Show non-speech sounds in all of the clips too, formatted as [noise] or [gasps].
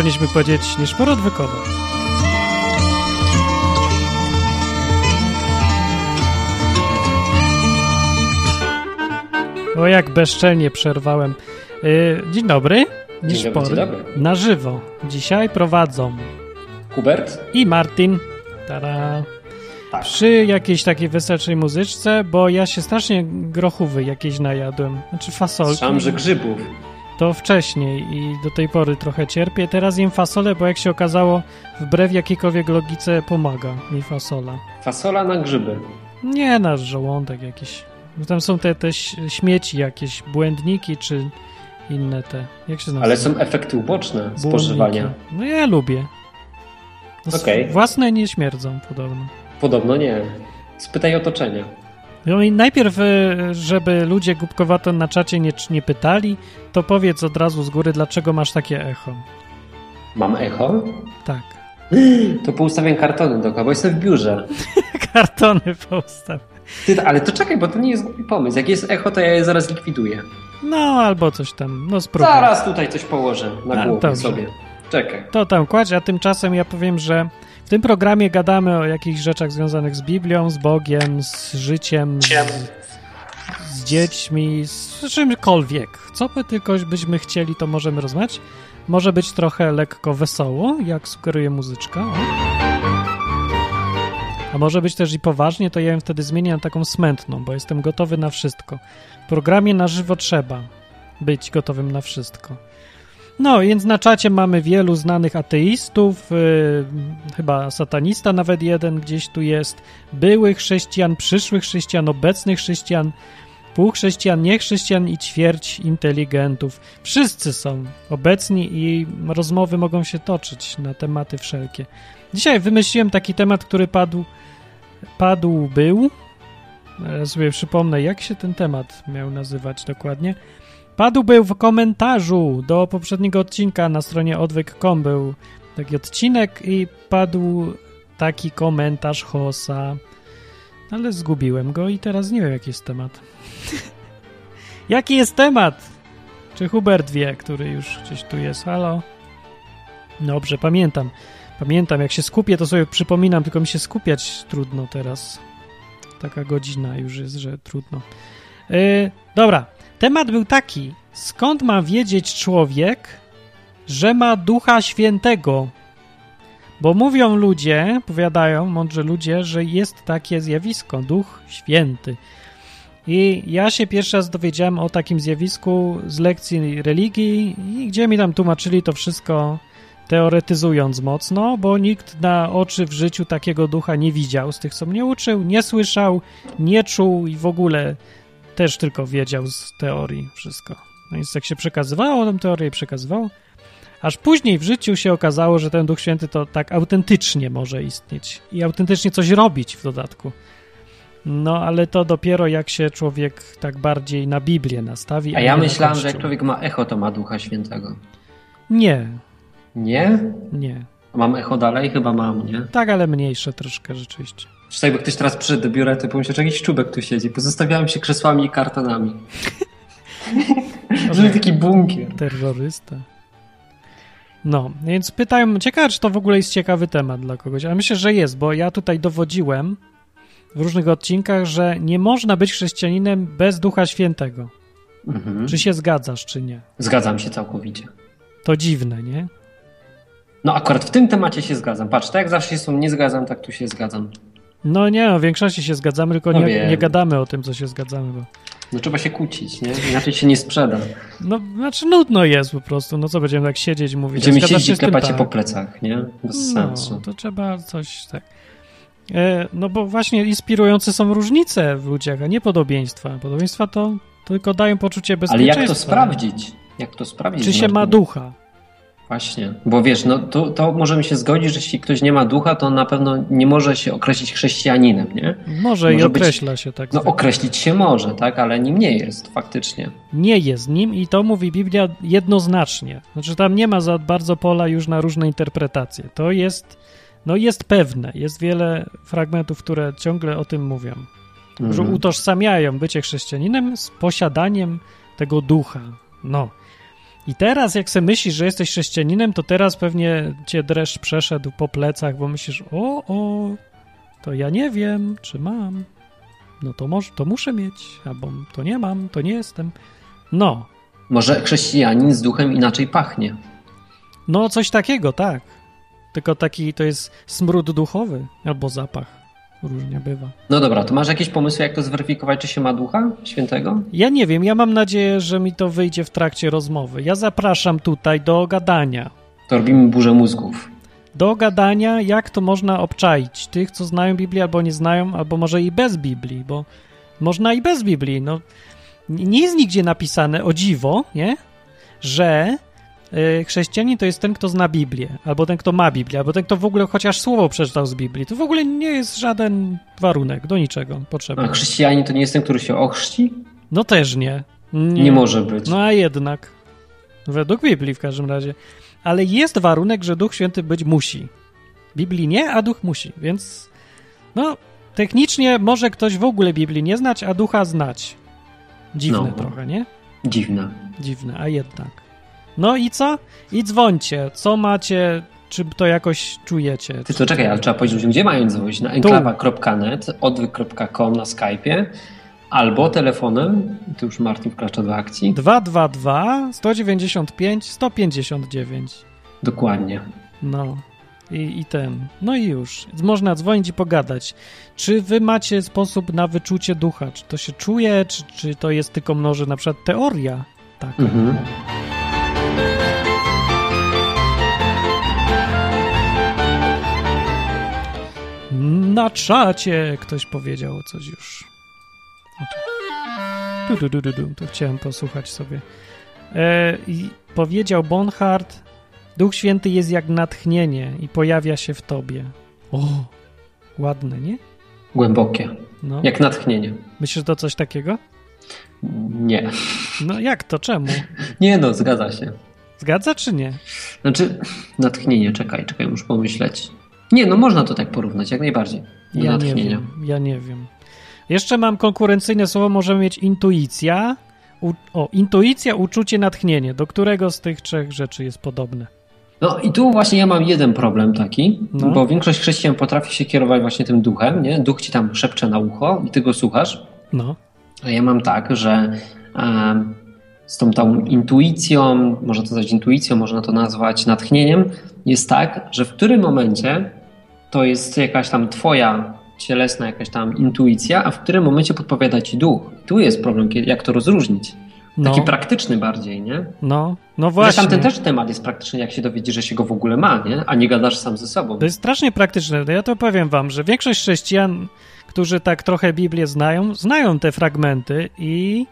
powinniśmy powiedzieć niż porodwykowa. O, jak bezczelnie przerwałem. Yy, dzień dobry. Niż Dzień dobry, dzień dobry. Na żywo. Dzisiaj prowadzą Hubert? i Martin. Tada. Tak. Przy jakiejś takiej weselszej muzyczce, bo ja się strasznie grochówy jakieś najadłem. Znaczy fasolki. Słyszałem, że grzybów. To wcześniej i do tej pory trochę cierpię. Teraz jem fasolę, bo jak się okazało, wbrew jakiejkolwiek logice pomaga mi fasola. Fasola na grzyby. Nie nasz żołądek jakiś. Tam są te, te śmieci jakieś, błędniki czy inne te. Jak się nazywa? Ale są efekty uboczne Błędniki. spożywania. No ja lubię. Okej. Własne nie śmierdzą podobno. Podobno nie. Spytaj otoczenia. No i najpierw, e, żeby ludzie głupkowato na czacie nie, nie pytali, to powiedz od razu z góry, dlaczego masz takie echo. Mam echo? Tak. [gasps] To poustawiam kartony dookoła, bo jestem w biurze. [laughs] Kartony postaw. Ty, ale to czekaj, bo to nie jest głupi pomysł. Jak jest echo, to ja je zaraz likwiduję. No, albo coś tam. No spróbuj. Zaraz tutaj coś położę na głowie dobrze. sobie. Czekaj. To tam kładź, a tymczasem ja powiem, że w tym programie gadamy o jakichś rzeczach związanych z Biblią, z Bogiem, z życiem, z, z dziećmi, z czymkolwiek. Co by tylko byśmy chcieli, to możemy rozmawiać. Może być trochę lekko wesoło, jak sugeruje muzyczka. O. A może być też i poważnie, to ja ją wtedy zmienię na taką smętną, bo jestem gotowy na wszystko. W programie na żywo trzeba być gotowym na wszystko. No, więc na czacie mamy wielu znanych ateistów, yy, chyba satanista nawet jeden gdzieś tu jest, byłych chrześcijan, przyszłych chrześcijan, obecnych chrześcijan, półchrześcijan, niechrześcijan i ćwierć inteligentów. Wszyscy są obecni i rozmowy mogą się toczyć na tematy wszelkie. Dzisiaj wymyśliłem taki temat, który padł, padł był. Ja sobie przypomnę, jak się ten temat miał nazywać dokładnie. Padł był w komentarzu do poprzedniego odcinka na stronie odwyk.com był taki odcinek i padł taki komentarz Hosa. Ale zgubiłem go i teraz nie wiem, jaki jest temat. [laughs] jaki jest temat? Czy Hubert wie, który już gdzieś tu jest? Halo? Dobrze, pamiętam. Pamiętam, jak się skupię, to sobie przypominam, tylko mi się skupiać trudno teraz. Taka godzina już jest, że trudno. Yy, dobra, temat był taki. Skąd ma wiedzieć człowiek, że ma Ducha Świętego? Bo mówią ludzie, powiadają mądrzy ludzie, że jest takie zjawisko, Duch Święty. I ja się pierwszy raz dowiedziałem o takim zjawisku z lekcji religii, i gdzie mi tam tłumaczyli to wszystko teoretyzując mocno, bo nikt na oczy w życiu takiego ducha nie widział z tych, co mnie uczył, nie słyszał, nie czuł i w ogóle też tylko wiedział z teorii wszystko. No więc jak się przekazywało tę teorię, przekazywało, aż później w życiu się okazało, że ten Duch Święty to tak autentycznie może istnieć i autentycznie coś robić w dodatku. No, ale to dopiero jak się człowiek tak bardziej na Biblię nastawi. A ja myślałem, że jak człowiek ma echo, to ma Ducha Świętego. Nie, Nie? nie. Mam echo dalej? Chyba mam, nie? Tak, ale mniejsze troszkę rzeczywiście. Czy jakby ktoś teraz przyszedł do biura, to pomyślał, że jakiś czubek tu siedzi. Pozostawiałem się krzesłami i kartonami. [laughs] Żeby taki bunkier. Terrorysta. No, więc pytają, ciekawe, czy to w ogóle jest ciekawy temat dla kogoś. Ale myślę, że jest, bo ja tutaj dowodziłem w różnych odcinkach, że nie można być chrześcijaninem bez Ducha Świętego. Mhm. Czy się zgadzasz, czy nie? Zgadzam się całkowicie. To dziwne, nie? No akurat w tym temacie się zgadzam. Patrz, tak jak zawsze się z nie zgadzam, tak tu się zgadzam. No nie, no, w większości się zgadzamy, tylko No nie, wiem. nie gadamy o tym, co się zgadzamy, bo... No trzeba się kłócić, nie? Inaczej się nie sprzeda. No, znaczy nudno jest po prostu, no co będziemy tak siedzieć i mówić. Będziemy siedzieć się i się Tak. po plecach, nie? Bez No, sensu. to trzeba coś tak. E, no bo właśnie inspirujące są różnice w ludziach, a nie podobieństwa. Podobieństwa to tylko dają poczucie Ale bezpieczeństwa. jak to sprawdzić? Jak to sprawdzić? Czy się ma ducha? Właśnie, bo wiesz, no to, to możemy się zgodzić, że jeśli ktoś nie ma ducha, to na pewno nie może się określić chrześcijaninem, nie? Może, i Może być- określa się tak. No określić się może, tak, ale nim nie jest faktycznie. Nie jest nim i to mówi Biblia jednoznacznie. Znaczy tam nie ma za bardzo pola już na różne interpretacje. To jest, no jest pewne. Jest wiele fragmentów, które ciągle o tym mówią. że Mhm. utożsamiają bycie chrześcijaninem z posiadaniem tego ducha. No. I teraz, jak sobie myślisz, że jesteś chrześcijaninem, to teraz pewnie cię dreszcz przeszedł po plecach, bo myślisz, o, o, to ja nie wiem, czy mam. No to, może, to muszę mieć, albo to nie mam, to nie jestem. No. Może chrześcijanin z duchem inaczej pachnie. No, coś takiego, tak. Tylko taki to jest smród duchowy albo zapach. Różnie bywa. No dobra, to masz jakieś pomysły, jak to zweryfikować, czy się ma ducha świętego? Ja nie wiem, ja mam nadzieję, że mi to wyjdzie w trakcie rozmowy. Ja zapraszam tutaj do gadania. To robimy burzę mózgów. Do gadania, jak to można obczaić tych, co znają Biblię albo nie znają, albo może i bez Biblii, bo można i bez Biblii. No, nie jest nigdzie napisane, o dziwo, nie? że chrześcijanin to jest ten, kto zna Biblię, albo ten, kto ma Biblię, albo ten, kto w ogóle chociaż słowo przeczytał z Biblii. To w ogóle nie jest żaden warunek, do niczego potrzebny. A chrześcijanin to nie jest ten, który się ochrzci? No też nie. Nie, nie może być. No a jednak. Według Biblii w każdym razie. Ale jest warunek, że Duch Święty być musi. Biblii nie, a Duch musi, więc no technicznie może ktoś w ogóle Biblii nie znać, a Ducha znać. Dziwne no, trochę, nie? Dziwne. Dziwne, a jednak. No i co? I dzwońcie. Co macie? Czy to jakoś czujecie? Ty to czekaj, ale trzeba powiedzieć gdzie mają dzwonić? Na enklawa.net, odwyk.com na Skype'ie albo telefonem, tu już Martin wkracza do akcji. 222 195 159. Dokładnie. No. I, I ten. No i już. Można dzwonić i pogadać. Czy wy macie sposób na wyczucie ducha? Czy to się czuje, czy, czy to jest tylko może na przykład teoria? Tak. Mhm. Na czacie ktoś powiedział coś już. Du, du, du, du, du. To chciałem posłuchać sobie. E, I powiedział Bonhart, Duch Święty jest jak natchnienie i pojawia się w tobie. O, ładne, nie? Głębokie. No. Jak natchnienie. Myślisz, że to coś takiego? Nie. No jak to? Czemu? Nie no, zgadza się. Zgadza czy nie? Znaczy, natchnienie, czekaj, czekaj, muszę pomyśleć. Nie, no można to tak porównać, jak najbardziej. Ja nie wiem, ja nie wiem. Jeszcze mam konkurencyjne słowo, możemy mieć intuicja. U, o, intuicja, uczucie, natchnienie. Do którego z tych trzech rzeczy jest podobne? No i tu właśnie ja mam jeden problem taki, no. bo większość chrześcijan potrafi się kierować właśnie tym duchem, nie? Duch ci tam szepcze na ucho i ty go słuchasz. No. A ja mam tak, że e, z tą, tą intuicją, można to nazwać intuicją, można to nazwać natchnieniem, jest tak, że w którym momencie to jest jakaś tam twoja cielesna jakaś tam intuicja, a w którym momencie podpowiada ci duch. Tu jest problem, jak to rozróżnić. Taki no. praktyczny bardziej, nie? No, no właśnie. Zresztą ten też temat jest praktyczny, jak się dowiedzieć, że się go w ogóle ma, nie? A nie gadasz sam ze sobą. To jest strasznie praktyczne. Ja to powiem wam, że większość chrześcijan, którzy tak trochę Biblię znają, znają te fragmenty i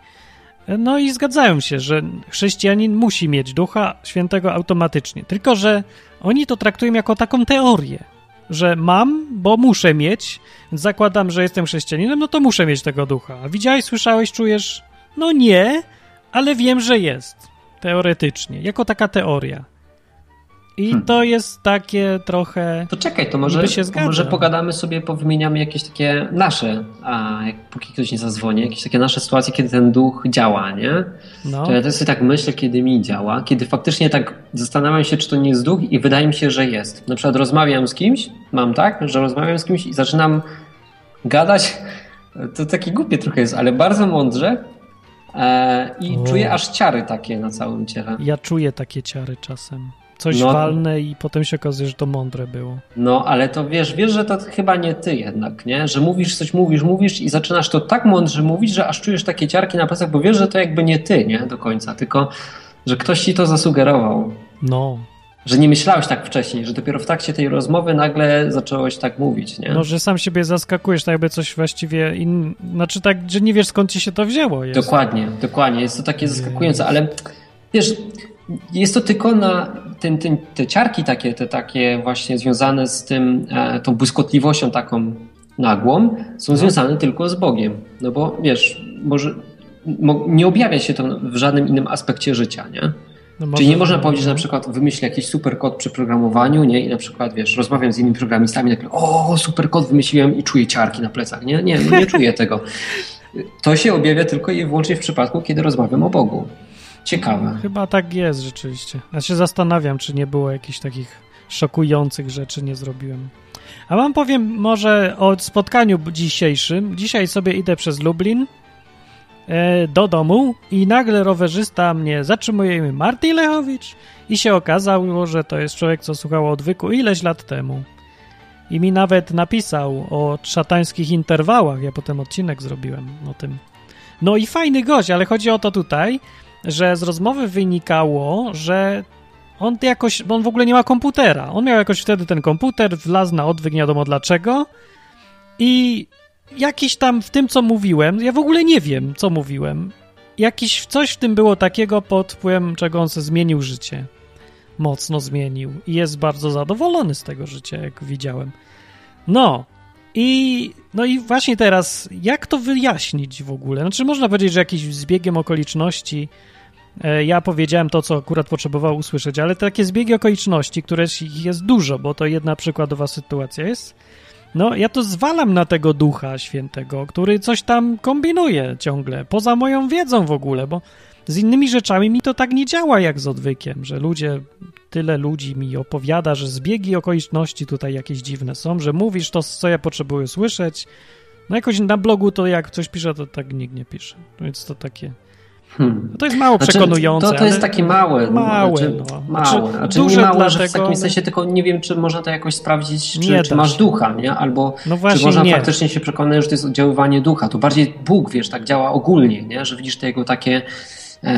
no i zgadzają się, że chrześcijanin musi mieć ducha świętego automatycznie. Tylko, że oni to traktują jako taką teorię że mam, bo muszę mieć, zakładam, że jestem chrześcijaninem, no to muszę mieć tego ducha. A widziałeś, słyszałeś, czujesz? No nie, ale wiem, że jest. Teoretycznie, jako taka teoria. I hmm. to jest takie trochę. To czekaj, to może, się może pogadamy sobie, powymieniamy jakieś takie nasze, a jak, póki ktoś nie zadzwoni, jakieś takie nasze sytuacje, kiedy ten duch działa, nie? No. To ja też sobie tak myślę, kiedy mi działa, kiedy faktycznie tak zastanawiam się, czy to nie jest duch i wydaje mi się, że jest. Na przykład rozmawiam z kimś, mam tak, że rozmawiam z kimś i zaczynam gadać. [laughs] To takie głupie trochę jest, ale bardzo mądrze, e, i o. czuję aż ciary takie na całym ciele. Ja czuję takie ciary czasem coś no, walne i potem się okazuje, że to mądre było. No, ale to wiesz, wiesz, że to chyba nie ty jednak, nie? Że mówisz coś, mówisz, mówisz i zaczynasz to tak mądrze mówić, że aż czujesz takie ciarki na plecach, bo wiesz, że to jakby nie ty, nie? Do końca, tylko że ktoś ci to zasugerował. No. Że nie myślałeś tak wcześniej, że dopiero w trakcie tej rozmowy nagle zacząłeś tak mówić, nie? No, że sam siebie zaskakujesz, tak jakby coś właściwie in... Znaczy tak, że nie wiesz skąd ci się to wzięło. Jest. Dokładnie, dokładnie. Jest to takie zaskakujące, ale wiesz, jest to tylko na ten, ten, te ciarki takie, te takie właśnie związane z tym, e, tą błyskotliwością taką nagłą, są no. związane tylko z Bogiem. No bo wiesz, może mo, nie objawia się to w żadnym innym aspekcie życia, nie? No Czyli nie można powiedzieć, że na przykład wymyślę jakiś super kod przy programowaniu, nie? I na przykład, wiesz, rozmawiam z innymi programistami, nagle, o, super kod wymyśliłem i czuję ciarki na plecach. Nie, nie, no nie czuję [laughs] tego. To się objawia tylko i wyłącznie w przypadku, kiedy rozmawiam o Bogu. Ciekawe. Chyba tak jest rzeczywiście. Ja się zastanawiam, czy nie było jakichś takich szokujących rzeczy nie zrobiłem. A wam powiem może o spotkaniu dzisiejszym. Dzisiaj sobie idę przez Lublin e, do domu i nagle rowerzysta mnie zatrzymuje imię Marty Lechowicz i się okazało, że to jest człowiek, co słuchał odwyku ileś lat temu. I mi nawet napisał o szatańskich interwałach. Ja potem odcinek zrobiłem o tym. No i fajny gość, ale chodzi o to tutaj, że z rozmowy wynikało, że on jakoś, on w ogóle nie ma komputera. On miał jakoś wtedy ten komputer, wlazł na odwyk, nie wiadomo dlaczego. I jakiś tam w tym, co mówiłem, ja w ogóle nie wiem, co mówiłem. Jakiś coś w tym było takiego, pod wpływem czego on sobie zmienił życie. Mocno zmienił. I jest bardzo zadowolony z tego życia, jak widziałem. No. I, no i właśnie teraz, jak to wyjaśnić w ogóle? Znaczy, można powiedzieć, że jakimś zbiegiem okoliczności E, ja powiedziałem to, co akurat potrzebował usłyszeć, ale takie zbiegi okoliczności, które jest dużo, bo to jedna przykładowa sytuacja jest. No, ja to zwalam na tego ducha świętego, który coś tam kombinuje ciągle, poza moją wiedzą w ogóle, bo z innymi rzeczami mi to tak nie działa jak z odwykiem, że ludzie, tyle ludzi mi opowiada, że zbiegi okoliczności tutaj jakieś dziwne są, że mówisz to, co ja potrzebuję słyszeć. No jakoś na blogu to jak coś pisze, to tak nikt nie pisze. Więc to takie Hmm. To jest mało znaczy, przekonujące. To, to jest takie małe. Małe, znaczy, no. małe. Znaczy, znaczy nie małe, dlatego, że w takim sensie, tylko nie wiem, czy można to jakoś sprawdzić, czy, czy masz ducha, nie? Albo no czy można nie. faktycznie się przekonać, że to jest oddziaływanie ducha. To bardziej Bóg, wiesz, tak działa ogólnie, nie? Że widzisz tego takie, e,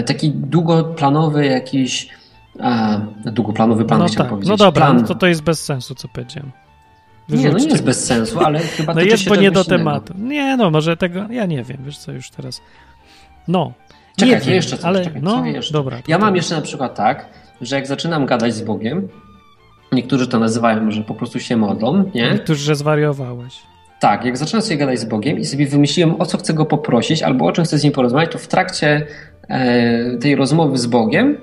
taki długoplanowy jakiś e, długoplanowy plan, no chciałem tak. powiedzieć. No dobra, plan. No to to jest bez sensu, co powiedziałem. Wyrzućcie. Nie, no nie jest bez sensu, ale [laughs] chyba No jest, bo nie do tematu. Nie, no może tego, ja nie wiem, wiesz co, już teraz. No, Czekaj, nie jeszcze coś, ale czekaj, no, jeszcze? dobra. Ja mam jeszcze na przykład tak, że jak zaczynam gadać z Bogiem, niektórzy to nazywają, że po prostu się modlą, nie? Niektórzy, że zwariowałeś. Tak, jak zaczynam sobie gadać z Bogiem i sobie wymyśliłem, o co chcę Go poprosić, albo o czym chcę z Nim porozmawiać, to w trakcie e, tej rozmowy z Bogiem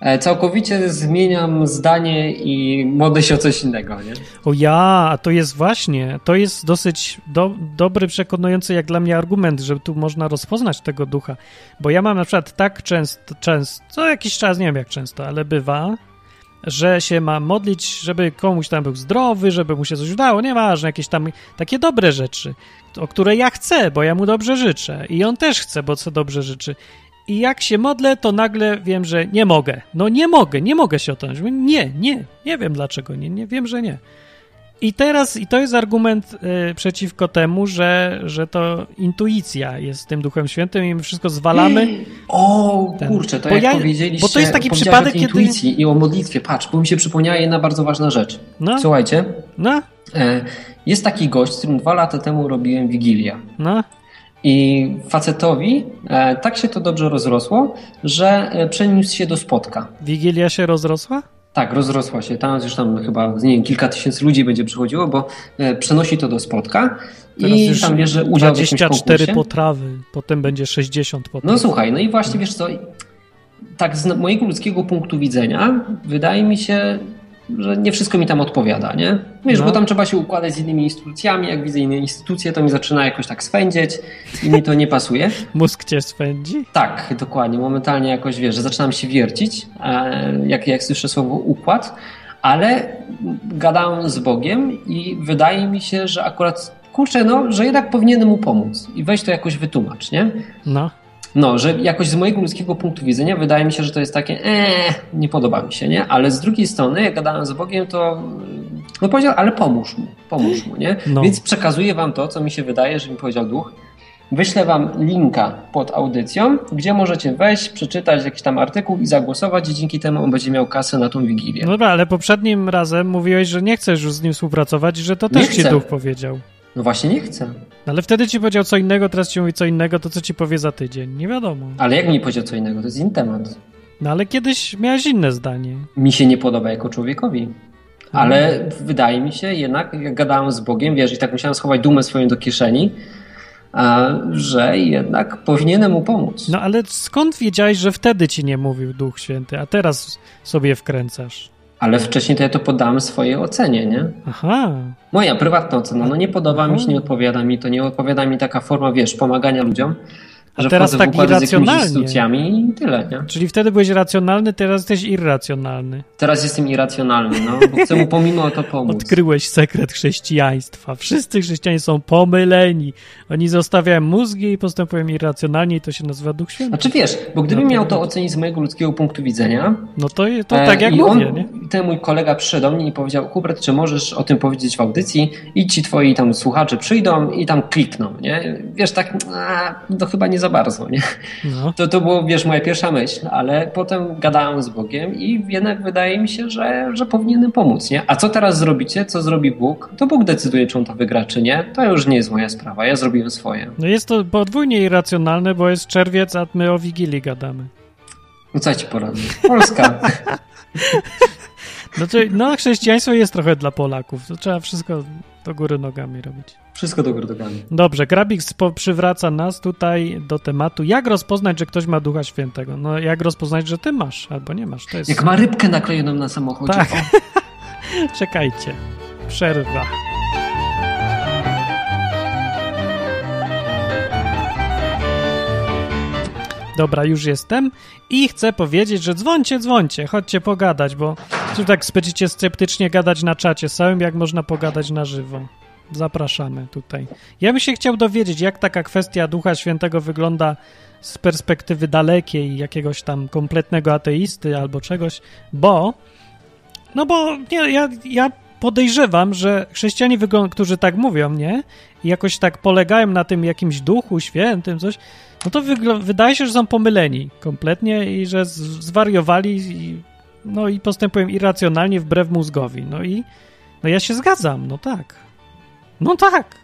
E, całkowicie zmieniam zdanie i modlę się o coś innego, nie? O ja, to jest właśnie, to jest dosyć do, dobry, przekonujący jak dla mnie argument, że tu można rozpoznać tego ducha, bo ja mam na przykład tak często, często, co jakiś czas, nie wiem jak często, ale bywa, że się ma modlić, żeby komuś tam był zdrowy, żeby mu się coś udało, nieważne, jakieś tam takie dobre rzeczy, o które ja chcę, bo ja mu dobrze życzę i on też chce, bo co dobrze życzy. I jak się modlę, to nagle wiem, że nie mogę. No nie mogę, nie mogę się otonąć. Nie, nie, nie wiem dlaczego nie, nie wiem, że nie. I teraz, i to jest argument y, przeciwko temu, że, że to intuicja jest tym Duchem Świętym i my wszystko zwalamy. [gasps] O, ten. kurczę, to bo jak ja, powiedzieliście, bo to jest taki przypadek, kiedy... intuicji i o modlitwie, patrz, bo mi się przypomniała jedna bardzo ważna rzecz. No. Słuchajcie, no. E, jest taki gość, z którym dwa lata temu robiłem Wigilię. No. I facetowi e, tak się to dobrze rozrosło, że e, przeniósł się do spotka. Wigilia się rozrosła? Tak, rozrosła się. Tam już tam chyba nie wiem, kilka tysięcy ludzi będzie przychodziło, bo e, przenosi to do spotka Teraz i tam bierze udział 24 w potrawy, potem będzie 60 potraw. No słuchaj, no i właśnie wiesz co, tak z mojego ludzkiego punktu widzenia wydaje mi się, że nie wszystko mi tam odpowiada, nie? Wiesz, no. bo tam trzeba się układać z innymi instytucjami, jak widzę inne instytucje, to mi zaczyna jakoś tak swędzieć i mi to nie pasuje. [laughs] Mózg cię swędzi? Tak, dokładnie. Momentalnie jakoś, wiesz, że zaczynam się wiercić, e, jak, jak słyszę słowo układ, ale gadałem z Bogiem i wydaje mi się, że akurat kurczę, no, że jednak powinienem mu pomóc i weź to jakoś wytłumacz, nie? No. No, że jakoś z mojego ludzkiego punktu widzenia wydaje mi się, że to jest takie, eee, nie podoba mi się, nie? Ale z drugiej strony, jak gadałem z Bogiem, to no powiedział, ale pomóż mu, pomóż mu, nie? No. Więc przekazuję wam to, co mi się wydaje, że mi powiedział duch. Wyślę wam linka pod audycją, gdzie możecie wejść, przeczytać jakiś tam artykuł i zagłosować i dzięki temu on będzie miał kasę na tą Wigilię. No dobra, ale poprzednim razem mówiłeś, że nie chcesz już z nim współpracować i że to też ci duch powiedział. No właśnie nie chcę. Ale wtedy ci powiedział co innego, teraz ci mówi co innego, to co ci powie za tydzień? Nie wiadomo. Ale jak mi powiedział co innego? To jest inny temat. No ale kiedyś miałeś inne zdanie. Mi się nie podoba jako człowiekowi. Ale hmm. wydaje mi się jednak, jak gadałem z Bogiem, wiesz, i tak musiałem schować dumę swoją do kieszeni, a, że jednak powinienem mu pomóc. No ale skąd wiedziałeś, że wtedy ci nie mówił Duch Święty, a teraz sobie wkręcasz? Ale wcześniej to ja to poddałem swojej ocenie, nie? Aha. Moja prywatna ocena. No nie podoba mi się, nie odpowiada mi to, nie odpowiada mi taka forma, wiesz, pomagania ludziom. A teraz tak irracjonalnie. instytucjami i tyle, nie? Czyli wtedy byłeś racjonalny, teraz jesteś irracjonalny. Teraz jestem irracjonalny, no, bo chcę mu pomimo to pomóc. [laughs] Odkryłeś sekret chrześcijaństwa. Wszyscy chrześcijanie są pomyleni. Oni zostawiają mózgi i postępują irracjonalnie i to się nazywa Duch Święty. Znaczy wiesz, bo gdybym no, miał to ocenić z mojego ludzkiego punktu widzenia... No to, to tak jak e, mówię, on, nie? Ten mój kolega przyszedł do mnie i powiedział, Hubert, czy możesz o tym powiedzieć w audycji i ci twoi tam słuchacze przyjdą i tam klikną, nie? Wiesz, tak, a, to chyba nie za bardzo, nie? No. To, to było, wiesz, moja pierwsza myśl, ale potem gadałem z Bogiem i jednak wydaje mi się, że, że powinienem pomóc, nie? A co teraz zrobicie? Co zrobi Bóg? To Bóg decyduje, czy on to wygra, czy nie. To już nie jest moja sprawa, ja zrobiłem swoje. No jest to podwójnie irracjonalne, bo jest czerwiec, a my o Wigilii gadamy. No co ci poradzę? Polska. Znaczy, [laughs] no chrześcijaństwo jest trochę dla Polaków. To trzeba wszystko do góry nogami robić. Wszystko do góry nogami. Dobrze, Grabik przywraca nas tutaj do tematu, jak rozpoznać, że ktoś ma Ducha Świętego. No jak rozpoznać, że ty masz albo nie masz. To jest... Jak ma rybkę naklejoną na samochodzie. Tak. [laughs] Czekajcie. Przerwa. Dobra, już jestem i chcę powiedzieć, że dzwońcie, dzwońcie, chodźcie pogadać, bo tu tak będziecie sceptycznie gadać na czacie samym, jak można pogadać na żywo. Zapraszamy tutaj. Ja bym się chciał dowiedzieć, jak taka kwestia Ducha Świętego wygląda z perspektywy dalekiej, jakiegoś tam kompletnego ateisty albo czegoś, bo no bo nie, ja, ja podejrzewam, że chrześcijanie, którzy tak mówią, nie? I jakoś tak polegają na tym jakimś duchu świętym, coś, no to wydaje się, że są pomyleni kompletnie i że zwariowali i, no i postępują irracjonalnie wbrew mózgowi. No i no ja się zgadzam, no tak. No tak.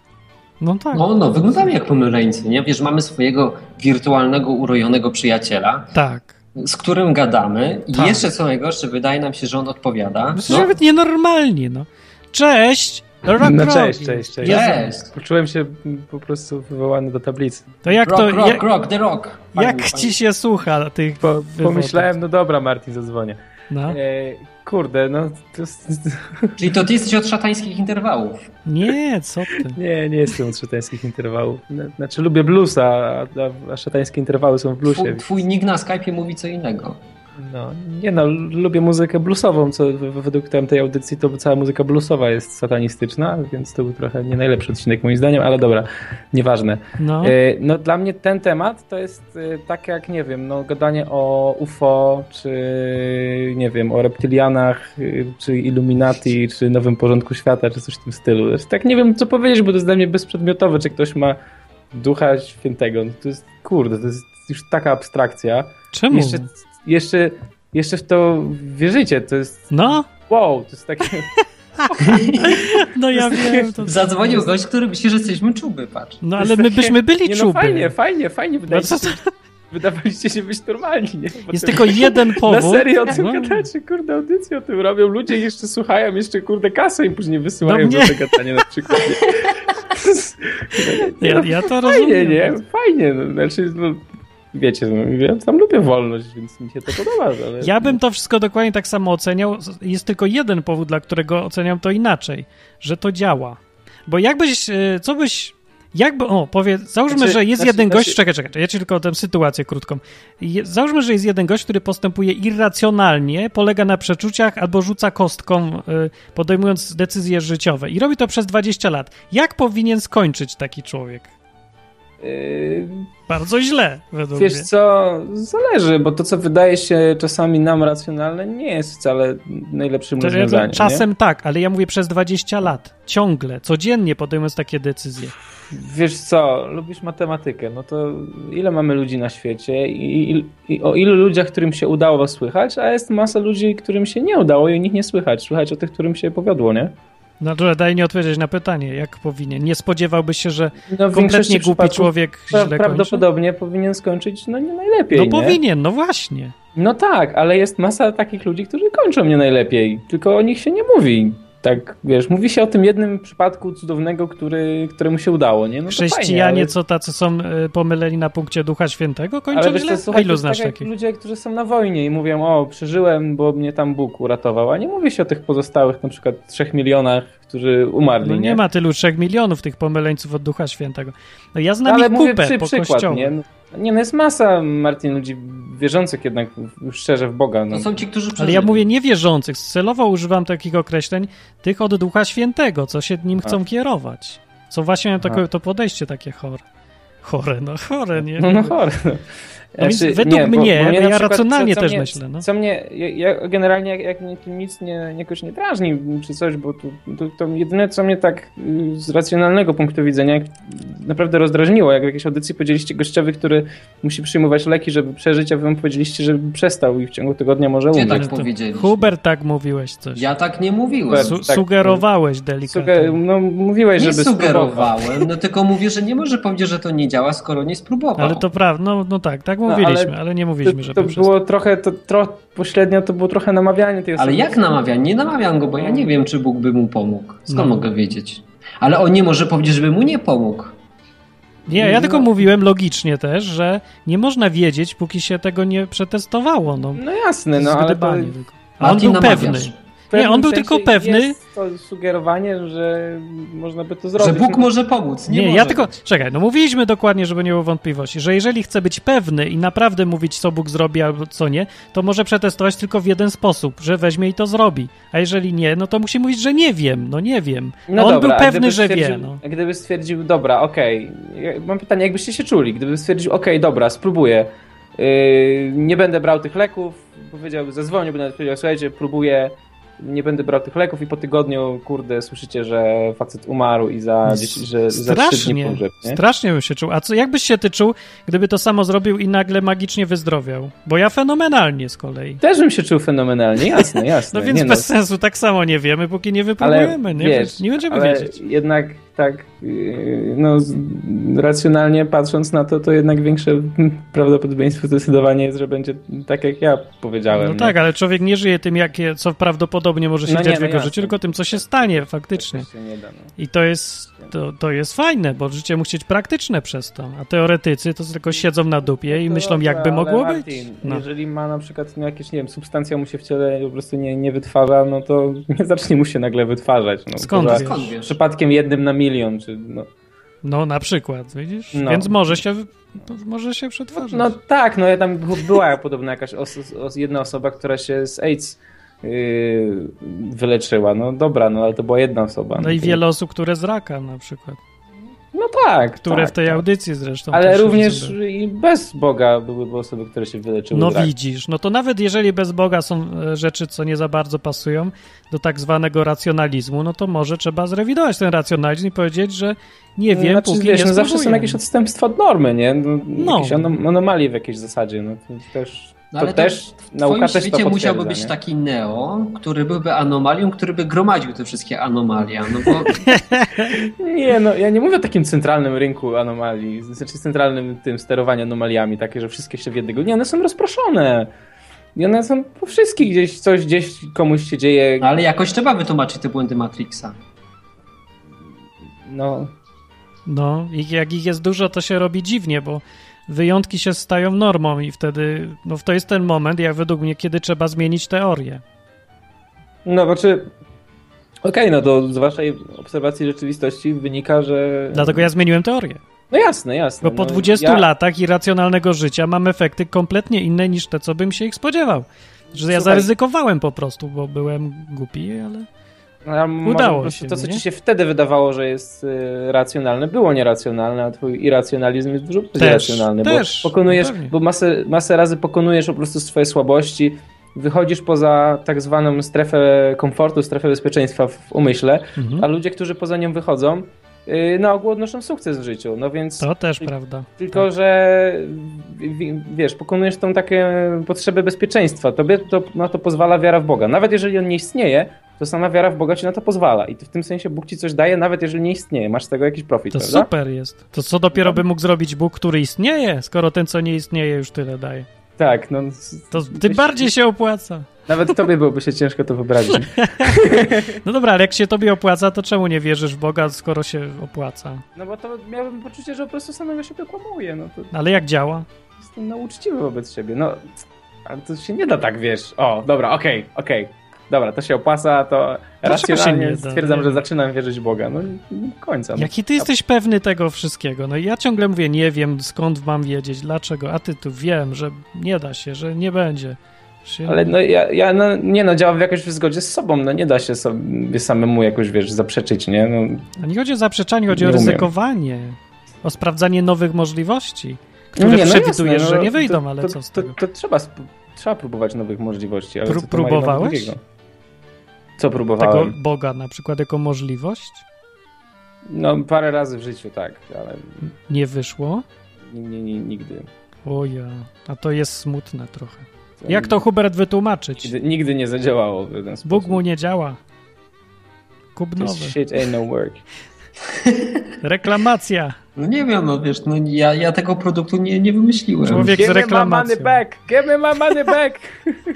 No tak. No, no wyglądamy jak pomyleńcy, nie? Wiesz, mamy swojego wirtualnego, urojonego przyjaciela. Tak. Z którym gadamy i tak. jeszcze co najgorsze, wydaje nam się, że on odpowiada. No, nawet nienormalnie, no. Cześć, Rock, no cześć, cześć, cześć. Cześć. Poczułem się po prostu wywołany do tablicy. To jak rock, to... Rock, jak, rock, the rock. Fajnie, jak fajnie. ci się słucha tych po, Pomyślałem, no dobra Martin, zadzwonię. No. E, kurde, no... To... Czyli to ty jesteś od szatańskich interwałów. Nie, co ty? [laughs] Nie, nie jestem od szatańskich interwałów. Znaczy lubię bluesa, a, a szatańskie interwały są w bluesie. Twój, twój nick na Skype'ie mówi co innego. No, nie no, lubię muzykę bluesową, co według tej audycji to cała muzyka bluesowa jest satanistyczna, więc to był trochę nie najlepszy odcinek moim zdaniem, ale dobra, nieważne. No, e, no dla mnie ten temat to jest tak jak, nie wiem, no gadanie o UFO, czy nie wiem, o reptylianach, e, czy Illuminati, czy nowym porządku świata, czy coś w tym stylu. Znaczy, tak nie wiem, co powiedzieć, bo to jest dla mnie bezprzedmiotowe, czy ktoś ma ducha świętego. To jest, kurde, to jest już taka abstrakcja. Czemu? Jeszcze jeszcze, jeszcze w to wierzycie. To jest. No. Wow, to jest takie. [laughs] No ja wiem. To... Zadzwonił gość, który myśli, że jesteśmy czuby, patrz. No ale my byśmy byli nie, no, czuby. Fajnie, fajnie, fajnie. Wydaje no, się, wydawaliście się być normalni, nie? Bo jest tylko jeden powód. Na serio o tym no. gadacie, kurde, audycję o tym robią. Ludzie jeszcze słuchają, jeszcze kurde kasę im później wysyłają no, za te gadanie na przykład. Nie? [laughs] Ja, ja to fajnie, rozumiem. nie? Fajnie, no, znaczy, no, wiecie, no, ja tam lubię wolność, więc mi się to podoba. Ale... Ja bym to wszystko dokładnie tak samo oceniał. Jest tylko jeden powód, dla którego oceniam to inaczej, że to działa. Bo jakbyś, e, co byś, jakby, o, powiedz, załóżmy, znaczy, że jest znaczy, jeden gość, znaczy... czekaj, czekaj, ja ci tylko tę sytuację krótką. Załóżmy, że jest jeden gość, który postępuje irracjonalnie, polega na przeczuciach albo rzuca kostką, e, podejmując decyzje życiowe i robi to przez 20 lat. Jak powinien skończyć taki człowiek? Yy, Bardzo źle, według Wiesz mnie. co, zależy, bo to, co wydaje się czasami nam racjonalne, nie jest wcale najlepszym to rozwiązaniem. Czasem nie? tak, ale ja mówię przez 20 lat. Ciągle, codziennie podejmując takie decyzje. Wiesz co, lubisz matematykę, no to ile mamy ludzi na świecie i, i, i o ilu ludziach, którym się udało słychać, a jest masa ludzi, którym się nie udało i o nich nie słychać. Słychać o tych, którym się powiodło, nie? No dobrze, daj nie odpowiedzieć na pytanie, jak powinien. Nie spodziewałbyś się, że no, kompletnie głupi człowiek źle pra Prawdopodobnie kończy? powinien skończyć no nie najlepiej, No nie? powinien, no właśnie. No tak, ale jest masa takich ludzi, którzy kończą nie najlepiej, tylko o nich się nie mówi tak, wiesz, mówi się o tym jednym przypadku cudownego, który, któremu się udało, nie? No Chrześcijanie, fajnie, ale... co tacy są y, pomyleni na punkcie Ducha Świętego, kończą ale wiesz? Słuchaj, ilu znasz tak takich? ludzie, którzy są na wojnie i mówią, o, przeżyłem, bo mnie tam Bóg uratował, a nie mówi się o tych pozostałych na przykład trzech milionach, którzy umarli. No nie, nie ma tylu trzech milionów tych pomyleńców od Ducha Świętego. No ja znam Ale ich mówię kupę przy, po przykład, nie? No, nie, no jest masa, Martin, ludzi wierzących jednak szczerze w Boga. No. To są ci, którzy przeżyli. Ale ja mówię niewierzących. Celowo używam takich określeń, tych od Ducha Świętego, co się nim chcą A. kierować. Co właśnie takie, to podejście takie chore. Chore, no chore, nie? No, no chore. No. No znaczy, według nie, mnie, bo, bo mnie ja przykład, racjonalnie co, co też mnie, myślę. No. Co mnie, ja, ja generalnie jak, jak mnie nic nie, jakoś nie drażni czy coś, bo tu, to, to jedyne co mnie tak y, z racjonalnego punktu widzenia naprawdę rozdrażniło, jak w jakiejś audycji powiedzieliście gościowi, który musi przyjmować leki, żeby przeżyć, a wy mu powiedzieliście, żeby przestał i w ciągu tygodnia może umrzeć. Ja tak powiedzieliście. Hubert tak mówiłeś coś. Ja tak nie mówiłem. Su tak, sugerowałeś delikatnie. Suger no mówiłeś, nie żeby sugerowałem, no tylko mówię, że nie może powiedzieć, że to nie działa, skoro nie spróbował. Ale to prawda, no, no tak, tak mówiliśmy, no, ale, ale nie mówiliśmy, że to było trochę, to tro, pośrednio to było trochę namawianie tej osoby. Ale jak namawianie? Nie namawiam go, bo ja nie wiem, czy Bóg by mu pomógł. Skąd no. mogę wiedzieć? Ale on nie może powiedzieć, żeby mu nie pomógł. Nie, ja no. tylko mówiłem logicznie też, że nie można wiedzieć, póki się tego nie przetestowało. No, no jasne, no ale to... A on był pewny nie, on był tylko pewny. Jest to sugerowanie, że można by to zrobić. Że Bóg może pomóc. Nie, nie ja tylko. Czekaj, no mówiliśmy dokładnie, żeby nie było wątpliwości, że jeżeli chce być pewny i naprawdę mówić, co Bóg zrobi albo co nie, to może przetestować tylko w jeden sposób, że weźmie i to zrobi. A jeżeli nie, no to musi mówić, że nie wiem, no nie wiem. No on dobra, był pewny, że wie. No. Gdyby stwierdził, dobra, okej. Okay. Mam pytanie, jakbyście się czuli, gdyby stwierdził, okej, okay, dobra, spróbuję. Yy, nie będę brał tych leków, powiedział, zadzwonił, by nawet powiedział, słuchajcie, próbuję nie będę brał tych leków i po tygodniu, kurde, słyszycie, że facet umarł i za, że za trzy dni pomrze, Strasznie bym się czuł. A co, jak byś się ty czuł, gdyby to samo zrobił i nagle magicznie wyzdrowiał? Bo ja fenomenalnie z kolei. Też bym się czuł fenomenalnie, jasne, [laughs] jasne. no więc nie bez no. sensu, tak samo nie wiemy, póki nie wypróbujemy. nie, wiesz, nie będziemy ale wiedzieć. jednak tak, yy, no racjonalnie patrząc na to, to jednak większe [laughs] prawdopodobieństwo zdecydowanie jest, że będzie tak, jak ja powiedziałem. No nie? tak, ale człowiek nie żyje tym, jakie, co prawdopodobnie może się no dziać nie, w no jego życiu, tylko tym, co się stanie faktycznie. Da, no. I to jest, to, to jest fajne, bo życie musi być praktyczne przez to, a teoretycy to tylko siedzą na dupie i myślą, jakby mogło Martin, być. No. Jeżeli ma na przykład no, jakieś, nie wiem, substancja mu się w ciele po prostu nie, nie wytwarza, no to [laughs] nie zacznie mu się nagle wytwarzać. No, Skąd, Skąd wiesz? Przypadkiem jednym na milion, czy no. No na przykład, widzisz? No. Więc może się, może się przetwarzać. No, no tak, no ja tam była podobno jakaś os, os, jedna osoba, która się z AIDS yy, wyleczyła. No dobra, no ale to była jedna osoba. No, no i wiele osób, które z raka na przykład. No tak. Które tak, w tej tak. audycji zresztą. Ale również i bez Boga byłyby osoby, które się wyleczyły. No widzisz, no to nawet jeżeli bez Boga są e, rzeczy, co nie za bardzo pasują do tak zwanego racjonalizmu, no to może trzeba zrewidować ten racjonalizm i powiedzieć, że nie wiem, znaczy, póki wiesz, nie no zawsze są jakieś odstępstwa od normy, nie? No, no. Jakieś anomalie w jakiejś zasadzie, no to też no, ale to też w nauka też świecie musiałby być nie? taki Neo, który byłby anomalią, który by gromadził te wszystkie anomalia. No bo... [laughs] nie, no ja nie mówię o takim centralnym rynku anomalii, znaczy centralnym tym sterowaniu anomaliami, takie, że wszystkie się w jednego. Nie, one są rozproszone. I one są po wszystkich gdzieś, coś gdzieś komuś się dzieje. No, ale jakoś trzeba wytłumaczyć te błędy Matrixa. No. No, i jak ich jest dużo, to się robi dziwnie, bo wyjątki się stają normą i wtedy, no to jest ten moment, jak według mnie, kiedy trzeba zmienić teorię. No, znaczy, okej, okay, no to z waszej obserwacji rzeczywistości wynika, że... Dlatego ja zmieniłem teorię. No jasne, jasne. Bo po no, 20 ja... latach irracjonalnego życia mam efekty kompletnie inne niż te, co bym się ich spodziewał. Że ja zaryzykowałem po prostu, bo byłem głupi, ale... No, Udało się. To, co nie? ci się wtedy wydawało, że jest y, racjonalne, było nieracjonalne, a twój irracjonalizm jest dużo bardziej racjonalny. Też, bo pokonujesz, no bo masę, masę razy pokonujesz po prostu swoje słabości, wychodzisz poza tak zwaną strefę komfortu, strefę bezpieczeństwa w umyśle, mhm. a ludzie, którzy poza nią wychodzą, y, na ogół odnoszą sukces w życiu. No więc. To też prawda. Tylko, tak. że wiesz, pokonujesz tą takie potrzebę bezpieczeństwa. Tobie to, na to pozwala wiara w Boga. Nawet jeżeli on nie istnieje, to sama wiara w Boga ci na to pozwala. I w tym sensie Bóg ci coś daje, nawet jeżeli nie istnieje. Masz z tego jakiś profit, To prawda? super jest. To co dopiero by mógł zrobić Bóg, który istnieje, skoro ten, co nie istnieje, już tyle daje. Tak, no. To tym bardziej się opłaca. Nawet tobie byłoby się ciężko to wyobrazić. [laughs] no dobra, ale jak się tobie opłaca, to czemu nie wierzysz w Boga, skoro się opłaca? No bo to miałbym poczucie, że po prostu samego siebie kłamuje. No to... Ale jak działa? Jestem nauczciwy wobec siebie. No, ale to się nie da tak, wiesz. O, dobra, okej, okay, okej. Okay dobra, to się opłaca, to racjonalnie stwierdzam, że zaczynam wierzyć w Boga. No końca. No. Jaki ty jesteś pewny tego wszystkiego? No ja ciągle mówię, nie wiem skąd mam wiedzieć, dlaczego, a ty tu wiem, że nie da się, że nie będzie. Się... Ale no ja, ja no, nie no, działam jakoś w zgodzie z sobą, no nie da się sobie samemu jakoś, wiesz, zaprzeczyć, nie? No, a nie chodzi o zaprzeczanie, chodzi o ryzykowanie, o sprawdzanie nowych możliwości, które nie, no przewidujesz, jasne, no, że nie wyjdą, to, ale to, co z tego? To, to trzeba, trzeba próbować nowych możliwości. Ale Pró próbowałeś? Co próbowałem? Tego Boga na przykład jako możliwość? No parę razy w życiu, tak, ale... Nie wyszło? Nie, nie, nie nigdy. Oja, a to jest smutne trochę. Jak to Hubert wytłumaczyć? Nigdy, nigdy nie zadziałało w ten sposób. Bóg mu nie działa. Nowy. shit ain't no work. [laughs] Reklamacja. No nie wiem, no wiesz, no ja, ja tego produktu nie, nie wymyśliłem. Człowiek Give z reklamacją. Give me my money back! Give me my money back!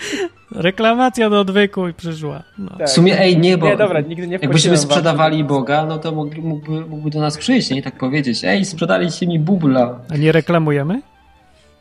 [laughs] Reklamacja do odwyku i przyszła. No. Tak. W sumie, ej, nie, bo nie, dobra, nigdy nie jakbyśmy sprzedawali Boga, no to mógłby, mógłby, mógłby do nas przyjść, nie? Tak powiedzieć, ej, sprzedaliście mi bubla. A nie reklamujemy?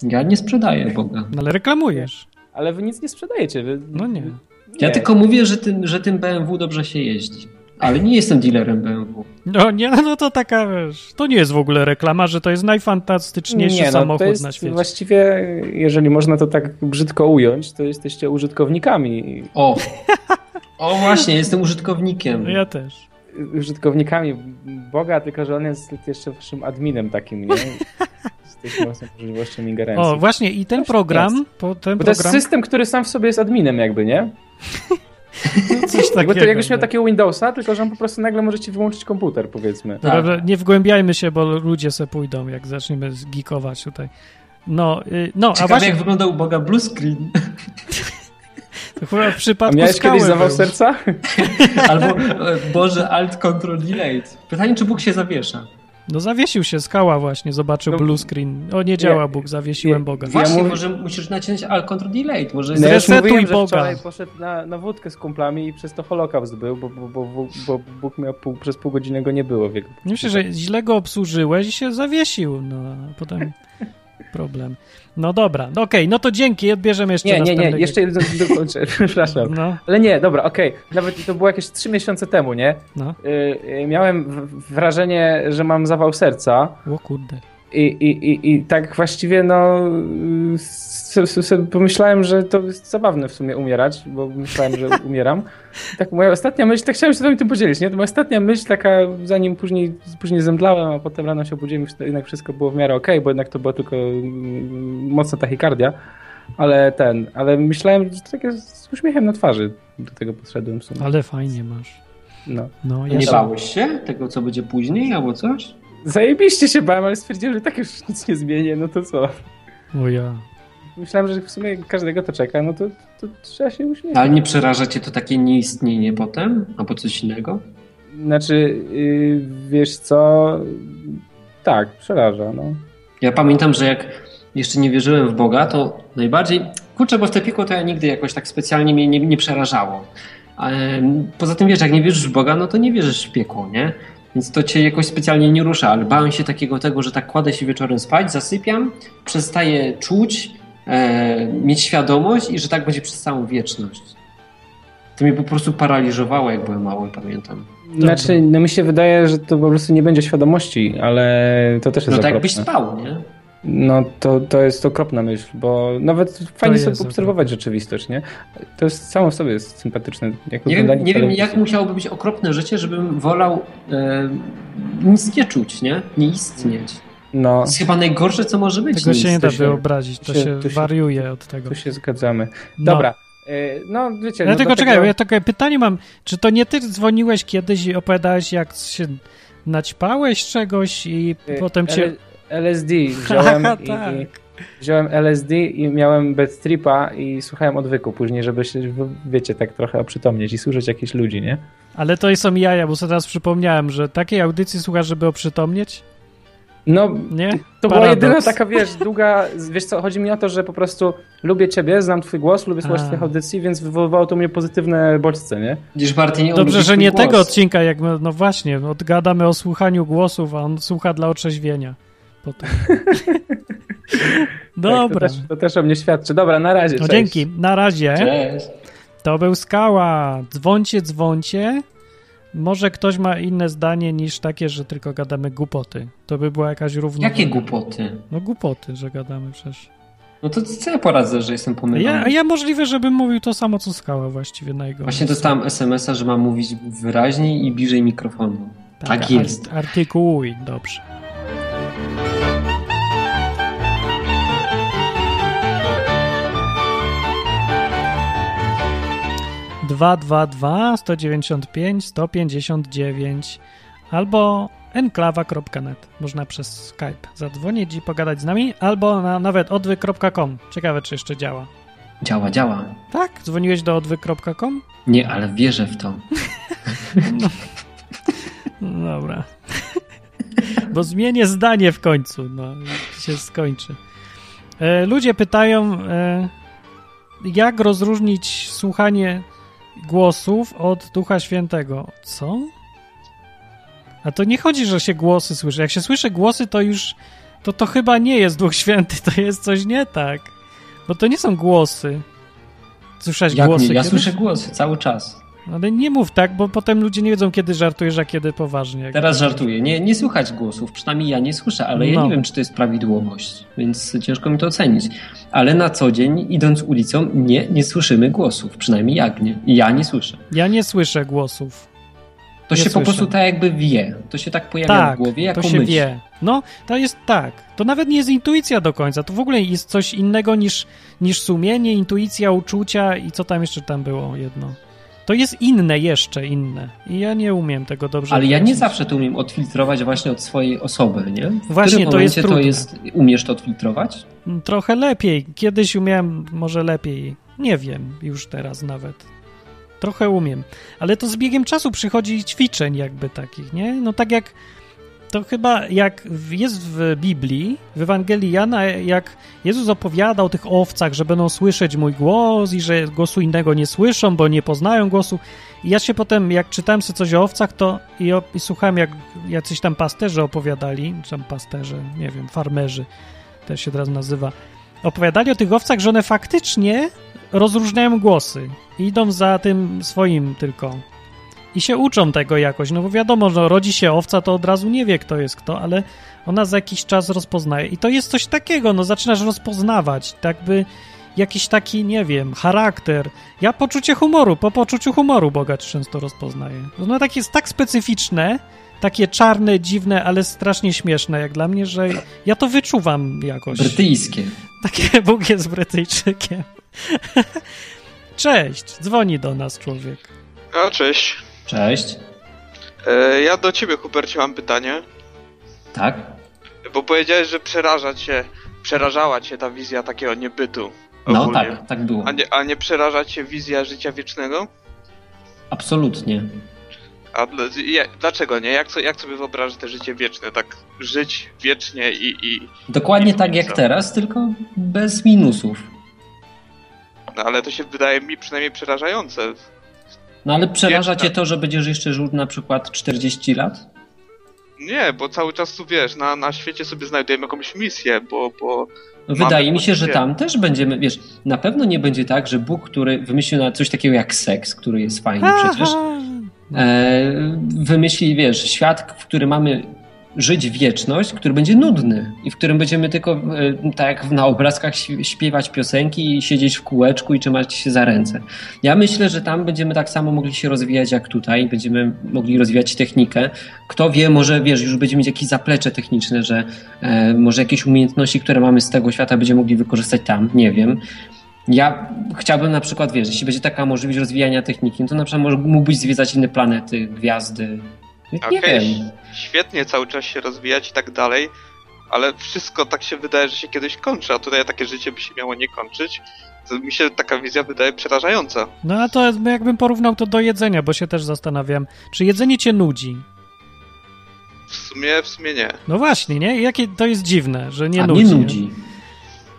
Ja nie sprzedaję Boga. No ale reklamujesz. Ale wy nic nie sprzedajecie. Wy... No nie. nie. Ja tylko mówię, że tym, że tym BMW dobrze się jeździ. Ale nie jestem dealerem BMW. No nie, [laughs] no to taka, wiesz, to nie jest w ogóle reklama, że to jest najfantastyczniejszy nie, no, samochód jest na świecie. Właściwie, jeżeli można to tak brzydko ująć, to jesteście użytkownikami. O, o właśnie, jestem użytkownikiem. Ja też. Użytkownikami Boga, tylko że on jest jeszcze waszym adminem takim, nie? z własną możliwością ingerencji. O, właśnie i ten program... Po, ten Bo program... to jest system, który sam w sobie jest adminem jakby, nie? [laughs] Coś takiego. to jakbyś miał takiego Windowsa, tylko że on po prostu nagle możecie wyłączyć komputer, powiedzmy. Tak. Dobra, nie wgłębiajmy się, bo ludzie se pójdą, jak zaczniemy geekować tutaj. No, y, no Ciekawe, a właśnie... jak wyglądał u Boga blue screen. To chyba w przypadku A miałeś kiedyś zawał serca? [laughs] Albo, e, Boże, alt control delayed. Pytanie, czy Bóg się zawiesza? No zawiesił się, skała właśnie, zobaczył no, blue screen. O, nie działa Bóg, zawiesiłem Boga. Właśnie, ja mówię, może musisz naciąć Alt Control Delete. Może no zresetuj ja Boga. wczoraj poszedł na, na wódkę z kumplami i przez to Holokaust był, bo, bo, bo, bo Bóg miał pół, przez pół godziny go nie było. W jego... Myślę, że źle go obsłużyłeś i się zawiesił. No, potem problem. No dobra, no okej, okay, no to dzięki, odbierzemy jeszcze Nie, nie, nie, jeszcze jedno dokończę, [laughs] przepraszam. No. Ale nie, dobra, okej, okay. nawet to było jakieś trzy miesiące temu, nie? No. Y, y, miałem wrażenie, że mam zawał serca. O kurde. I, i, i, I tak właściwie no pomyślałem, że to jest zabawne w sumie umierać, bo myślałem, że [laughs] umieram. Tak moja ostatnia myśl, tak chciałem się z wami tym podzielić, nie? To moja ostatnia myśl taka, zanim później, później zemdlałem, a potem rano się obudziłem i jednak wszystko było w miarę okej, okay, bo jednak to była tylko mm, mocna tachykardia. Ale ten, ale myślałem, że to takie z uśmiechem na twarzy do tego podszedłem w sumie. Ale fajnie masz. No. no ja nie bałeś się tego, co będzie później albo coś? Zajebiście się bałem, ale stwierdziłem, że tak już nic nie zmienię, no to co? O ja. Myślałem, że w sumie każdego to czeka, no to, to trzeba się uśmiechać. Ale nie przeraża cię to takie nieistnienie potem? Albo coś innego? Znaczy, yy, wiesz co, tak, przeraża, no. Ja pamiętam, że jak jeszcze nie wierzyłem w Boga, to najbardziej, kurczę, bo w te piekło to ja nigdy jakoś tak specjalnie mnie nie, nie przerażało. Poza tym wiesz, jak nie wierzysz w Boga, no to nie wierzysz w piekło, nie? Więc to cię jakoś specjalnie nie rusza, ale bałem się takiego tego, że tak kładę się wieczorem spać, zasypiam, przestaję czuć, e, mieć świadomość i że tak będzie przez całą wieczność. To mnie po prostu paraliżowało, jak byłem mały, pamiętam. Znaczy, no mi się wydaje, że to po prostu nie będzie świadomości, ale to też jest No tak jakbyś spał, nie? No to, to jest okropna myśl, bo nawet fajnie sobie obserwować rzeczywistość, nie? To jest samo w sobie jest sympatyczne. Jak nie wiem, nie wiem jak musiałoby być okropne życie, żebym wolał e, nic nie czuć, nie? Nie istnieć. No. To jest chyba najgorsze, co może być. Tego się nie da wyobrazić, to, się, to się wariuje od tego. Tu się zgadzamy. No. Dobra. No. No, wiecie. Ja no tylko czekaj, tego... ja takie pytanie mam. Czy to nie ty dzwoniłeś kiedyś i opowiadałeś, jak się naćpałeś czegoś i y potem cię. LSD [laughs] wziąłem i, tak. i, wziąłem LSD i miałem bad tripa i słuchałem odwyku później, żeby się, wiecie, tak trochę oprzytomnieć i słuchać jakichś ludzi, nie? Ale to są jaja, bo sobie teraz przypomniałem, że takiej audycji słuchasz, żeby oprzytomnieć? No, nie? to Paradoks. była jedyna taka, wiesz, długa, wiesz co, chodzi mi o to, że po prostu lubię ciebie, znam twój głos, lubię słuchać twoich audycji, więc wywoływało to mnie pozytywne bodźce, nie? Gdzieś Barty Dobrze, że nie głos. tego odcinka, jak my, no właśnie, odgadamy o słuchaniu głosów, a on słucha dla otrzeźwienia potem. Dobra. [laughs] Tak, to, też, to, też, o mnie świadczy. Dobra, na razie. No dzięki, na razie. Cześć. To był skała. Dzwoncie, dzwoncie. Może ktoś ma inne zdanie niż takie, że tylko gadamy głupoty. To by była jakaś równowaga. Jakie głupoty? No głupoty, że gadamy przecież. No to co ja poradzę, że jestem pomylony? Ja, ja możliwe, żebym mówił to samo, co skała właściwie na jego Właśnie dostałem SMS-a, że mam mówić wyraźniej i bliżej mikrofonu. Tak, tak jest. Artykułuj, dobrze. Dwa, dwa, dwa, sto dziewięćdziesiąt pięć, sto pięćdziesiąt dziewięć albo enklawa.net. Można przez Skype zadzwonić i pogadać z nami, albo na nawet odwy.com. Ciekawe, czy jeszcze działa. Działa, działa. Tak? Dzwoniłeś do odwy.com? Nie, ale wierzę w to. [laughs] no, dobra. Bo zmienię zdanie w końcu. No, się skończy. E, ludzie pytają, e, jak rozróżnić słuchanie głosów od Ducha Świętego. Co? A to nie chodzi, że się głosy słyszy. Jak się słyszy głosy, to już to, to chyba nie jest Duch Święty, to jest coś nie tak. Bo to nie są głosy. Słyszałeś Jak głosy? Nie? Ja słyszę głosy cały czas. Ale nie mów tak, bo potem ludzie nie wiedzą, kiedy żartujesz, a kiedy poważnie. Teraz żartuję. Nie, nie słychać głosów, przynajmniej ja nie słyszę, ale no. ja nie wiem, czy to jest prawidłowość, więc ciężko mi to ocenić. Ale na co dzień, idąc ulicą, nie, nie słyszymy głosów, przynajmniej jak nie. Ja nie słyszę. Ja nie słyszę głosów. To się słyszę. po prostu tak jakby wie. To się tak pojawia tak, w głowie jako to się myśl. wie. No, to jest tak. To nawet nie jest intuicja do końca. To w ogóle jest coś innego niż, niż sumienie, intuicja, uczucia i co tam jeszcze tam było jedno. To jest inne, jeszcze inne. I ja nie umiem tego dobrze Ale ja nie zawsze to umiem odfiltrować właśnie od swojej osoby, nie? W właśnie, to jest trudne. to jest... Umiesz to odfiltrować? Trochę lepiej. Kiedyś umiałem, może lepiej. Nie wiem, już teraz nawet. Trochę umiem. Ale to z biegiem czasu przychodzi ćwiczeń jakby takich, nie? No tak jak to chyba jak jest w Biblii, w Ewangelii Jana, jak Jezus opowiada o tych owcach, że będą słyszeć mój głos i że głosu innego nie słyszą, bo nie poznają głosu. I ja się potem, jak czytałem sobie coś o owcach, to i, o, i słuchałem, jak jacyś tam pasterze opowiadali, czy tam pasterze, nie wiem, farmerzy, też się teraz nazywa, opowiadali o tych owcach, że one faktycznie rozróżniają głosy. Idą za tym swoim tylko. I się uczą tego jakoś, no bo wiadomo, że rodzi się owca, to od razu nie wie, kto jest kto, ale ona za jakiś czas rozpoznaje. I to jest coś takiego, no zaczynasz rozpoznawać, tak by jakiś taki, nie wiem, charakter. Ja poczucie humoru, po poczuciu humoru bogacz często rozpoznaję. No takie jest tak specyficzne, takie czarne, dziwne, ale strasznie śmieszne jak dla mnie, że ja to wyczuwam jakoś. Brytyjskie. Takie [laughs] Bóg jest Brytyjczykiem. [laughs] Cześć, dzwoni do nas człowiek. A, cześć. Cześć. E, ja do ciebie, Hubercie, mam pytanie. Tak? Bo powiedziałeś, że przeraża cię, przerażała cię ta wizja takiego niebytu. No tak, tak było. A nie, a nie przeraża cię wizja życia wiecznego? Absolutnie. A dlaczego nie? Jak, jak sobie wyobrażasz te życie wieczne? Tak żyć wiecznie i... i Dokładnie i tak jak teraz, tylko bez minusów. No ale to się wydaje mi przynajmniej przerażające. No ale przeraża cię to, że będziesz jeszcze żył na przykład 40 lat? Nie, bo cały czas tu wiesz, na, na świecie sobie znajdujemy jakąś misję, bo. bo no Wydaje mi się, że tam też będziemy, wiesz, na pewno nie będzie tak, że Bóg, który wymyślił na coś takiego jak seks, który jest fajny przecież, e, wymyśli, wiesz, świat, w którym mamy żyć wieczność, który będzie nudny i w którym będziemy tylko, e, tak jak na obrazkach, śpiewać piosenki i siedzieć w kółeczku i trzymać się za ręce. Ja myślę, że tam będziemy tak samo mogli się rozwijać jak tutaj, będziemy mogli rozwijać technikę. Kto wie, może wiesz, już będziemy mieć jakieś zaplecze techniczne, że e, może jakieś umiejętności, które mamy z tego świata, będziemy mogli wykorzystać tam, nie wiem. Ja chciałbym na przykład, wiesz, jeśli będzie taka możliwość rozwijania techniki, to na przykład mógłbyś zwiedzać inne planety, gwiazdy, nie okay, wiem. Świetnie cały czas się rozwijać i tak dalej, ale wszystko tak się wydaje, że się kiedyś kończy, a tutaj takie życie by się miało nie kończyć. To mi się taka wizja wydaje przerażająca. No a to jakbym porównał to do jedzenia, bo się też zastanawiam, czy jedzenie cię nudzi? W sumie, w sumie nie. No właśnie, nie? Jakie to jest dziwne, że nie a nudzi. nie nudzi.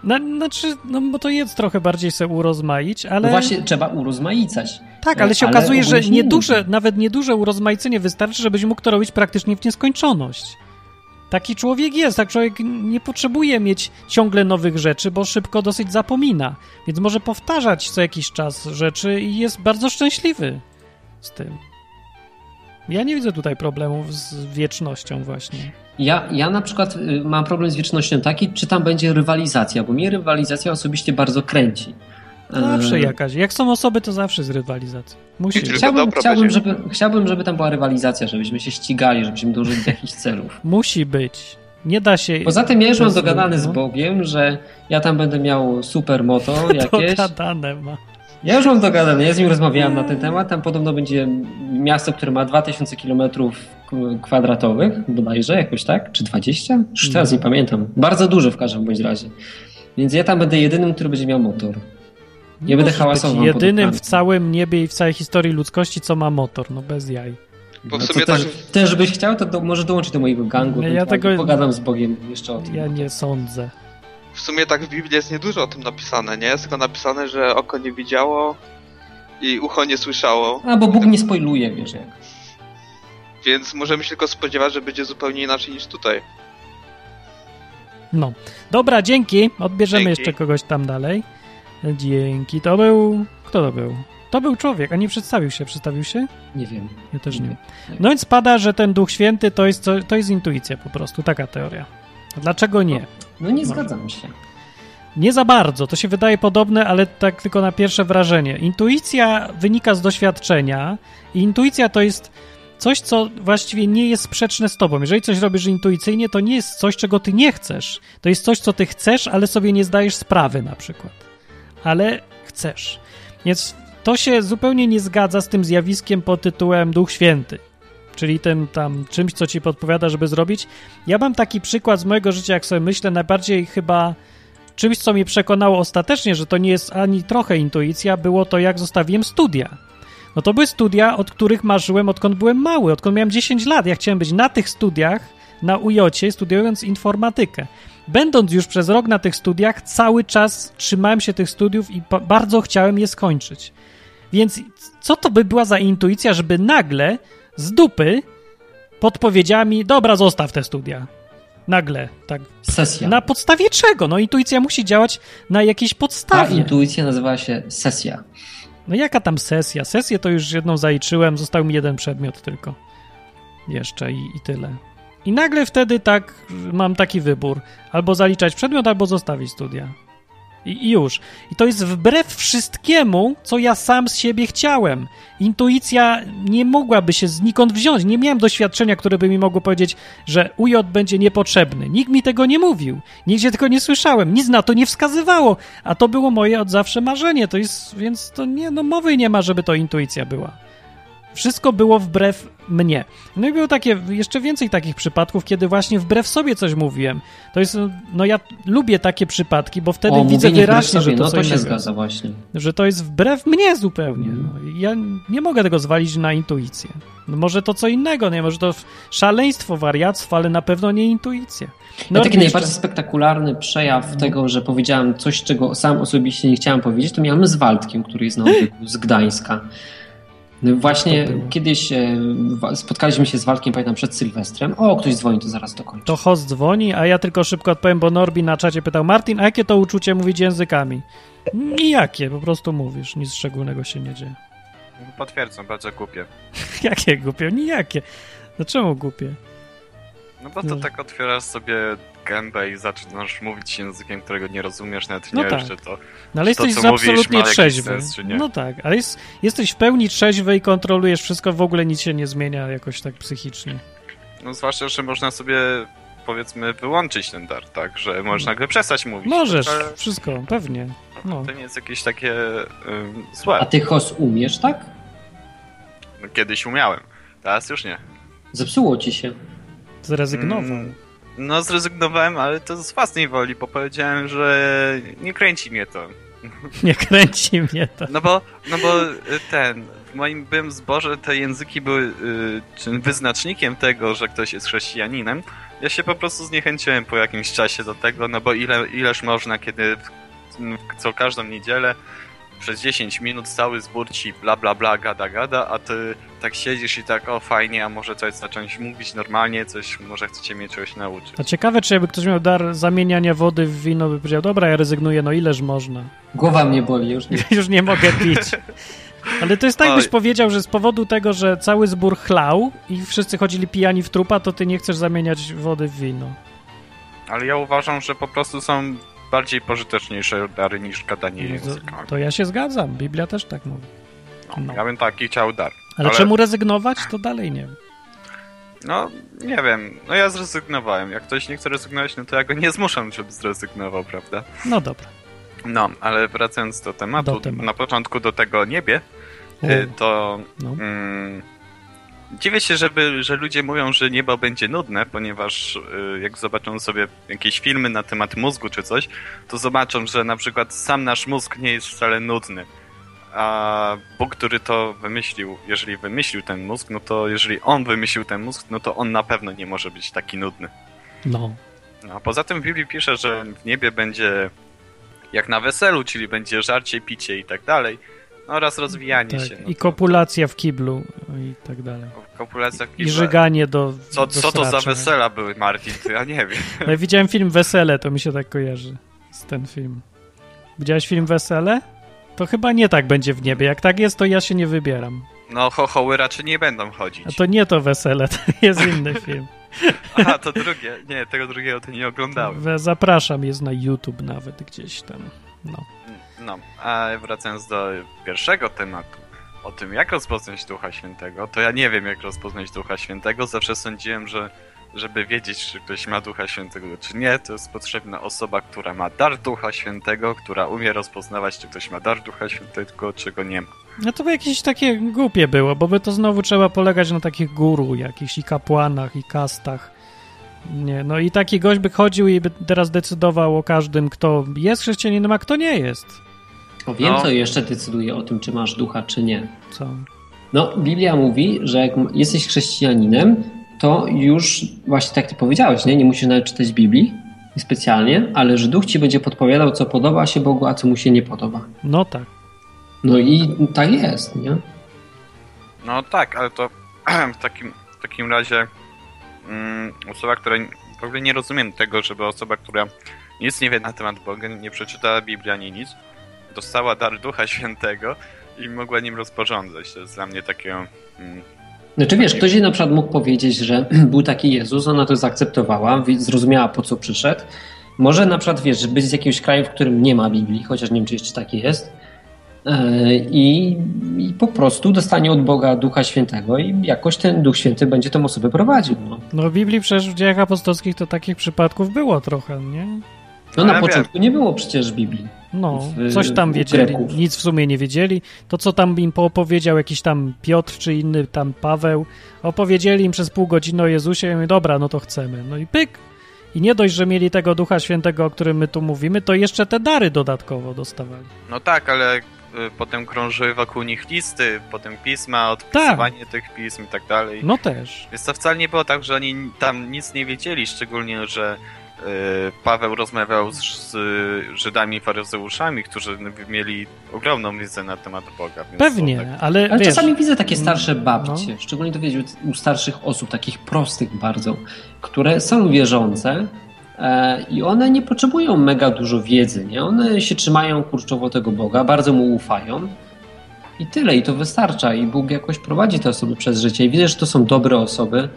No, znaczy, no bo to jest trochę bardziej se urozmaić, ale... No właśnie, trzeba urozmaicać. Tak, ale się ale okazuje, że nieduże, nawet nieduże urozmaicenie wystarczy, żebyś mógł to robić praktycznie w nieskończoność. Taki człowiek jest, tak człowiek nie potrzebuje mieć ciągle nowych rzeczy, bo szybko dosyć zapomina. Więc może powtarzać co jakiś czas rzeczy i jest bardzo szczęśliwy z tym. Ja nie widzę tutaj problemów z wiecznością właśnie. Ja, ja na przykład y, mam problem z wiecznością taki, czy tam będzie rywalizacja, bo mnie rywalizacja osobiście bardzo kręci. Zawsze e... jakaś. Jak są osoby, to zawsze z rywalizacją. Musi. Chciałbym, chciałbym, żeby, chciałbym, żeby tam była rywalizacja, żebyśmy się ścigali, żebyśmy dążyli do jakichś celów. [laughs] Musi być. Nie da się. Poza tym ja już mam dogadany z. Bogiem, że ja tam będę miał super moto [laughs] jakieś. Dogadane ma. Ja już mam dogadane, ja z nim rozmawiałem na ten temat. Tam podobno będzie miasto, które ma 2000 km kwadratowych, bodajże, jakoś tak? Czy 20? Już teraz nie pamiętam. Bardzo duży w każdym bądź razie. Więc ja tam będę jedynym, który będzie miał motor. Nie będę hałasował. Jedynym w całym niebie i w całej historii ludzkości, co ma motor, no bez jaj. Bo w no sumie też, tak... też byś chciał, to do, może dołączyć do mojego gangu. Ja tego... Pogadam z Bogiem jeszcze o tym. Ja nie sądzę. W sumie tak w Biblii jest niedużo o tym napisane, nie? Jest tylko napisane, że oko nie widziało i ucho nie słyszało. A, bo Bóg nie spoiluje, wiesz jak. Więc możemy się tylko spodziewać, że będzie zupełnie inaczej niż tutaj. No. Dobra, dzięki. Odbierzemy dzięki. jeszcze kogoś tam dalej. Dzięki. To był... Kto to był? To był człowiek, a nie przedstawił się. Przedstawił się? Nie wiem. Ja też nie. nie. No więc pada, że ten Duch Święty to jest, to jest intuicja po prostu, taka teoria. Dlaczego nie? No nie zgadzam się. Nie za bardzo, to się wydaje podobne, ale tak tylko na pierwsze wrażenie. Intuicja wynika z doświadczenia i intuicja to jest coś, co właściwie nie jest sprzeczne z tobą. Jeżeli coś robisz intuicyjnie, to nie jest coś, czego ty nie chcesz. To jest coś, co ty chcesz, ale sobie nie zdajesz sprawy na przykład. Ale chcesz. Więc to się zupełnie nie zgadza z tym zjawiskiem pod tytułem Duch Święty czyli tym tam czymś, co ci podpowiada, żeby zrobić. Ja mam taki przykład z mojego życia, jak sobie myślę, najbardziej chyba czymś, co mnie przekonało ostatecznie, że to nie jest ani trochę intuicja, było to, jak zostawiłem studia. No to były studia, od których marzyłem, odkąd byłem mały, odkąd miałem 10 lat. Ja chciałem być na tych studiach, na UJ, studiując informatykę. Będąc już przez rok na tych studiach, cały czas trzymałem się tych studiów i bardzo chciałem je skończyć. Więc co to by była za intuicja, żeby nagle z dupy podpowiedziała mi, dobra, zostaw te studia. Nagle, tak. Sesja. Na podstawie czego? No intuicja musi działać na jakiejś podstawie. Ta intuicja nazywa się sesja. No jaka tam sesja? Sesję to już jedną zaliczyłem, został mi jeden przedmiot tylko. Jeszcze i, i tyle. I nagle wtedy tak mam taki wybór. Albo zaliczać przedmiot, albo zostawić studia. I, I, już. I to jest wbrew wszystkiemu, co ja sam z siebie chciałem. Intuicja nie mogłaby się znikąd wziąć. Nie miałem doświadczenia, które by mi mogło powiedzieć, że UJ będzie niepotrzebny. Nikt mi tego nie mówił. Nigdzie tego nie słyszałem. Nic na to nie wskazywało. A to było moje od zawsze marzenie. To jest, więc to nie, no mowy nie ma, żeby to intuicja była. Wszystko było wbrew mnie. No i było takie, jeszcze więcej takich przypadków, kiedy właśnie wbrew sobie coś mówiłem. To jest, no ja lubię takie przypadki, bo wtedy o, widzę wyraźnie, że to, no to się zgadza właśnie. Że to jest wbrew mnie zupełnie. Mm. No, ja nie mogę tego zwalić na intuicję. No może to co innego, nie? Może to szaleństwo, wariactwo, ale na pewno nie intuicja. No ja taki najbardziej spektakularny przejaw no. tego, że powiedziałem coś, czego sam osobiście nie chciałem powiedzieć, to miałem z Waldkiem, który jest na z Gdańska. No właśnie kiedyś e, spotkaliśmy się z Walkiem, pamiętam, przed Sylwestrem. O, ktoś dzwoni, to zaraz dokończę. To host dzwoni, a ja tylko szybko odpowiem, bo Norbi na czacie pytał, Martin, a jakie to uczucie mówić językami? Nijakie, po prostu mówisz, nic szczególnego się nie dzieje. Potwierdzam, bardzo głupie. [laughs] jakie głupie? Nijakie. Dlaczego no głupie? No bo to no. tak otwierasz sobie gębę i zaczynasz mówić językiem, którego nie rozumiesz, nawet no nie tak. wiesz, czy to No ale to, jesteś absolutnie trzeźwy. Sens, no tak, ale jest, jesteś w pełni trzeźwy i kontrolujesz wszystko, w ogóle nic się nie zmienia jakoś tak psychicznie. No zwłaszcza, że można sobie powiedzmy wyłączyć ten dar, tak, że możesz nagle przestać mówić. Możesz, ale... wszystko, pewnie. No. To nie jest jakieś takie um, złe. A ty host umiesz, tak? No, kiedyś umiałem, teraz już nie. Zepsuło ci się. Zrezygnował. Mm, no zrezygnowałem, ale to z własnej woli, bo powiedziałem, że nie kręci mnie to. [laughs] Nie kręci mnie to. No bo, no bo y, ten, w moim byłym zborze te języki były y, wyznacznikiem tego, że ktoś jest chrześcijaninem. Ja się po prostu zniechęciłem po jakimś czasie do tego, no bo ile, ileż można, kiedy w, w co każdą niedzielę przez 10 minut cały zbór ci bla bla bla gada gada, a ty tak siedzisz i tak o fajnie, a może coś zacząć mówić normalnie, coś, może chcecie mnie czegoś nauczyć. A ciekawe, czy jakby ktoś miał dar zamieniania wody w wino, by powiedział, dobra, ja rezygnuję, no ileż można. Głowa mnie boli, już nie, [laughs] już nie mogę pić. Ale to jest tak, byś powiedział, że z powodu tego, że cały zbór chlał i wszyscy chodzili pijani w trupa, to ty nie chcesz zamieniać wody w wino. Ale ja uważam, że po prostu są bardziej pożyteczniejsze dary niż gadanie no językami. To ja się zgadzam, Biblia też tak mówi. No, no. Ja bym taki chciał dar. Ale, ale, czemu rezygnować, to dalej nie wiem. No, nie wiem. No ja zrezygnowałem. Jak ktoś nie chce rezygnować, no to ja go nie zmuszam, żeby zrezygnował, prawda? No dobra. No, ale wracając do tematu, do tematu. na początku do tego niebie, y, to no. mm, dziwię się, żeby, że ludzie mówią, że niebo będzie nudne, ponieważ y, jak zobaczą sobie jakieś filmy na temat mózgu czy coś, to zobaczą, że na przykład sam nasz mózg nie jest wcale nudny. A Bóg, który to wymyślił, jeżeli wymyślił ten mózg, no to jeżeli on wymyślił ten mózg, no to on na pewno nie może być taki nudny. No. no a poza tym w Biblii pisze, że w niebie będzie jak na weselu, czyli będzie żarcie, picie i tak dalej. No oraz rozwijanie tak, się. No I kopulacja w kiblu i tak dalej. Kopulacja w kiblu. I żyganie do. Co, do co to za wesela były, Martin? To ja nie wiem. No, ja widziałem film Wesele, to mi się tak kojarzy z ten film. Widziałeś film Wesele? To chyba nie tak będzie w niebie. Jak tak jest, to ja się nie wybieram. No, chochoły raczej nie będą chodzić. A to nie to Wesele, [laughs] to jest inny film. Aha, to drugie. Nie, tego drugiego to nie oglądałem. Zapraszam, jest na YouTube nawet gdzieś tam. No. No, a wracając do pierwszego tematu, o tym jak rozpoznać Ducha Świętego, to ja nie wiem jak rozpoznać Ducha Świętego. Zawsze sądziłem, że żeby wiedzieć, czy ktoś ma Ducha Świętego, czy nie, to jest potrzebna osoba, która ma dar Ducha Świętego, która umie rozpoznawać, czy ktoś ma dar Ducha Świętego, czy go nie ma. No to by jakieś takie głupie było, bo by to znowu trzeba polegać na takich guru, jakichś i kapłanach, i kastach. Nie, no i taki gość by chodził i by teraz decydował o każdym, kto jest chrześcijaninem, a kto nie jest. O, wiem, no. co jeszcze decyduje o tym, czy masz ducha, czy nie. Co? No, Biblia mówi, że jak jesteś chrześcijaninem, to już właśnie tak ty powiedziałeś, nie? Nie musisz nawet czytać Biblii specjalnie, ale że duch ci będzie podpowiadał, co podoba się Bogu, a co mu się nie podoba. No tak. No i tak jest, nie? No tak, ale to [clears throat] w takim, w takim razie mm, osoba, która w ogóle nie rozumiem tego, żeby osoba, która nic nie wie na temat Boga, nie przeczytała Biblii ani nic, dostała dar Ducha Świętego i mogła nim rozporządzać. To jest dla mnie takie... Mm, znaczy wiesz, ktoś jej na przykład mógł powiedzieć, że [clears throat] był taki Jezus, ona to zaakceptowała, zrozumiała po co przyszedł. Może na przykład, wiesz, być z jakiegoś kraju, w którym nie ma Biblii, chociaż nie wiem, czy jeszcze taki jest, e, i, i, po prostu dostanie od Boga Ducha Świętego i jakoś ten Duch Święty będzie tą osobę prowadził. No, no w Biblii przecież w dziejach apostolskich to takich przypadków było trochę, nie? No na początku nie było przecież Biblii. No, coś tam wiedzieli, nic w sumie nie wiedzieli. To, co tam im poopowiedział jakiś tam Piotr czy inny tam Paweł, opowiedzieli im przez pół godziny o Jezusie i dobra, no to chcemy. No i pyk. I nie dość, że mieli tego Ducha Świętego, o którym my tu mówimy, to jeszcze te dary dodatkowo dostawali. No tak, ale y, potem krążyły wokół nich listy, potem pisma, odpisywanie tak. tych pism i tak dalej. No też. Więc to wcale nie było tak, że oni tam nic nie wiedzieli, szczególnie, że Y, Paweł rozmawiał z, z Żydami i faryzeuszami, którzy mieli ogromną wiedzę na temat Boga. Pewnie, tak... ale, ale wiesz, czasami widzę takie starsze babcie, no. szczególnie to wiecie, u starszych osób, takich prostych bardzo, które są wierzące e, i one nie potrzebują mega dużo wiedzy, nie? One się trzymają kurczowo tego Boga, bardzo mu ufają i tyle, i to wystarcza i Bóg jakoś prowadzi te osoby przez życie i widzę, że to są dobre osoby,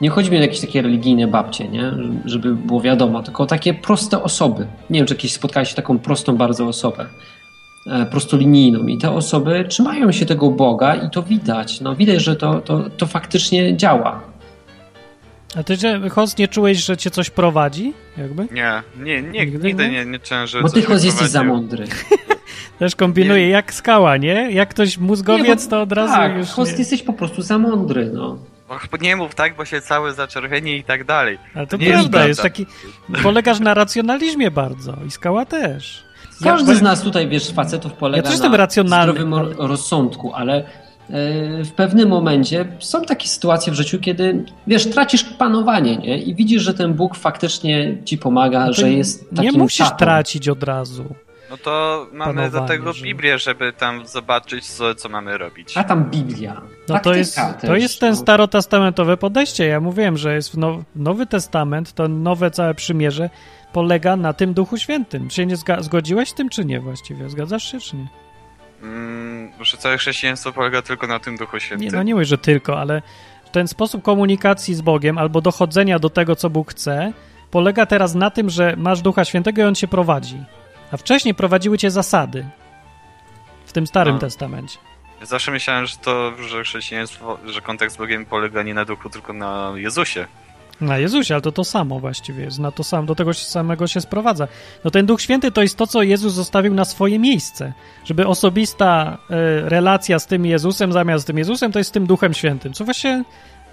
nie chodzi mi o jakieś takie religijne babcie, nie? żeby było wiadomo, tylko takie proste osoby. Nie wiem, czy jakieś spotkałeś taką prostą bardzo osobę, e, prostolinijną i te osoby trzymają się tego Boga i to widać. No, widać, że to, to, to faktycznie działa. A ty, Host, nie czułeś, że cię coś prowadzi? Jakby? Nie, nie, nie nigdy, nigdy nie, nie czułem, że Bo ty, Host, jesteś za mądry. [laughs] Też kombinuje nie. jak skała, nie? Jak ktoś mózgowiec, nie, to od razu tak, już Host, nie. jesteś po prostu za mądry, no. [laughs] Nie mów tak, bo się cały zaczerwieni i tak dalej. Ale to, nie prawda, jest, jest taki... Polegasz na racjonalizmie bardzo i skała też. Każdy ja, z nas tutaj, wiesz, facetów polega ja też jestem na racjonalny, zdrowym rozsądku, ale e, w pewnym momencie są takie sytuacje w życiu, kiedy wiesz, tracisz panowanie nie? i widzisz, że ten Bóg faktycznie ci pomaga, no że jest takim Nie musisz tatą. tracić od razu. No to mamy do tego że... Biblię, żeby tam zobaczyć, co, co mamy robić. A tam Biblia. No to jest, to jest ten no. starotestamentowe podejście. Ja mówiłem, że jest now, Nowy Testament, to nowe całe przymierze polega na tym Duchu Świętym. Czy nie zgodziłeś z tym, czy nie właściwie? Zgadzasz się, czy nie? Mm, że całe chrześcijaństwo polega tylko na tym Duchu Świętym. Nie, no nie mówię, że tylko, ale ten sposób komunikacji z Bogiem albo dochodzenia do tego, co Bóg chce, polega teraz na tym, że masz Ducha Świętego i On cię prowadzi. A wcześniej prowadziły cię zasady w tym Starym no. Testamencie. Zawsze myślałem, że to, że chrześcijaństwo, że kontakt z Bogiem polega nie na duchu, tylko na Jezusie. Na Jezusie, ale to to samo właściwie jest. Na to sam, do tego samego się sprowadza. No ten Duch Święty to jest to, co Jezus zostawił na swoje miejsce. Żeby osobista y, relacja z tym Jezusem zamiast z tym Jezusem, to jest z tym Duchem Świętym. Co właśnie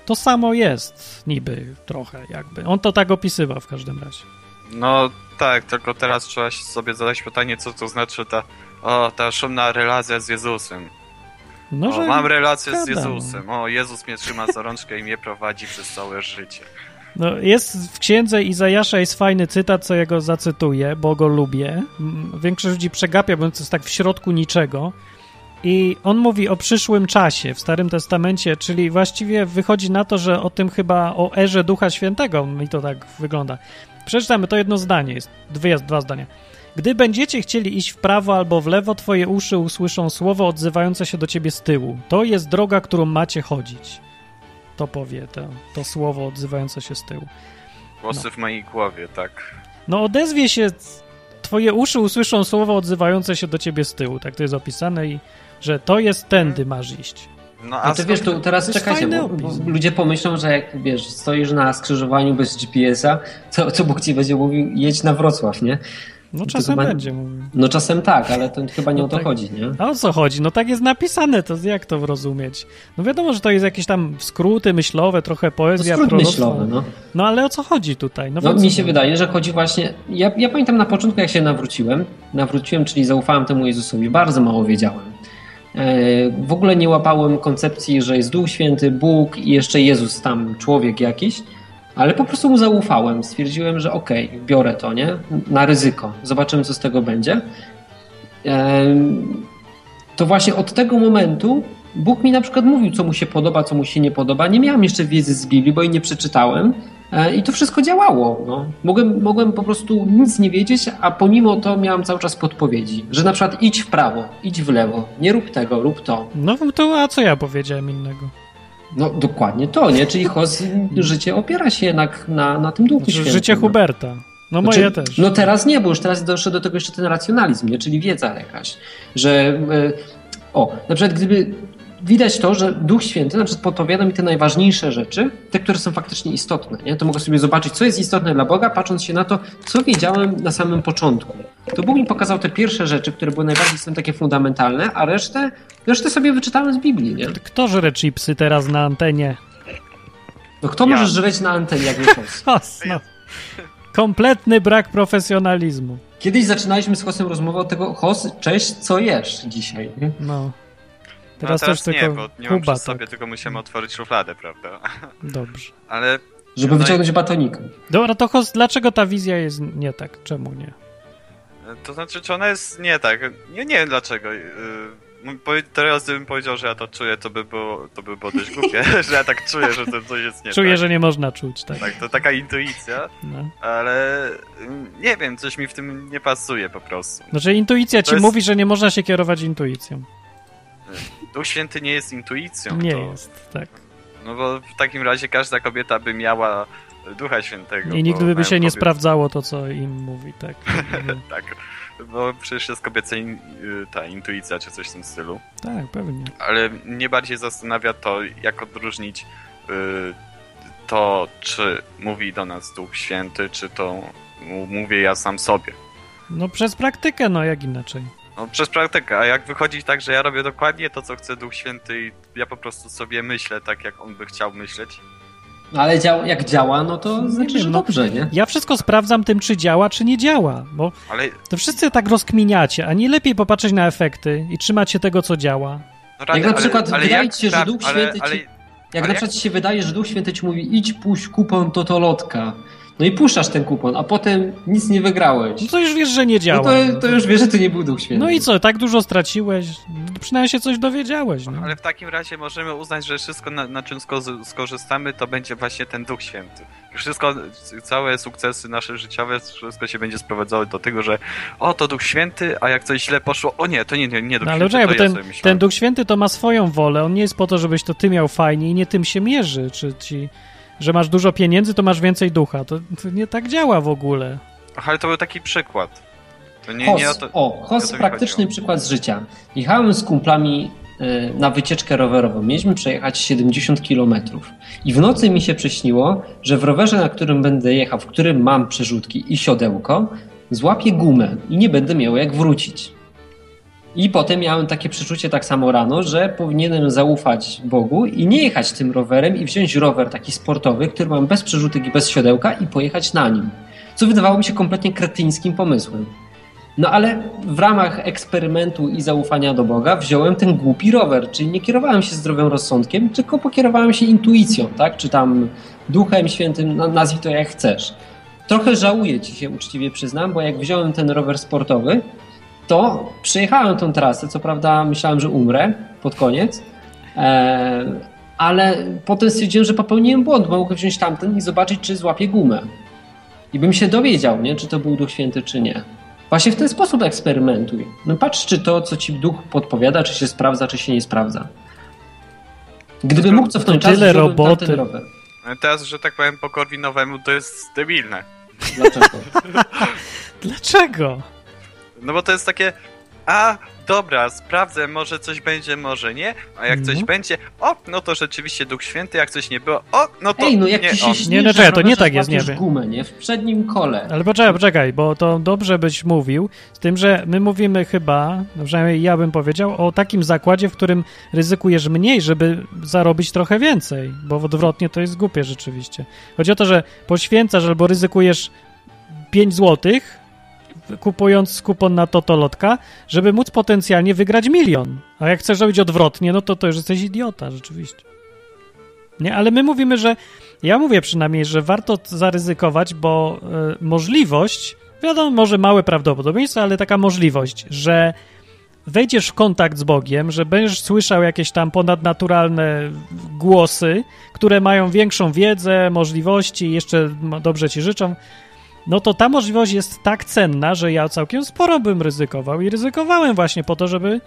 to samo jest niby trochę jakby. On to tak opisywał w każdym razie. No tak, tylko teraz trzeba sobie zadać pytanie, co to znaczy ta, o, ta szumna relacja z Jezusem. No, o, mam relację z Jezusem. O, Jezus mnie trzyma za rączkę i mnie prowadzi przez całe życie. No, jest w księdze Izajasza jest fajny cytat, co ja go zacytuję, bo go lubię. Większość ludzi przegapia, bo to jest tak w środku niczego. I on mówi o przyszłym czasie w Starym Testamencie, czyli właściwie wychodzi na to, że o tym chyba o erze Ducha Świętego mi to tak wygląda. Przeczytamy to jedno zdanie, jest dwie, dwa zdania. Gdy będziecie chcieli iść w prawo albo w lewo, twoje uszy usłyszą słowo odzywające się do ciebie z tyłu. To jest droga, którą macie chodzić. To powie to, to słowo odzywające się z tyłu. Głosy no. w mojej głowie, tak. No odezwie się, twoje uszy usłyszą słowo odzywające się do ciebie z tyłu. Tak to jest opisane i że to jest tędy masz iść. No, a to wiesz, to teraz to czekajcie, bo, bo, ludzie pomyślą, że jak wiesz, stoisz na skrzyżowaniu bez GPS-a, co, co Bóg ci będzie mówił, jedź na Wrocław, nie? No czasem chyba, będzie mówił. No czasem tak, ale to chyba nie no o to tak, chodzi, nie? A o co chodzi? No tak jest napisane, to jak to rozumieć? No wiadomo, że to jest jakieś tam skróty myślowe, trochę poezja, no skrót myślowy, no. No ale o co chodzi tutaj? No, no mi się wydaje, że chodzi właśnie... Ja, ja pamiętam na początku, jak się nawróciłem, nawróciłem, czyli zaufałem temu Jezusowi, bardzo mało wiedziałem. E, w ogóle nie łapałem koncepcji, że jest Duch Święty, Bóg i jeszcze Jezus tam, człowiek jakiś, ale po prostu mu zaufałem. Stwierdziłem, że okej, okay, biorę to, nie? Na ryzyko. Zobaczymy, co z tego będzie. E, to właśnie od tego momentu Bóg mi na przykład mówił, co mu się podoba, co mu się nie podoba. Nie miałem jeszcze wiedzy z Biblii, bo jej nie przeczytałem. E, I to wszystko działało. No. Mogłem, mogłem po prostu nic nie wiedzieć, a pomimo to miałem cały czas podpowiedzi, że na przykład idź w prawo, idź w lewo, nie rób tego, rób to. No to a co ja powiedziałem innego? No dokładnie to, nie? Czyli Hos, życie opiera się jednak na, na tym duchu świętym. Życie no. Huberta. No moje znaczy, też. No teraz nie, bo już teraz doszedł do tego jeszcze ten racjonalizm, nie? czyli wiedza jakaś. Że e, o, na przykład gdyby widać to, że Duch Święty na przykład podpowiada mi te najważniejsze rzeczy, te, które są faktycznie istotne. Nie? To mogę sobie zobaczyć, co jest istotne dla Boga, patrząc się na to, co wiedziałem na samym początku. To Bóg mi pokazał te pierwsze rzeczy, które były najbardziej są takie fundamentalne, a resztę, resztę sobie wyczytałem z Biblii. Nie? Kto żre chipsy teraz na antenie? No kto ja. może żreć na antenie, jak nie Hos? [laughs] no. Kompletny brak profesjonalizmu. Kiedyś zaczynaliśmy z Hosem rozmowę o tego, Hos, cześć, co jesz dzisiaj? No. Teraz, no, teraz nie, bo nie mam Kuba, przy sobie, tak. tylko musimy otworzyć szufladę, prawda? Dobrze. Ale... Żeby no wyciągnąć i... batonika. Dobra, to host, dlaczego ta wizja jest nie tak? Czemu nie? To znaczy, czy ona jest nie tak? Nie, nie wiem dlaczego. Y, teraz gdybym powiedział, że ja to czuję, to by było, to by było dość głupie, [laughs] że ja tak czuję, że to coś jest nie Czuję, tak. że nie można czuć, tak. Tak, to taka intuicja, no. ale mm, nie wiem, coś mi w tym nie pasuje po prostu. Znaczy intuicja to ci jest... mówi, że nie można się kierować intuicją. Duch Święty nie jest intuicją. Nie to... jest, tak. No bo w takim razie każda kobieta by miała Ducha Świętego. I nigdy by się nie sprawdzało to, co im mówi, tak. [laughs] tak, bo przecież jest kobieca in, ta intuicja, czy coś w tym stylu. Tak, pewnie. Ale mnie bardziej zastanawia to, jak odróżnić y, to, czy mówi do nas Duch Święty, czy to mówię ja sam sobie. No przez praktykę, no jak inaczej. No, przez praktykę, a jak wychodzi tak, że ja robię dokładnie to, co chce Duch Święty i ja po prostu sobie myślę tak, jak on by chciał myśleć. No, ale dział, jak działa, no to znaczy, że no, dobrze, nie? Ja wszystko sprawdzam tym, czy działa, czy nie działa, bo ale... to wszyscy tak rozkminiacie, a nie lepiej popatrzeć na efekty i trzymać się tego, co działa. No, jak na przykład ale, wydaje ci się, że Duch Święty ci... Jak na przykład ci się wydaje, że Duch Święty ci mówi idź, puść kupę totolotka No i puszczasz ten kupon, a potem nic nie wygrałeś. No to już wiesz, że nie działa. No to, to już wiesz, że to nie był Duch Święty. No i co, tak dużo straciłeś? Przynajmniej się coś dowiedziałeś. No. Ale w takim razie możemy uznać, że wszystko, na, na czym skorzystamy, to będzie właśnie ten Duch Święty. Wszystko, całe sukcesy nasze życiowe, wszystko się będzie sprowadzało do tego, że o, to Duch Święty, a jak coś źle poszło, o nie, to nie, nie, nie Duch no, ale Święty, czekaj, bo ten, ten Duch Święty to ma swoją wolę, on nie jest po to, żebyś to ty miał fajnie i nie tym się mierzy, czy ci że masz dużo pieniędzy, to masz więcej ducha. To, to nie tak działa w ogóle. Ach, ale to był taki przykład. To nie, Hos, nie o, to, o, Hos, praktyczny przykład z życia. Jechałem z kumplami y, na wycieczkę rowerową. Mieliśmy przejechać 70 km. I w nocy mi się przyśniło, że w rowerze, na którym będę jechał, w którym mam przerzutki i siodełko, złapię gumę i nie będę miał jak wrócić. I potem miałem takie przeczucie tak samo rano, że powinienem zaufać Bogu i nie jechać tym rowerem i wziąć rower taki sportowy, który mam bez przerzutek i bez siodełka i pojechać na nim. Co wydawało mi się kompletnie kretyńskim pomysłem. No ale w ramach eksperymentu i zaufania do Boga wziąłem ten głupi rower, czyli nie kierowałem się zdrowym rozsądkiem, tylko pokierowałem się intuicją, tak? Czy tam duchem świętym, nazwij to jak chcesz. Trochę żałuję ci się uczciwie przyznam, bo jak wziąłem ten rower sportowy, to przejechałem tą trasę. Co prawda myślałem, że umrę pod koniec, e, ale potem stwierdziłem, że popełniłem błąd, bo mogłem wziąć tamten i zobaczyć, czy złapię gumę. I bym się dowiedział, nie, czy to był Duch Święty, czy nie. Właśnie w ten sposób eksperymentuj. No patrz, czy to, co ci duch podpowiada, czy się sprawdza, czy się nie sprawdza. Gdyby mógł cofnąć czas, tyle roboty. rower. Teraz, że tak powiem, po Korwinowemu to jest debilne. Dlaczego? [laughs] Dlaczego? No bo to jest takie, a dobra, sprawdzę, może coś będzie, może nie, a jak coś mhm. będzie, o, no to rzeczywiście Duch Święty, jak coś nie było, o, no to Ej, no jak nie, ci się śni, Nie, no czekaj, to nie tak jest, nie wiem. gumę, nie? W przednim kole. Ale poczekaj, poczekaj, bo to dobrze byś mówił, z tym, że my mówimy chyba, no przynajmniej ja bym powiedział, o takim zakładzie, w którym ryzykujesz mniej, żeby zarobić trochę więcej, bo odwrotnie to jest głupie rzeczywiście. Chodzi o to, że poświęcasz albo ryzykujesz 5 złotych, kupując kupon na Totolotka, żeby móc potencjalnie wygrać milion. A jak chcesz robić odwrotnie, no to to już jesteś idiota, rzeczywiście. Nie, ale my mówimy, że ja mówię przynajmniej, że warto zaryzykować, bo y, możliwość, wiadomo, może małe prawdopodobieństwo, ale taka możliwość, że wejdziesz w kontakt z Bogiem, że będziesz słyszał jakieś tam ponadnaturalne głosy, które mają większą wiedzę, możliwości, jeszcze dobrze ci życzą, no to ta możliwość jest tak cenna, że ja całkiem sporo bym ryzykował i ryzykowałem właśnie po to, żeby.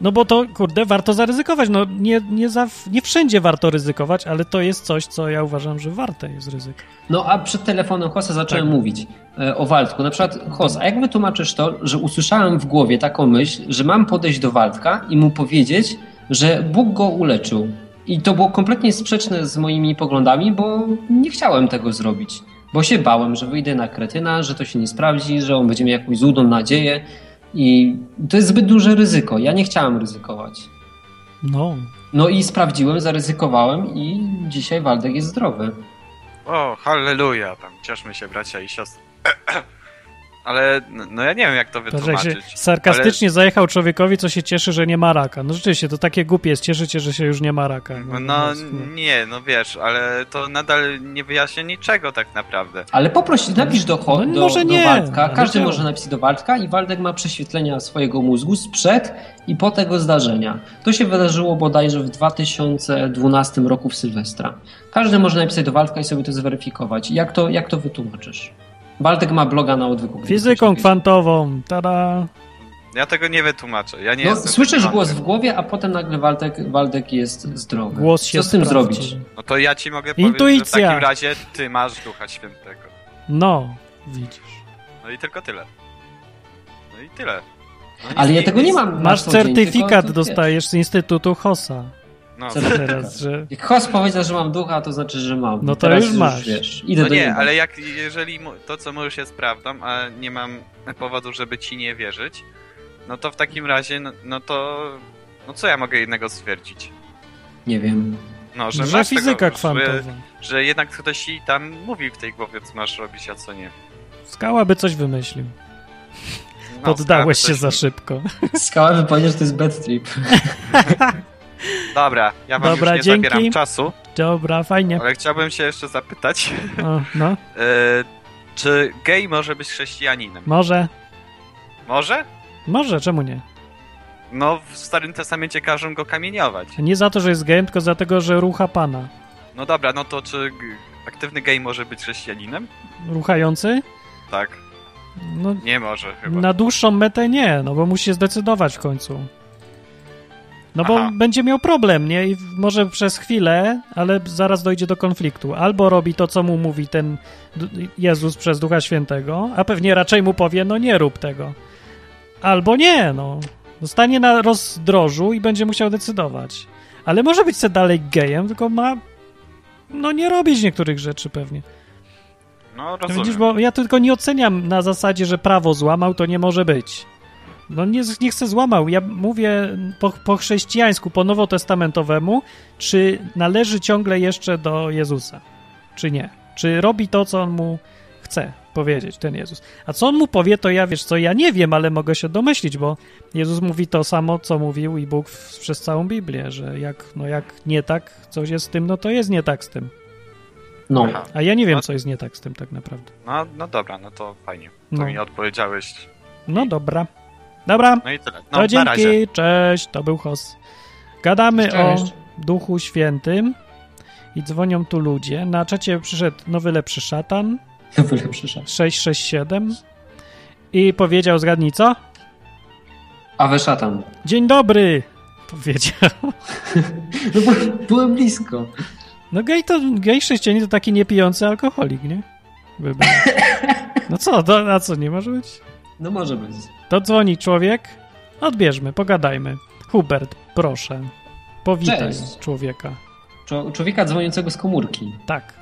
No bo to, kurde, warto zaryzykować. No nie, nie, za, nie wszędzie warto ryzykować, ale to jest coś, co ja uważam, że warte jest ryzyko. No a przed telefonem Hosa zacząłem tak. mówić e, o Waldku. Na przykład, Hos, a jak wytłumaczysz to, że usłyszałem w głowie taką myśl, że mam podejść do Waldka i mu powiedzieć, że Bóg go uleczył. I to było kompletnie sprzeczne z moimi poglądami, bo nie chciałem tego zrobić bo się bałem, że wyjdę na kretyna, że to się nie sprawdzi, że on będzie miał jakąś złudą nadzieję i to jest zbyt duże ryzyko. Ja nie chciałem ryzykować. No. No i sprawdziłem, zaryzykowałem i dzisiaj Waldek jest zdrowy. O, halleluja, tam cieszmy się bracia i siostry. [clears throat] Ale no ja nie wiem, jak to wytłumaczyć. To, sarkastycznie ale... zajechał człowiekowi, co się cieszy, że nie ma raka. No rzeczywiście, to takie głupie jest, cieszycie, że się już nie ma raka. No, no, nie, no wiesz, ale to nadal nie wyjaśnia niczego tak naprawdę. Ale poproś, napisz do, no, do, może do Waldka, każdy może napisać do Waldka i Waldek ma prześwietlenia swojego mózgu sprzed i po tego zdarzenia. To się wydarzyło bodajże w 2012 roku w Sylwestra. Każdy może napisać do Waldka i sobie to zweryfikować. Jak to, jak to wytłumaczysz? Waldek ma bloga na odwyku. Fizyką kwantową, tada! Ja tego nie wytłumaczę. Ja nie no, słyszysz głos w głowie, a potem nagle Waldek, Waldek jest zdrowy. Głos się Co z tym sprawdzi. zrobić? No to ja ci mogę Intuicja. powiedzieć, że w takim razie ty masz Ducha Świętego. No, widzisz. No i tylko tyle. No i tyle. No Ale ja tego nie mam. Masz certyfikat, dzień, dostajesz z Instytutu HOSA. No, Co teraz, [laughs] że... Jak Hos powiedział, że mam ducha, to znaczy, że mam. No to teraz już masz. wiesz, idę no do nie, nieba. ale jak, jeżeli to, co mówisz jest prawdą, a nie mam powodu, żeby ci nie wierzyć, no to w takim razie, no, no to... No co ja mogę innego stwierdzić? Nie wiem. No, że, że fizyka tego, kwantowa. Że, że jednak ktoś ci tam mówi w tej głowie, co masz robić, a co nie. Skała by coś wymyślił. No, Poddałeś się za szybko. Skała by powiedział, że to jest bad trip. [laughs] Dobra, ja wam Dobra, już nie dzięki. zabieram czasu. Dobra, fajnie. Ale chciałbym się jeszcze zapytać. O, no. [laughs] e, czy gej może być chrześcijaninem? Może. Może? Może, czemu nie? No, w Starym Testamencie każą go kamieniować. Nie za to, że jest gejem, tylko za tego, że rucha Pana. No dobra, no to czy aktywny gej może być chrześcijaninem? Ruchający? Tak. No, nie może chyba. Na dłuższą metę nie, no bo musi się zdecydować w końcu. No bo Aha. będzie miał problem, nie? I może przez chwilę, ale zaraz dojdzie do konfliktu. Albo robi to, co mu mówi ten Jezus przez Ducha Świętego, a pewnie raczej mu powie, no nie rób tego. Albo nie, no. Zostanie na rozdrożu i będzie musiał decydować. Ale może być se dalej gejem, tylko ma no nie robić niektórych rzeczy pewnie. No, rozumiem. Widzisz, bo ja tylko nie oceniam na zasadzie, że prawo złamał, to nie może być. No nie, nie chcę złamał. Ja mówię po, po chrześcijańsku, po nowotestamentowemu, czy należy ciągle jeszcze do Jezusa, czy nie. Czy robi to, co on mu chce powiedzieć, ten Jezus. A co on mu powie, to ja, wiesz co, ja nie wiem, ale mogę się domyślić, bo Jezus mówi to samo, co mówił i Bóg w, przez całą Biblię, że jak, no jak nie tak coś jest z tym, no to jest nie tak z tym. No. A ja nie wiem, no, co jest nie tak z tym tak naprawdę. No, no dobra, no to fajnie. To no. mi odpowiedziałeś. No dobra. Dobra. No i tyle. No, to dzięki, cześć, to był Hos. Gadamy cześć. o Duchu Świętym i dzwonią tu ludzie. Na czacie przyszedł nowy lepszy szatan. Nowy lepszy szatan. 667 i powiedział, zgadnij co? Awe szatan. Dzień dobry, powiedział. [laughs] no bo byłem blisko. No gej to, gej chrześcijanin to taki niepijący alkoholik, nie? No co, to, na co, nie może być? No może być. To dzwoni człowiek, odbierzmy, pogadajmy. Hubert, proszę, powitaj Cześć. człowieka. człowieka dzwoniącego z komórki. Tak.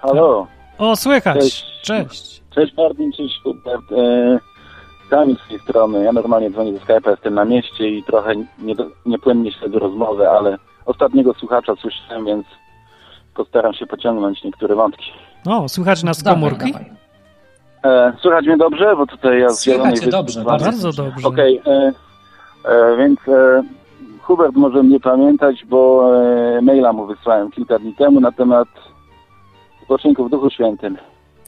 Halo. O, słychać. Cześć. Cześć, cześć Martin, cześć Hubert. E, Kamil z tej strony. Ja normalnie dzwonię ze Skype'a, jestem na mieście i trochę nie, niepłynnie śledzę rozmowę, ale ostatniego słuchacza słyszałem, więc postaram się pociągnąć niektóre wątki. O, słychać nas z komórki? Dawaj, dawaj. E, słychać mnie dobrze? Bo tutaj ja z Słychać dobrze, bardzo dobrze. Okej, okay, e, e, więc e, Hubert może mnie pamiętać, bo e, maila mu wysłałem kilka dni temu na temat spoczynku w Duchu Świętym.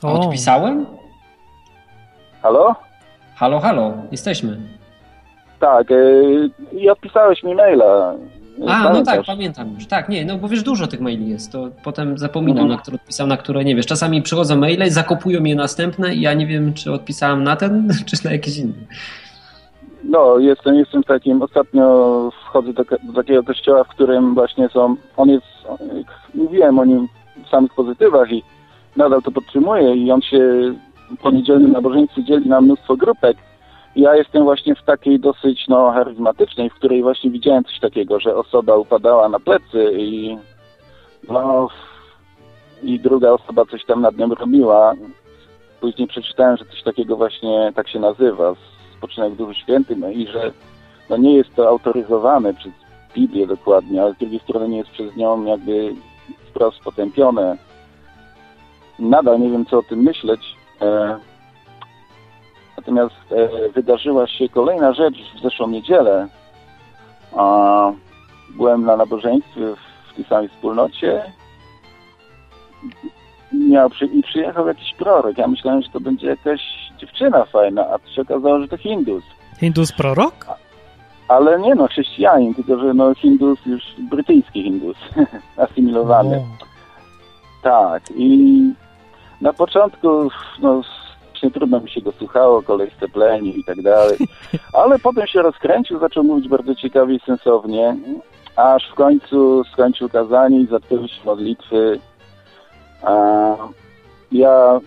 O. Odpisałem? Halo? Halo, halo, jesteśmy. Tak, e, i odpisałeś mi maila. A, no tak, pamiętam już. Tak, nie, no bo wiesz, dużo tych maili jest, to potem zapominam, mhm. na które odpisałem, na które nie wiesz. Czasami przychodzą maile, zakopują je następne i ja nie wiem, czy odpisałem na ten, [laughs] czy na jakiś inny. No, jestem, jestem takim, ostatnio wchodzę do, do takiego kościoła, w którym właśnie są, on jest, mówiłem o nim w samych pozytywach i nadal to podtrzymuję i on się po niedzielnym nabożeństwie dzieli na mnóstwo grupek ja jestem właśnie w takiej dosyć no, charyzmatycznej, w której właśnie widziałem coś takiego, że osoba upadała na plecy i no i druga osoba coś tam nad nią robiła. Później przeczytałem, że coś takiego właśnie tak się nazywa, spoczynek w Duchu Świętym i że no nie jest to autoryzowane przez Biblię dokładnie, ale z drugiej strony nie jest przez nią jakby wprost potępione. Nadal nie wiem, co o tym myśleć. E, Natomiast e, wydarzyła się kolejna rzecz w zeszłą niedzielę. Byłem na nabożeństwie w tej samej wspólnocie miał przy, i przyjechał jakiś prorok. Ja myślałem, że to będzie jakaś dziewczyna fajna, a to się okazało, że to Hindus. Hindus prorok? ale nie no, chrześcijanin, tylko że no Hindus już brytyjski Hindus, [laughs] asymilowany. Tak, i na początku no, faktycznie trudno mi się go słuchało, kolej stepleni i tak dalej. [laughs] Ale potem się rozkręcił, zaczął mówić bardzo ciekawie i sensownie, aż w końcu skończył kazanie i zaczęły się modlitwy. A ja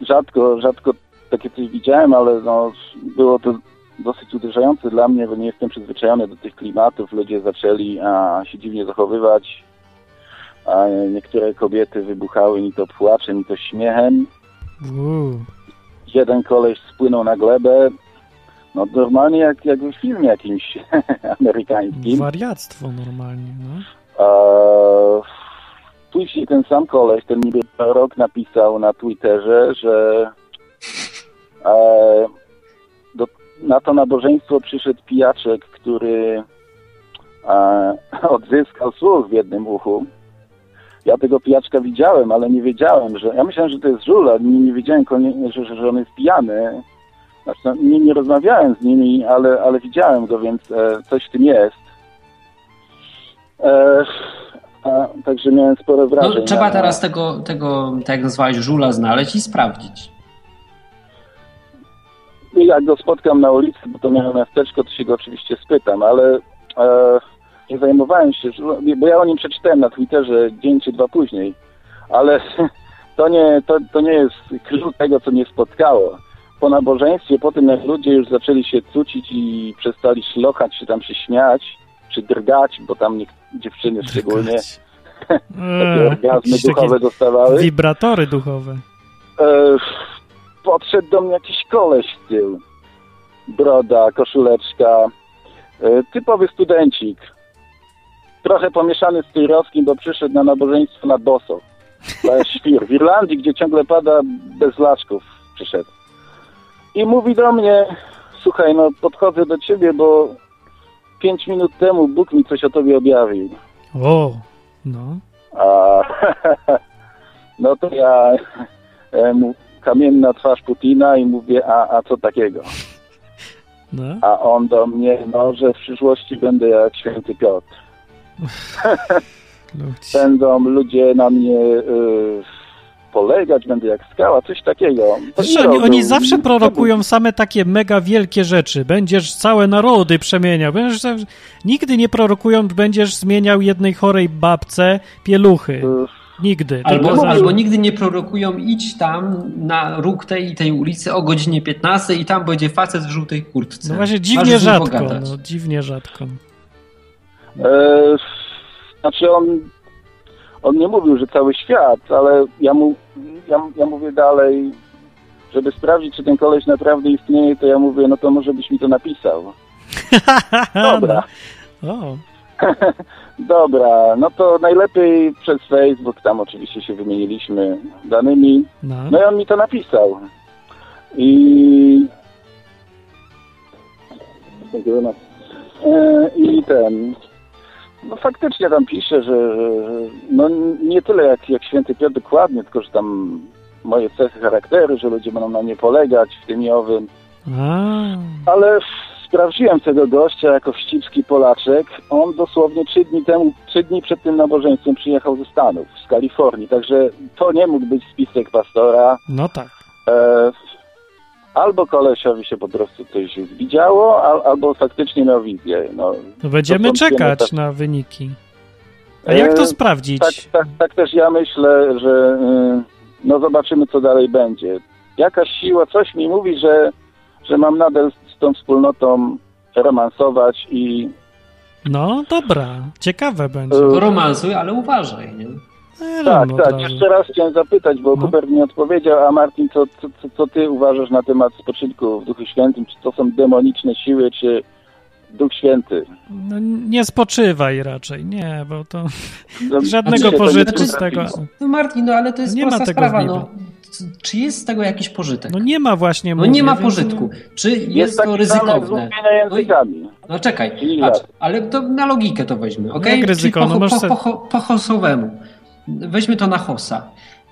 rzadko, rzadko takie coś widziałem, ale no, było to dosyć uderzające dla mnie, bo nie jestem przyzwyczajony do tych klimatów. Ludzie zaczęli a, się dziwnie zachowywać, a niektóre kobiety wybuchały ni to płaczem, ni to śmiechem. Jeden koleś spłynął na glebę, no normalnie jak, jak w filmie jakimś [laughs] amerykańskim. Wariactwo normalnie, no. E, później ten sam koleś, ten niby rok napisał na Twitterze, że e, do, na to nabożeństwo przyszedł pijaczek, który e, [laughs] odzyskał słuch w jednym uchu. Ja tego pijaczka widziałem, ale nie wiedziałem, że... Ja myślałem, że to jest żula, nie, nie wiedziałem, że, że on jest pijany. Znaczy, no, nie, nie rozmawiałem z nimi, ale, ale widziałem go, więc e, coś w tym jest. E, a, także miałem spore wrażenie. No, trzeba teraz tego, tego, tak jak nazwałeś, żula znaleźć i sprawdzić. Jak go spotkam na ulicy, bo to miałem miasteczko, to się go oczywiście spytam, ale e, nie zajmowałem się, bo ja o nim przeczytałem na Twitterze dzień czy dwa później, ale [laughs] to nie, to, to nie jest klucz tego, co mnie spotkało. Po nabożeństwie, po tym jak ludzie już zaczęli się cucić i przestali szlochać, czy tam się śmiać, czy drgać, bo tam nie, dziewczyny drgać. szczególnie [laughs] takie orgazmy duchowe dostawały. Wibratory duchowe. E, podszedł do mnie jakiś koleś z tyłu. Broda, koszuleczka. E, typowy studencik. Trochę pomieszany z Tyrowskim, bo przyszedł na nabożeństwo na boso. To jest świr. W Irlandii, gdzie ciągle pada bez laczków, przyszedł. I mówi do mnie, słuchaj, no podchodzę do ciebie, bo pięć minut temu Bóg mi coś o tobie objawił. O, no. A, [laughs] no to ja e, mu kamienna twarz Putina i mówię, a, a co takiego? No. A on do mnie, no, że w przyszłości będę jak święty Piotr. Będą ludzie na mnie y, polegać, będę jak skała, coś takiego. Wiesz, oni, oni zawsze prorokują same takie mega wielkie rzeczy. Będziesz całe narody przemieniał. Będziesz, nigdy nie prorokują, będziesz zmieniał jednej chorej babce pieluchy. Nigdy. Albo, albo nigdy nie prorokują, idź tam na róg tej tej ulicy o godzinie 15 i tam będzie facet w żółtej kurtce. No właśnie dziwnie rzadko. No, dziwnie rzadko. E, znaczy on on nie mówił, że cały świat, ale ja mu, ja, ja mówię dalej, żeby sprawdzić, czy ten koleś naprawdę istnieje, to ja mówię, no to może byś mi to napisał. [laughs] Dobra. O. [laughs] Dobra, no to najlepiej przez Facebook, tam oczywiście się wymieniliśmy danymi. No, no i on mi to napisał. I... E, I ten... No faktycznie tam pisze, że, że no nie tyle jak, jak święty Piotr dokładnie, tylko że tam moje cechy charakteru, że ludzie będą na mnie polegać w tym i owym. Ale sprawdziłem tego gościa jako wścibski Polaczek. On dosłownie trzy dni temu, trzy dni przed tym nabożeństwem przyjechał ze Stanów, z Kalifornii, także to nie mógł być spisek pastora. No tak. E, albo kolesiowi się po prostu coś widziało, al, albo faktycznie miał wizję. No, no będziemy czekać tak... na wyniki. A jak to e, sprawdzić? Tak, tak, tak też ja myślę, że y, no zobaczymy, co dalej będzie. Jakaś siła, coś mi mówi, że, że mam nadal z tą wspólnotą romansować i... No dobra, ciekawe będzie. Romansuj, ale uważaj, nie? Tak, tak. Jeszcze raz chciałem zapytać, bo no. Hubert nie odpowiedział, a Martin, co, co, co ty uważasz na temat spoczynku w Duchu Świętym? Czy to są demoniczne siły, czy Duch Święty? No, nie spoczywaj raczej, nie, bo to no, [laughs] żadnego pożytku z tego. No Martin, no ale to jest nie prosta ma tego sprawa, no. Czy jest z tego jakiś pożytek? No nie ma właśnie. No nie ma pożytku. Czy jest, jest to ryzykowne? Językami. No, no czekaj, patrz, ale to na logikę to weźmy, ok? Jak ryzyko? po, no po, po, po, po weźmy to na hosa.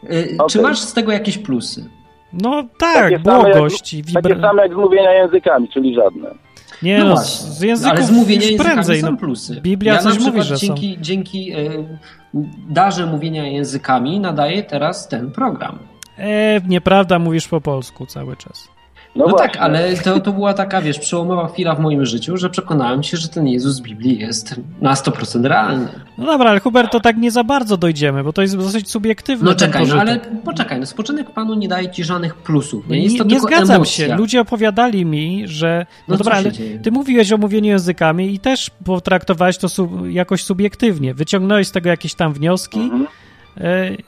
Okay. Czy masz z tego jakieś plusy? No tak, takie błogość i wibra... Takie same jak z mówienia językami, czyli żadne. Nie no, no z języków ale z mówienia językami prędzej, są no, plusy. Biblia ja coś mówi, że dzięki, są. dzięki e, darze mówienia językami nadaję teraz ten program. E, nieprawda, mówisz po polsku cały czas. No, no tak, ale to, to była taka, wiesz, przełomowa chwila w moim życiu, że przekonałem się, że ten Jezus z Biblii jest na 100% realny. No dobra, ale Hubert, to tak nie za bardzo dojdziemy, bo to jest dosyć subiektywne. No czekaj, no, ale poczekaj, no spoczynek Panu nie daje ci żadnych plusów. Nie, jest to nie, nie zgadzam emocja. się. Ludzie opowiadali mi, że. No, no dobra, ale dzieje? ty mówiłeś o mówieniu językami i też potraktowałeś to sub, jakoś subiektywnie. Wyciągnąłeś z tego jakieś tam wnioski. Mhm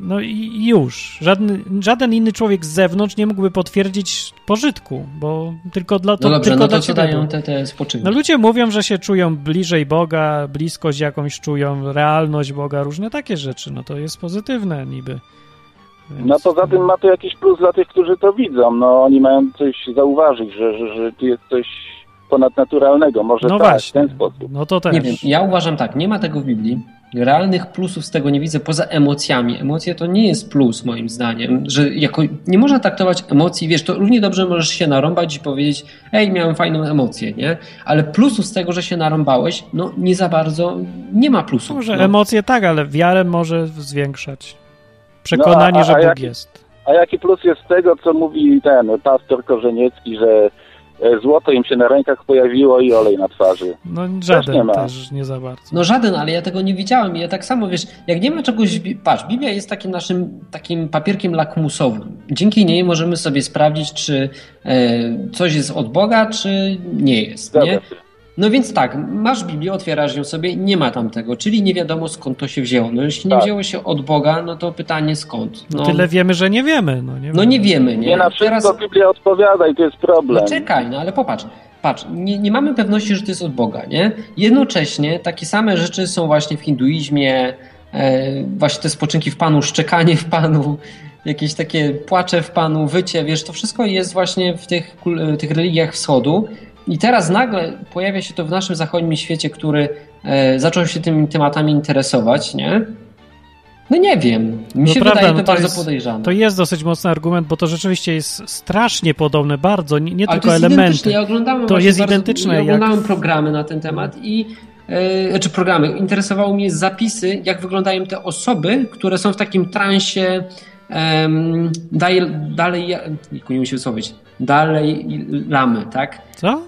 no i już. Żaden, żaden inny człowiek z zewnątrz nie mógłby potwierdzić pożytku, bo tylko dla to, no dobrze, tylko no to co dają te, te spoczynki? No ludzie mówią, że się czują bliżej Boga, bliskość jakąś czują, realność Boga, różne takie rzeczy. No to jest pozytywne niby. Więc... No poza tym ma to jakiś plus dla tych, którzy to widzą. No oni mają coś zauważyć, że, że, że tu jest coś ponadnaturalnego. Może no tak, właśnie. w ten sposób. No to też. Nie wiem, ja uważam tak, nie ma tego w Biblii. Realnych plusów z tego nie widzę poza emocjami. Emocje to nie jest plus moim zdaniem, że jako nie można traktować emocji, wiesz, to równie dobrze możesz się narąbać i powiedzieć, ej, miałem fajną emocję, nie? Ale plusów z tego, że się narąbałeś, no nie za bardzo, nie ma plusów. Może no. emocje tak, ale wiarę może zwiększać. Przekonanie, no, a, a że Bóg jaki, jest. A jaki plus jest z tego, co mówi ten pastor Korzeniecki, że złoto im się na rękach pojawiło i olej na twarzy. No żaden też nie, ma. też nie za bardzo. No żaden, ale ja tego nie widziałem i ja tak samo, wiesz, jak nie ma czegoś, patrz, Biblia jest takim naszym takim papierkiem lakmusowym. Dzięki niej możemy sobie sprawdzić, czy e, coś jest od Boga, czy nie jest, nie? No więc tak, masz Biblię, otwierasz ją sobie, nie ma tam tego, czyli nie wiadomo skąd to się wzięło. No jeśli tak. nie wzięło się od Boga, no to pytanie skąd? No, no tyle wiemy, że nie wiemy. No nie, no nie wiemy, nie? Nie na wszystko Teraz... Biblia odpowiada i to jest problem. No czekaj, no ale popatrz. Patrz, nie, nie mamy pewności, że to jest od Boga, nie? Jednocześnie takie same rzeczy są właśnie w hinduizmie, e, właśnie te spoczynki w Panu, szczekanie w Panu, jakieś takie płacze w Panu, wycie, wiesz, to wszystko jest właśnie w tych, tych religiach wschodu i teraz nagle pojawia się to w naszym zachodnim świecie, który e, zaczął się tymi tematami interesować, nie? No nie wiem. Mi no się prawda, wydaje to, no to bardzo jest, podejrzane. To jest dosyć mocny argument, bo to rzeczywiście jest strasznie podobne, bardzo, nie, nie tylko to jest elementy. Ja oglądałem to jest bardzo, identyczne. Ja oglądałem jak... programy na ten temat i yy, czy programy. Interesowały mnie zapisy, jak wyglądają te osoby, które są w takim transie um, dalej, dalej, nie umiem się wysłowić, dalej lamy, tak? Co?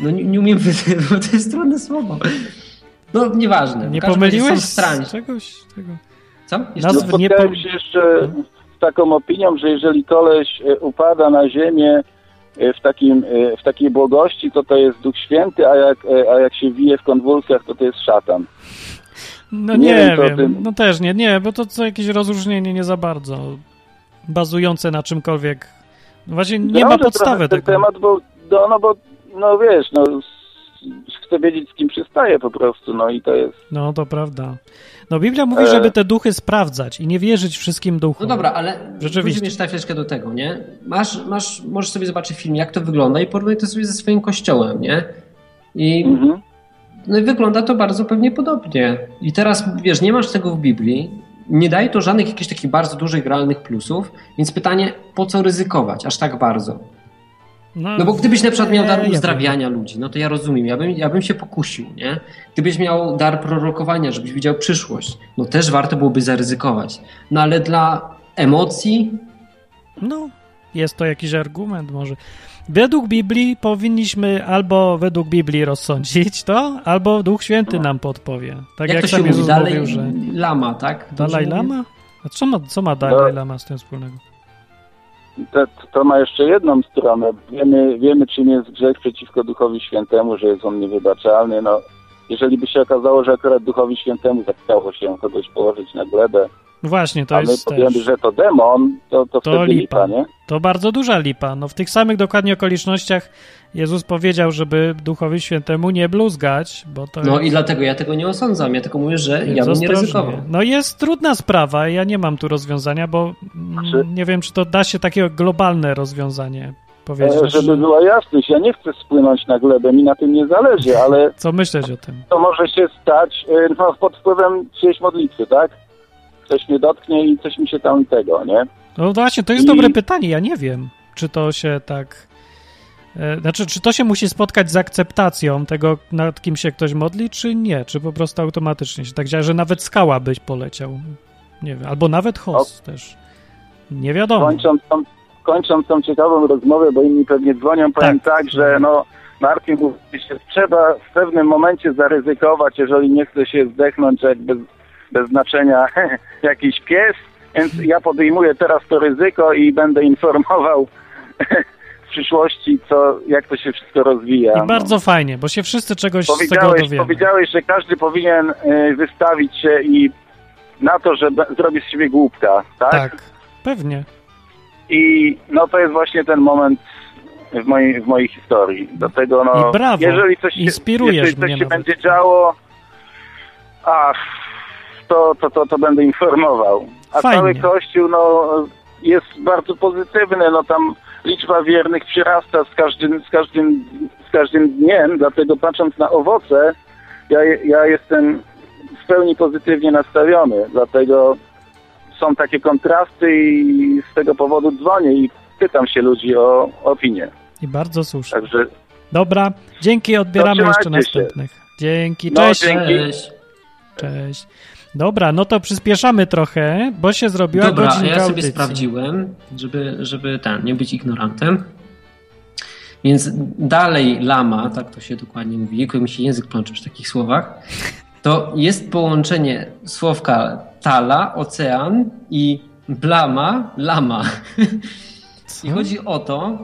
No nie, nie umiem, [laughs] bo to jest trudne słowo. No nieważne. Nie pomyliłeś z czegoś? Tego. Co? Jeszcze no, spotkałem nie... się jeszcze z taką opinią, że jeżeli koleś e, upada na ziemię e, w, takim, e, w takiej błogości, to to jest Duch Święty, a jak, a jak się wije w konwulsjach, to to jest szatan. No nie, nie wiem, wiem. no też nie, nie, bo to co jakieś rozróżnienie nie za bardzo bazujące na czymkolwiek. No właśnie nie ja ma podstawy ten tego. temat, bo, no, no bo, no wiesz, no chcę wiedzieć, z kim przystaję po prostu, no i to jest... No, to prawda. No Biblia mówi, żeby te duchy sprawdzać i nie wierzyć wszystkim duchom. No dobra, ale Rzeczywiście. jeszcze chwileczkę do tego, nie? Masz, masz, możesz sobie zobaczyć film, jak to wygląda i porównaj to sobie ze swoim kościołem, nie? I, mhm. no i wygląda to bardzo pewnie podobnie. I teraz, wiesz, nie masz tego w Biblii, nie daje to żadnych jakichś takich bardzo dużych, realnych plusów, więc pytanie, po co ryzykować aż tak bardzo? No, no bo gdybyś na przykład miał dar uzdrawiania ludzi, no to ja rozumiem, ja bym, ja bym się pokusił, nie? Gdybyś miał dar prorokowania, żebyś widział przyszłość, no też warto byłoby zaryzykować. No ale dla emocji... No, jest to jakiś argument może. Według Biblii powinniśmy albo według Biblii rozsądzić to, albo Duch Święty nam podpowie. Tak jak, jak to się mówi? Dalej mówił, że... Lama, tak? Dalaj Lama? A co ma, co ma Dalaj no. Lama z tym wspólnego? To, to, ma jeszcze jedną stronę. Wiemy, wiemy, czym jest grzech przeciwko Duchowi Świętemu, że jest on niewybaczalny. No, jeżeli by się okazało, że akurat Duchowi Świętemu zachciało się kogoś położyć na glebę, Właśnie, to a my jest powiemy, też... że to demon, to, to, to wtedy lipa. lipa, nie? To bardzo duża lipa. No w tych samych dokładnie okolicznościach Jezus powiedział, żeby Duchowi Świętemu nie bluzgać, bo to... No jest... i dlatego ja tego nie osądzam, ja tylko mówię, że ja bym nie ryzykował. No jest trudna sprawa, ja nie mam tu rozwiązania, bo znaczy... nie wiem, czy to da się takie globalne rozwiązanie powiedzieć. E, żeby była jasność, ja nie chcę spłynąć na glebę, mi na tym nie zależy, ale... [laughs] Co myśleć o tym? To może się stać e, no, pod wpływem czyjejś modlitwy, tak? Ktoś mnie dotknie i coś mi się tam tego, nie? No właśnie, to jest I... dobre pytanie, ja nie wiem, czy to się tak E, znaczy, czy to się musi spotkać z akceptacją tego, nad kim się ktoś modli, czy nie? Czy po prostu automatycznie się tak dzieje, że nawet skała byś poleciał? Nie wiem, albo nawet host też. Nie wiadomo. Kończąc tą, kończąc tą ciekawą rozmowę, bo inni pewnie dzwonią, powiem tak, tak że no, Martin mówi, że trzeba w pewnym momencie zaryzykować, jeżeli nie chce się zdechnąć jak bez, znaczenia [laughs] jakiś pies, więc ja podejmuję teraz to ryzyko i będę informował [laughs] przyszłości, co, jak to się wszystko rozwija. I no. bardzo fajnie, bo się wszyscy czegoś z tego dowiemy. Powiedziałeś, że każdy powinien y, wystawić się i na to, że zrobi z siebie głupka, tak? Tak, pewnie. I no to jest właśnie ten moment w mojej, w mojej historii. Dlatego no, I brawo, jeżeli coś, Inspirujesz jeżeli coś się będzie działo, ach, to, to, to, to będę informował. A Fajnie. cały Kościół no, jest bardzo pozytywny, no tam liczba wiernych przyrasta z każdym, z każdym, z każdym dniem, dlatego patrząc na owoce, ja, ja jestem w pełni pozytywnie nastawiony, dlatego są takie kontrasty i z tego powodu dzwonię i pytam się ludzi o opinię. I bardzo słusznie. Także... Dobra, dzięki, odbieramy jeszcze następnych. Się. Dzięki, no, cześć. No, dzięki. Cześć. Cześć. Dobra, no to przyspieszamy trochę, bo się zrobiła Dobra, godzinka ja sobie audycji. sprawdziłem, żeby, żeby ten, nie być ignorantem. Więc dalej lama, tak to się dokładnie mówi, jak mi się język plączy przy takich słowach, to jest połączenie słowka tala, ocean i blama, lama. I chodzi o to,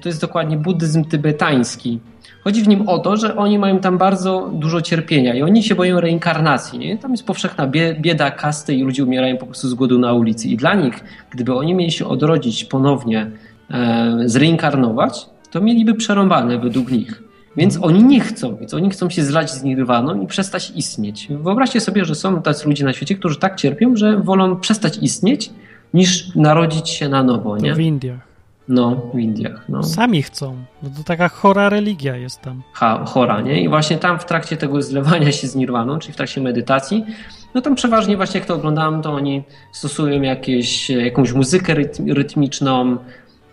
to jest dokładnie buddyzm tybetański. Chodzi w nim o to, że oni mają tam bardzo dużo cierpienia i oni się boją reinkarnacji. Nie? Tam jest powszechna bieda, kasty i ludzie umierają po prostu z głodu na ulicy. I dla nich, gdyby oni mieli się odrodzić ponownie, e, zreinkarnować, to mieliby przerąbane według nich. Więc oni nie chcą, więc oni chcą się zlać z nirwaną i przestać istnieć. Wyobraźcie sobie, że są tacy ludzie na świecie, którzy tak cierpią, że wolą przestać istnieć, niż narodzić się na nowo. Nie? To w Indiach. No, w Indiach. No. Sami chcą. No to taka chora religia jest tam. Ha, chora, nie? I właśnie tam w trakcie tego zlewania się z nirwaną, czyli w trakcie medytacji, no tam przeważnie właśnie jak to oglądałem, to oni stosują jakieś, jakąś muzykę rytmiczną,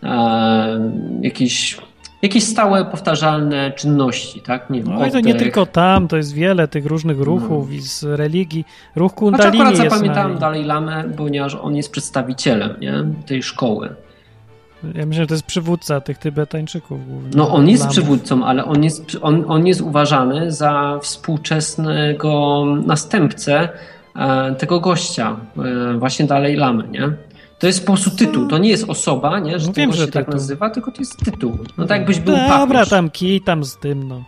e, jakieś jakieś stałe, powtarzalne czynności, tak? Nie no i to nie tylko tam, to jest wiele tych różnych ruchów no. i z religii. Ruch Kundalini znaczy, akurat zapamiętałem dalej Lamę, ponieważ on jest przedstawicielem nie? tej szkoły. Ja myślę, że to jest przywódca tych Tybetańczyków. Głównie. No on jest przywódcą, ale on jest, on, on jest uważany za współczesnego następcę e, tego gościa, e, właśnie dalej Lamy, nie? To jest po prostu tytuł, to nie jest osoba, nie, że no wiem, że się tak nazywa, tylko to jest tytuł. No tak jakbyś był Dobra, papież. tam kij tam z tym, no.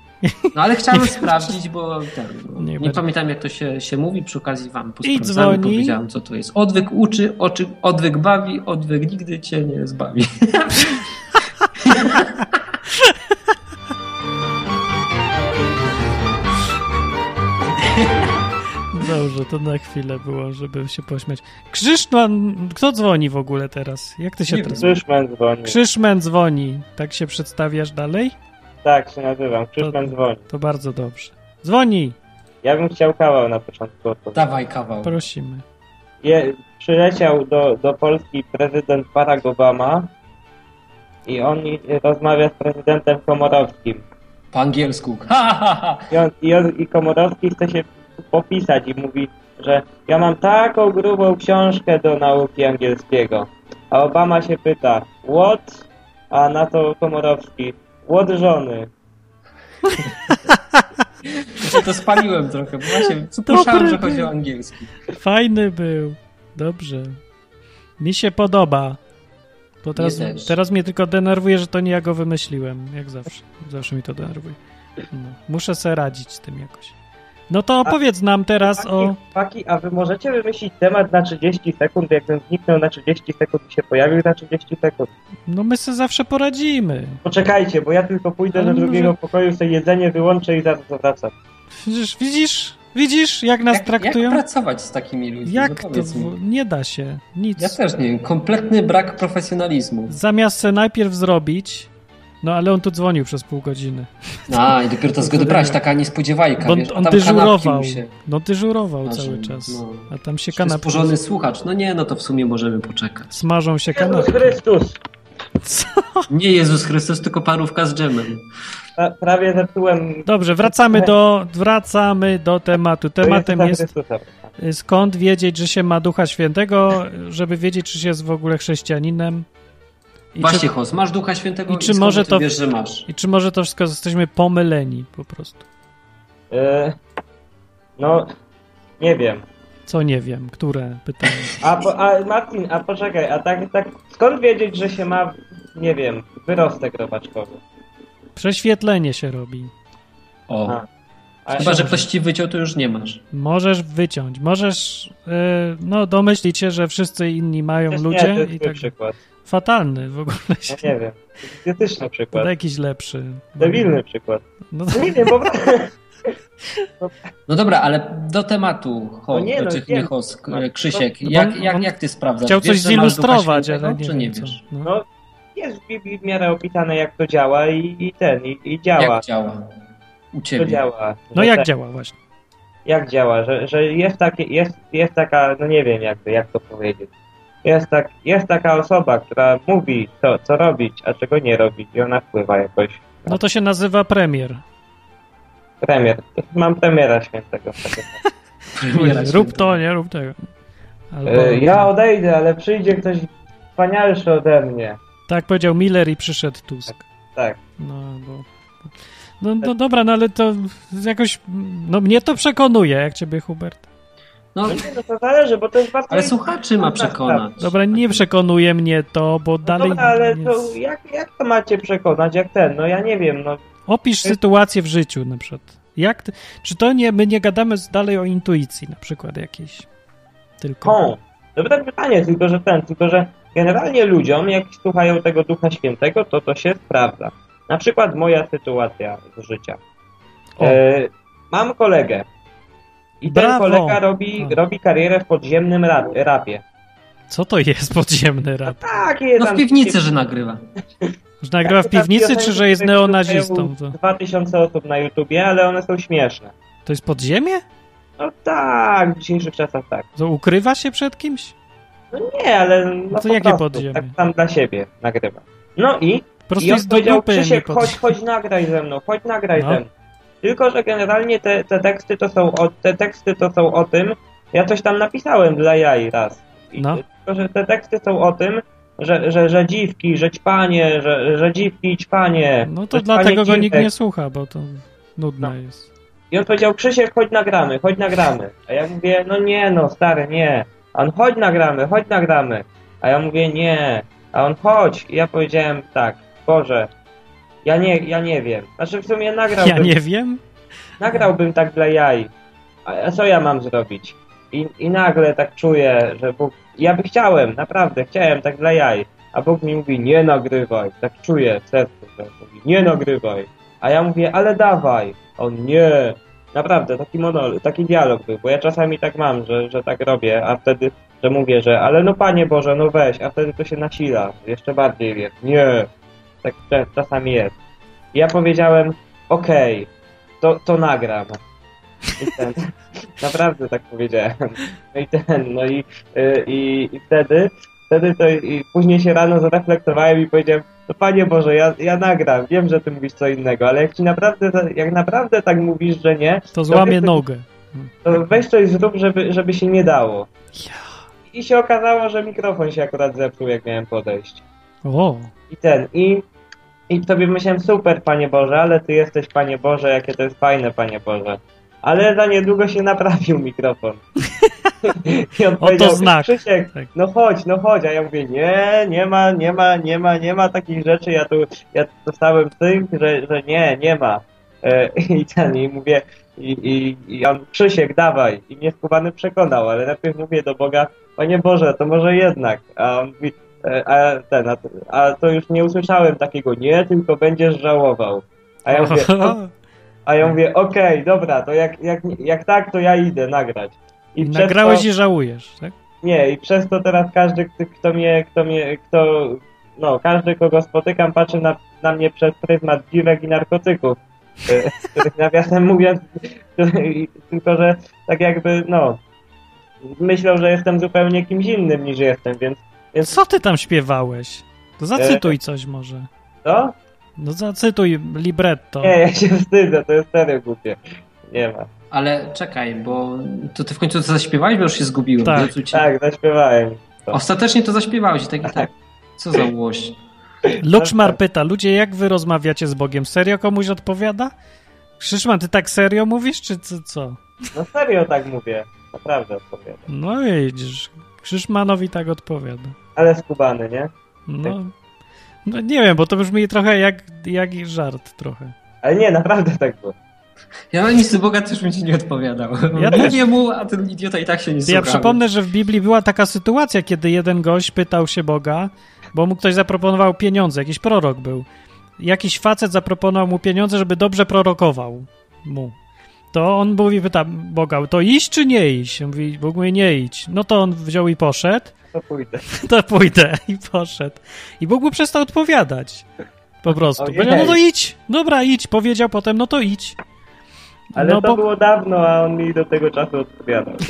No ale chciałem [laughs] sprawdzić, bo ten, nie, nie pamiętam jak to się, się mówi, przy okazji wam posprawdzałem, powiedziałem co to jest. Odwyk uczy, oczy, odwyk bawi, odwyk nigdy cię nie zbawi. [laughs] Dobrze, to na chwilę było, żeby się pośmiać. Krzyszman, kto dzwoni w ogóle teraz? Jak ty się teraz... Krzyszman dzwoni. Krzyszman dzwoni. Tak się przedstawiasz dalej? Tak, się nazywam. Krzyszman dzwoni. To bardzo dobrze. Dzwoni! Ja bym chciał kawał na początku. Dawaj kawał. Prosimy. Je, przyleciał do, do Polski prezydent Barack Obama i on rozmawia z prezydentem Komorowskim. Po angielsku. [laughs] I, on, i, on, I Komorowski chce się popisać i mówi, że ja mam taką grubą książkę do nauki angielskiego. A Obama się pyta, what? A na to Komorowski, what żony? Ja to spaliłem trochę, bo właśnie słyszałem, że chodzi o angielski. Fajny był. Dobrze. Mi się podoba. Bo teraz, teraz mnie tylko denerwuje, że to nie ja go wymyśliłem. Jak zawsze. Zawsze mi to denerwuje. No. Muszę sobie radzić z tym jakoś. No to opowiedz a, nam teraz o... Faki, a wy możecie wymyślić temat na 30 sekund, jak ten zniknął na 30 sekund i się pojawił na 30 sekund? No my sobie zawsze poradzimy. Poczekajcie, bo ja tylko pójdę Ale do drugiego może... pokoju, sobie jedzenie wyłączę i zaraz wracam. Widzisz, widzisz? Widzisz, jak nas jak, traktują? Jak pracować z takimi ludźmi? Jak no to? Nie da się. Nic. Ja też nie wiem. Kompletny brak profesjonalizmu. Zamiast se najpierw zrobić, no ale on tu dzwonił przez pół godziny. A, i dopiero to zgodę brać, taka niespodziewajka, Bo wiesz, on dyżurował, się... no dyżurował cały czas, no. a tam się kanapki... Porządny słuchacz, no nie, no to w sumie możemy poczekać. Smażą się kanapki. Jezus Chrystus! Co? Nie Jezus Chrystus, tylko parówka z dżemem. Pra, prawie zepsułem... Dobrze, wracamy do, wracamy do tematu. Tematem jest skąd wiedzieć, że się ma Ducha Świętego, żeby wiedzieć, czy się jest w ogóle chrześcijaninem. I Właśnie, czy, Hos, masz Ducha Świętego i, czy może to wiesz, że masz. I czy może to wszystko jesteśmy pomyleni po prostu? Yy, no, nie wiem. Co nie wiem? Które pytanie? A, po, a Martin, a poczekaj, a tak, tak skąd wiedzieć, że się ma, nie wiem, wyrostek robaczkowy? Prześwietlenie się robi. O. A. A Chyba, że ktoś ci wyciął, to już nie masz. Możesz wyciąć. Możesz yy, no domyślić się, że wszyscy inni mają Przecież ludzie. Nie, to jest i tak. przykład. Fatalny w ogóle. Się... Ja nie wiem. Idiotyczny przykład. To jakiś lepszy. Debilny przykład. No, to... nie wiem, bo... No dobra, ale do tematu, ho, no nie, no, nie, Krzysiek, jak, jak, jak ty sprawdzasz? Chciał coś zilustrować, ale nie, czy nie wiesz? No. jest w Biblii w miarę opisane, jak to działa i, i ten, i, i działa. Jak działa? U ciebie. To działa. No jak tak, działa właśnie? Jak działa, że, że jest, takie, jest, jest taka, no nie wiem jak, jak to powiedzieć. Jest, tak, jest taka osoba, która mówi, co, co robić, a czego nie robić i ona wpływa jakoś. No to się nazywa premier. Premier. Mam premiera świętego. [laughs] premiera rób to, nie rób tego. Albo... E, ja odejdę, ale przyjdzie ktoś wspanialszy ode mnie. Tak powiedział Miller i przyszedł Tusk. Tak. No, bo... No, no dobra, no ale to jakoś, no mnie to przekonuje, jak ciebie Hubert. No, no, nie, no to zależy, bo to jest bardzo... Ale słuchaczy ma przekonać. Dobra, nie przekonuje mnie to, bo no dalej... Dobra, ale to jak, jak to macie przekonać, jak ten? No ja nie wiem, no... Opisz sytuację w życiu na przykład. Jak, czy to nie, my nie gadamy dalej o intuicji na przykład jakiejś? Tylko... O, dobre pytanie, tylko że ten, tylko że generalnie ludziom, jak słuchają tego Ducha Świętego, to to się sprawdza. Na przykład moja sytuacja z życia. E, mam kolegę i Brawo. ten kolega robi, robi karierę w podziemnym rap, rapie. Co to jest podziemny rap? No tak, jest. No w piwnicy, że nagrywa. Że nagrywa w piwnicy, czy że jest neonazistą? To... 2000 osób na YouTubie, ale one są śmieszne. To jest podziemie? No tak, w dzisiejszych czasach tak. To ukrywa się przed kimś? No nie, ale... No to jakie prostu, podziemie? Tak tam dla siebie nagrywa. No i prostu I on powiedział, Krzysiek, chodź, chodź nagraj ze mną, chodź nagraj no. ze mną. Tylko, że generalnie te, te teksty to są o, te teksty to są o tym, ja coś tam napisałem dla jaj raz. I no. Tylko, że te teksty są o tym, że, że, że dziwki, że ćpanie, że, że dziwki ćpanie. No to dlatego go nikt nie słucha, bo to nudne no. jest. I on powiedział, Krzysiek, chodź nagramy, chodź nagramy. A ja mówię, no nie no, stary, nie. A on, chodź nagramy, chodź nagramy. A ja mówię, nie. A on, chodź. I ja powiedziałem tak, Boże, ja nie, ja nie wiem. Znaczy w sumie nagrałbym... Ja nie wiem? Nagrałbym tak dla jaj. A co ja mam zrobić? I, I nagle tak czuję, że Bóg... Ja by chciałem, naprawdę, chciałem tak dla jaj. A Bóg mi mówi, nie nagrywaj. Tak czuję w sercu, że mówi, nie nagrywaj. A ja mówię, ale dawaj. On, nie. Naprawdę, taki monol, taki dialog był, bo ja czasami tak mam, że, że tak robię, a wtedy, że mówię, że ale no Panie Boże, no weź, a wtedy to się nasila, jeszcze bardziej jest, nie, tak czasami jest. I ja powiedziałem, okej, okay, to, to nagram. I ten, [laughs] naprawdę tak powiedziałem. No i ten, no i, y, i, i wtedy, wtedy to i później się rano zareflektowałem i powiedziałem, no Panie Boże, ja, ja nagram, wiem, że Ty mówisz co innego, ale jak Ci naprawdę, jak naprawdę tak mówisz, że nie... To złamię to nogę. To weź coś zrób, żeby, żeby się nie dało. I się okazało, że mikrofon się akurat zepsuł, jak miałem podejść. O. I ten, i i sobie myślałem, super Panie Boże, ale Ty jesteś Panie Boże, jakie to jest fajne Panie Boże. Ale za niedługo się naprawił mikrofon. [laughs] I on Oto znak. Krzysiek, tak. no chodź, no chodź. A ja mówię, nie, nie ma, nie ma, nie ma, nie ma takich rzeczy. Ja tu, ja dostałem tych, że, że nie, nie ma. E, [laughs] I ten, i mówię, i, i, i on, Krzysiek, dawaj. I mnie skubany przekonał, ale najpierw mówię do Boga, Panie Boże, to może jednak. A on mówi, a, ten, a, a to już nie usłyszałem takiego nie, tylko będziesz żałował. A ja mówię, a ja mówię okej, okay, dobra, to jak, jak, jak tak, to ja idę nagrać. I Nagrałeś to, i żałujesz, tak? Nie, i przez to teraz każdy, kto mnie, kto mnie, kto, no, każdy, kogo spotykam, patrzy na, na mnie przez pryzmat dziwek i narkotyków. E, których [laughs] nawiasem mówiąc, [laughs] tylko że tak jakby, no, myślą, że jestem zupełnie kimś innym niż jestem, więc więc... Co ty tam śpiewałeś? To zacytuj e... coś może. Co? No zacytuj libretto. Nie, ja się wstydzę, to jest serio głupie. Nie ma. Ale czekaj, bo to ty w końcu to zaśpiewałeś, bo już się zgubiłem. Tak, tak zaśpiewałem. To. Ostatecznie to zaśpiewałeś, tak i tak. Co za łość. Luczmar pyta, ludzie jak wy rozmawiacie z Bogiem? Serio komuś odpowiada? Krzyszman, ty tak serio mówisz, czy co? co? No serio tak mówię. Naprawdę odpowiadam. No widzisz, Krzyszmanowi tak odpowiada. Ale skubany, nie? No, no nie wiem, bo to brzmi trochę jak, jak żart trochę. Ale nie, naprawdę tak było. Ja nic z Boga też mi ci nie odpowiadał. Ja też nie mu, a ten idiota i tak się nie słucha. Ja przypomnę, że w Biblii była taka sytuacja, kiedy jeden gość pytał się Boga, bo mu ktoś zaproponował pieniądze, jakiś prorok był. Jakiś facet zaproponował mu pieniądze, żeby dobrze prorokował mu. to on mówi, pyta Boga, to iść czy nie iść? On mówi, Bóg mówi, nie idź. No to on wziął i poszedł. To pójdę. [laughs] To pójdę i poszedł. I Bóg mu przestał odpowiadać. Po [laughs] prostu. Powiedział, no to idź. Dobra, idź. Powiedział potem, no to idź. Ale no, to bo... było dawno, a on mi do tego czasu odpowiadał. [laughs]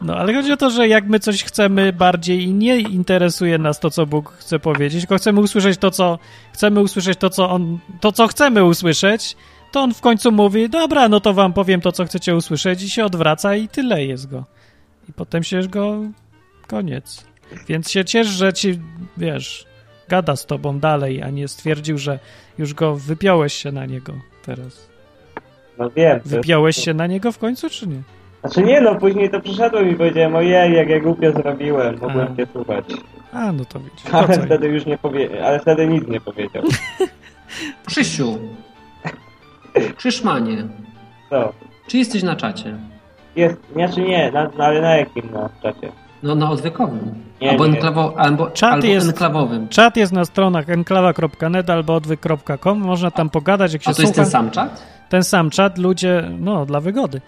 No, ale chodzi o to, że jak my coś chcemy bardziej i nie interesuje nas to, co Bóg chce powiedzieć, tylko chcemy usłyszeć to, co chcemy usłyszeć to, co on, to, co chcemy usłyszeć, to on w końcu mówi, dobra, no to wam powiem to, co chcecie usłyszeć i się odwraca i tyle jest go. I potem się go koniec. Więc się ciesz, że ci, wiesz, gada z tobą dalej, a nie stwierdził, że już go wypiąłeś się na niego teraz. No wiem. Wypiąłeś się na niego w końcu, czy nie? Znaczy nie no, później to przyszedłem i powiedziałem, ojej, jak ja głupio zrobiłem, mogłem cię słuchać. A, no to widzisz. Ale wtedy już nie powie... ale wtedy nic nie powiedział. [laughs] Krzysiu. Krzyszmanie. Co? Czy jesteś na czacie? Jest, znaczy nie, na, ale na jakim na czacie? No na odwykowym. Nie, albo, nie. Enklawo, albo, czat albo jest, enklawowym. Czat jest na stronach enklawa.net albo odwyk.com. Można tam pogadać, jak się A to słucha. jest ten sam czat? Ten sam czat, ludzie, no, dla wygody.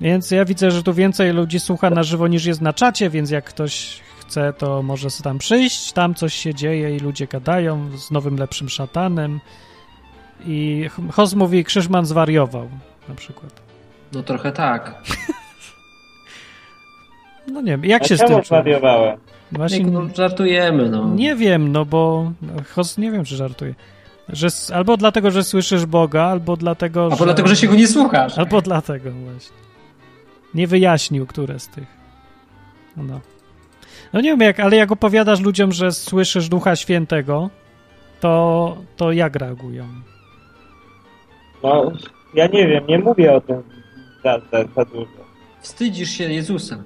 Więc ja widzę, że tu więcej ludzi słucha na żywo niż jest na czacie, więc jak ktoś chce, to może sobie tam przyjść. Tam coś się dzieje i ludzie gadają z nowym, lepszym szatanem. I Hoz mówi, Krzyżman zwariował na przykład. No trochę tak. [laughs] no nie wiem, jak A się z tym zwariowałem? Właśnie, no, żartujemy, no. Nie wiem, no bo Hoz nie wiem, czy żartuje. Że, albo dlatego, że słyszysz Boga, albo dlatego, albo że... dlatego, że się go nie słuchasz. Albo dlatego właśnie. Nie wyjaśnił, które z tych. No. No nie wiem jak, ale jak opowiadasz ludziom, że słyszysz Ducha Świętego, to, to jak reagują? No, ja nie wiem, nie mówię o tym za, za, za dużo. Wstydzisz się Jezusa.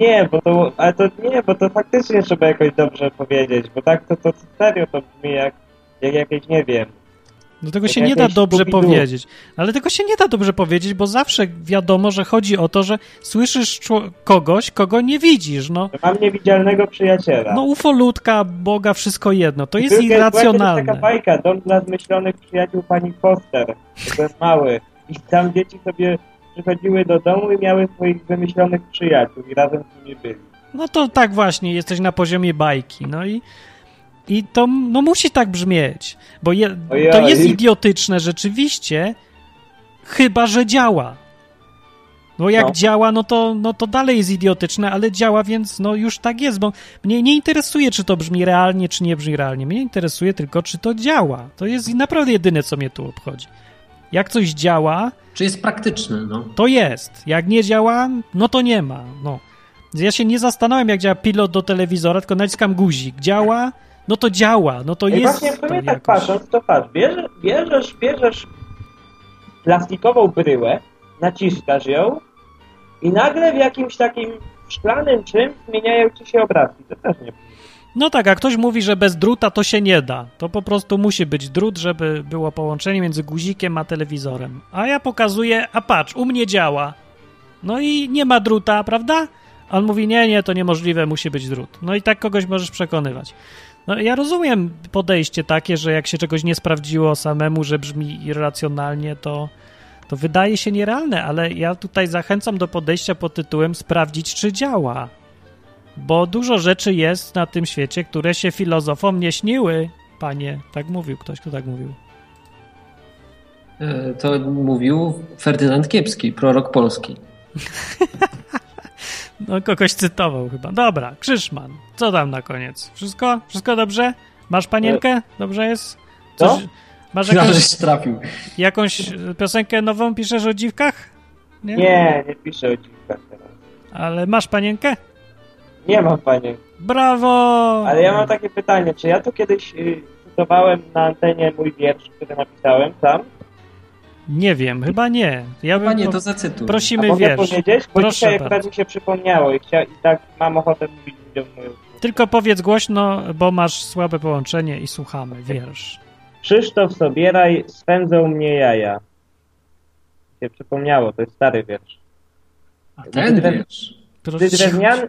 Nie, bo to, ale to nie, bo to faktycznie trzeba jakoś dobrze powiedzieć, bo tak to, to serio to brzmi jak, jak jakieś, nie wiem, do tego się nie da dobrze powiedzieć. Ale tego się nie da dobrze powiedzieć, bo zawsze wiadomo, że chodzi o to, że słyszysz kogoś, kogo nie widzisz. No. Mam niewidzialnego przyjaciela. No ufolutka, Boga, wszystko jedno. To jest irracjonalne. To jest taka bajka, dom dla zmyślonych przyjaciół pani Foster. To jest mały. I tam dzieci sobie przychodziły do domu i miały swoich wymyślonych przyjaciół i razem z nimi byli. No to tak właśnie, jesteś na poziomie bajki. No i i to no, musi tak brzmieć, bo je, to jest idiotyczne rzeczywiście, chyba że działa. No jak no. działa, no to, no to dalej jest idiotyczne, ale działa, więc no już tak jest, bo mnie nie interesuje, czy to brzmi realnie, czy nie brzmi realnie. Mnie interesuje tylko, czy to działa. To jest naprawdę jedyne, co mnie tu obchodzi. Jak coś działa... Czy jest praktyczne, no. To jest. Jak nie działa, no to nie ma, no. Ja się nie zastanawiam, jak działa pilot do telewizora, tylko naciskam guzik. Działa, no to działa, no to I jest. Właśnie w sumie tak jakoś... patrząc, to patrz, bierzesz, bierzesz, bierzesz plastikową bryłę, naciskasz ją i nagle w jakimś takim szklanym czymś zmieniają ci się obrazki. To też nie no tak, a ktoś mówi, że bez druta to się nie da. To po prostu musi być drut, żeby było połączenie między guzikiem a telewizorem. A ja pokazuję, a patrz, u mnie działa. No i nie ma druta, prawda? A on mówi, nie, nie, to niemożliwe, musi być drut. No i tak kogoś możesz przekonywać. No, ja rozumiem podejście takie, że jak się czegoś nie sprawdziło samemu, że brzmi irracjonalnie, to, to wydaje się nierealne, ale ja tutaj zachęcam do podejścia pod tytułem sprawdzić, czy działa. Bo dużo rzeczy jest na tym świecie, które się filozofom nie śniły. Panie, tak mówił ktoś, kto tak mówił. E, to mówił Ferdynand Kiepski, prorok polski. [laughs] No, kogoś cytował chyba. Dobra, Krzyszman, co tam na koniec? Wszystko? Wszystko dobrze? Masz panienkę? Dobrze jest? Coś, co? Masz jakąś, trafił. jakąś piosenkę nową piszesz o dziwkach? Nie, nie, nie piszę o dziwkach teraz. Ale masz panienkę? Nie mam panienki. Brawo! Ale ja mam takie pytanie, czy ja tu kiedyś y, cytowałem na antenie mój wiersz, który napisałem sam? Nie wiem, chyba nie. Ja bym, nie, to zacytuj. Prosimy, A wiesz. powiedzieć? Bo Proszę dzisiaj akurat mi się przypomniało i, chcia, i tak mam ochotę mówić ludziom moją Tylko powiedz głośno, bo masz słabe połączenie i słuchamy. Wiersz. Krzysztof Sobieraj, spędzą mnie jaja. Się przypomniało, to jest stary wiersz. A ten Gdy wiersz? Gdy drewniany...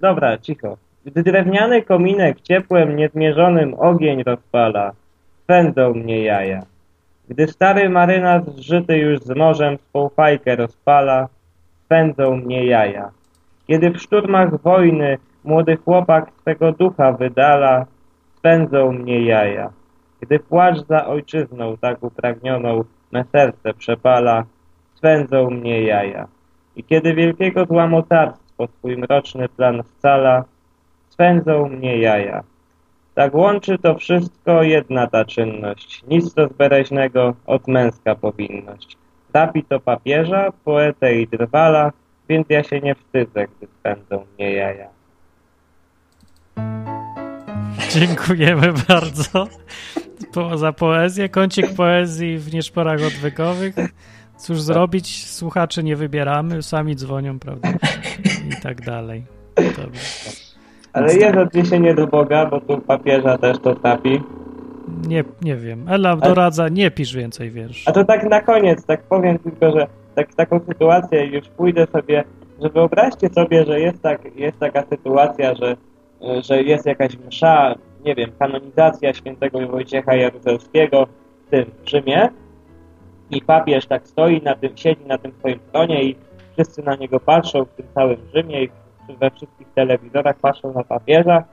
Dobra, cicho. Gdy drewniany kominek ciepłem niezmierzonym ogień rozpala, spędzą mnie jaja. Gdy stary marynarz zżyty już z morzem swą fajkę rozpala, spędzą mnie jaja. Kiedy w szturmach wojny młody chłopak swego ducha wydala, spędzą mnie jaja. Gdy płacz za ojczyzną tak upragnioną me serce przepala, swędzą mnie jaja. I kiedy wielkiego zła mocarstwo swój mroczny plan scala, swędzą mnie jaja. Tak łączy to wszystko jedna ta czynność, nic to zbereźnego od męska powinność. Trapi to papieża, poetę i drwala, więc ja się nie wstydzę, gdy spędzą mnie jaja. [laughs] Dziękujemy bardzo po, za poezję. Kącik poezji w nieszporach odwykowych. Cóż zrobić? Słuchaczy nie wybieramy, sami dzwonią, prawda? [laughs] I tak dalej. Dobrze. Ale jest odniesienie do Boga, bo tu papieża też to trapi. Nie, nie wiem. Ela doradza, nie pisz więcej wiersz. A to tak na koniec, tak powiem tylko, że tak, taką sytuację już pójdę sobie, że wyobraźcie sobie, że jest, tak, jest taka sytuacja, że, że jest jakaś msza, nie wiem, kanonizacja świętego Wojciecha Jaruzelskiego w tym Rzymie i papież tak stoi na tym, siedzi na tym swoim tronie i wszyscy na niego patrzą w tym całym Rzymie i we wszystkich telewizorach patrzą na papieża,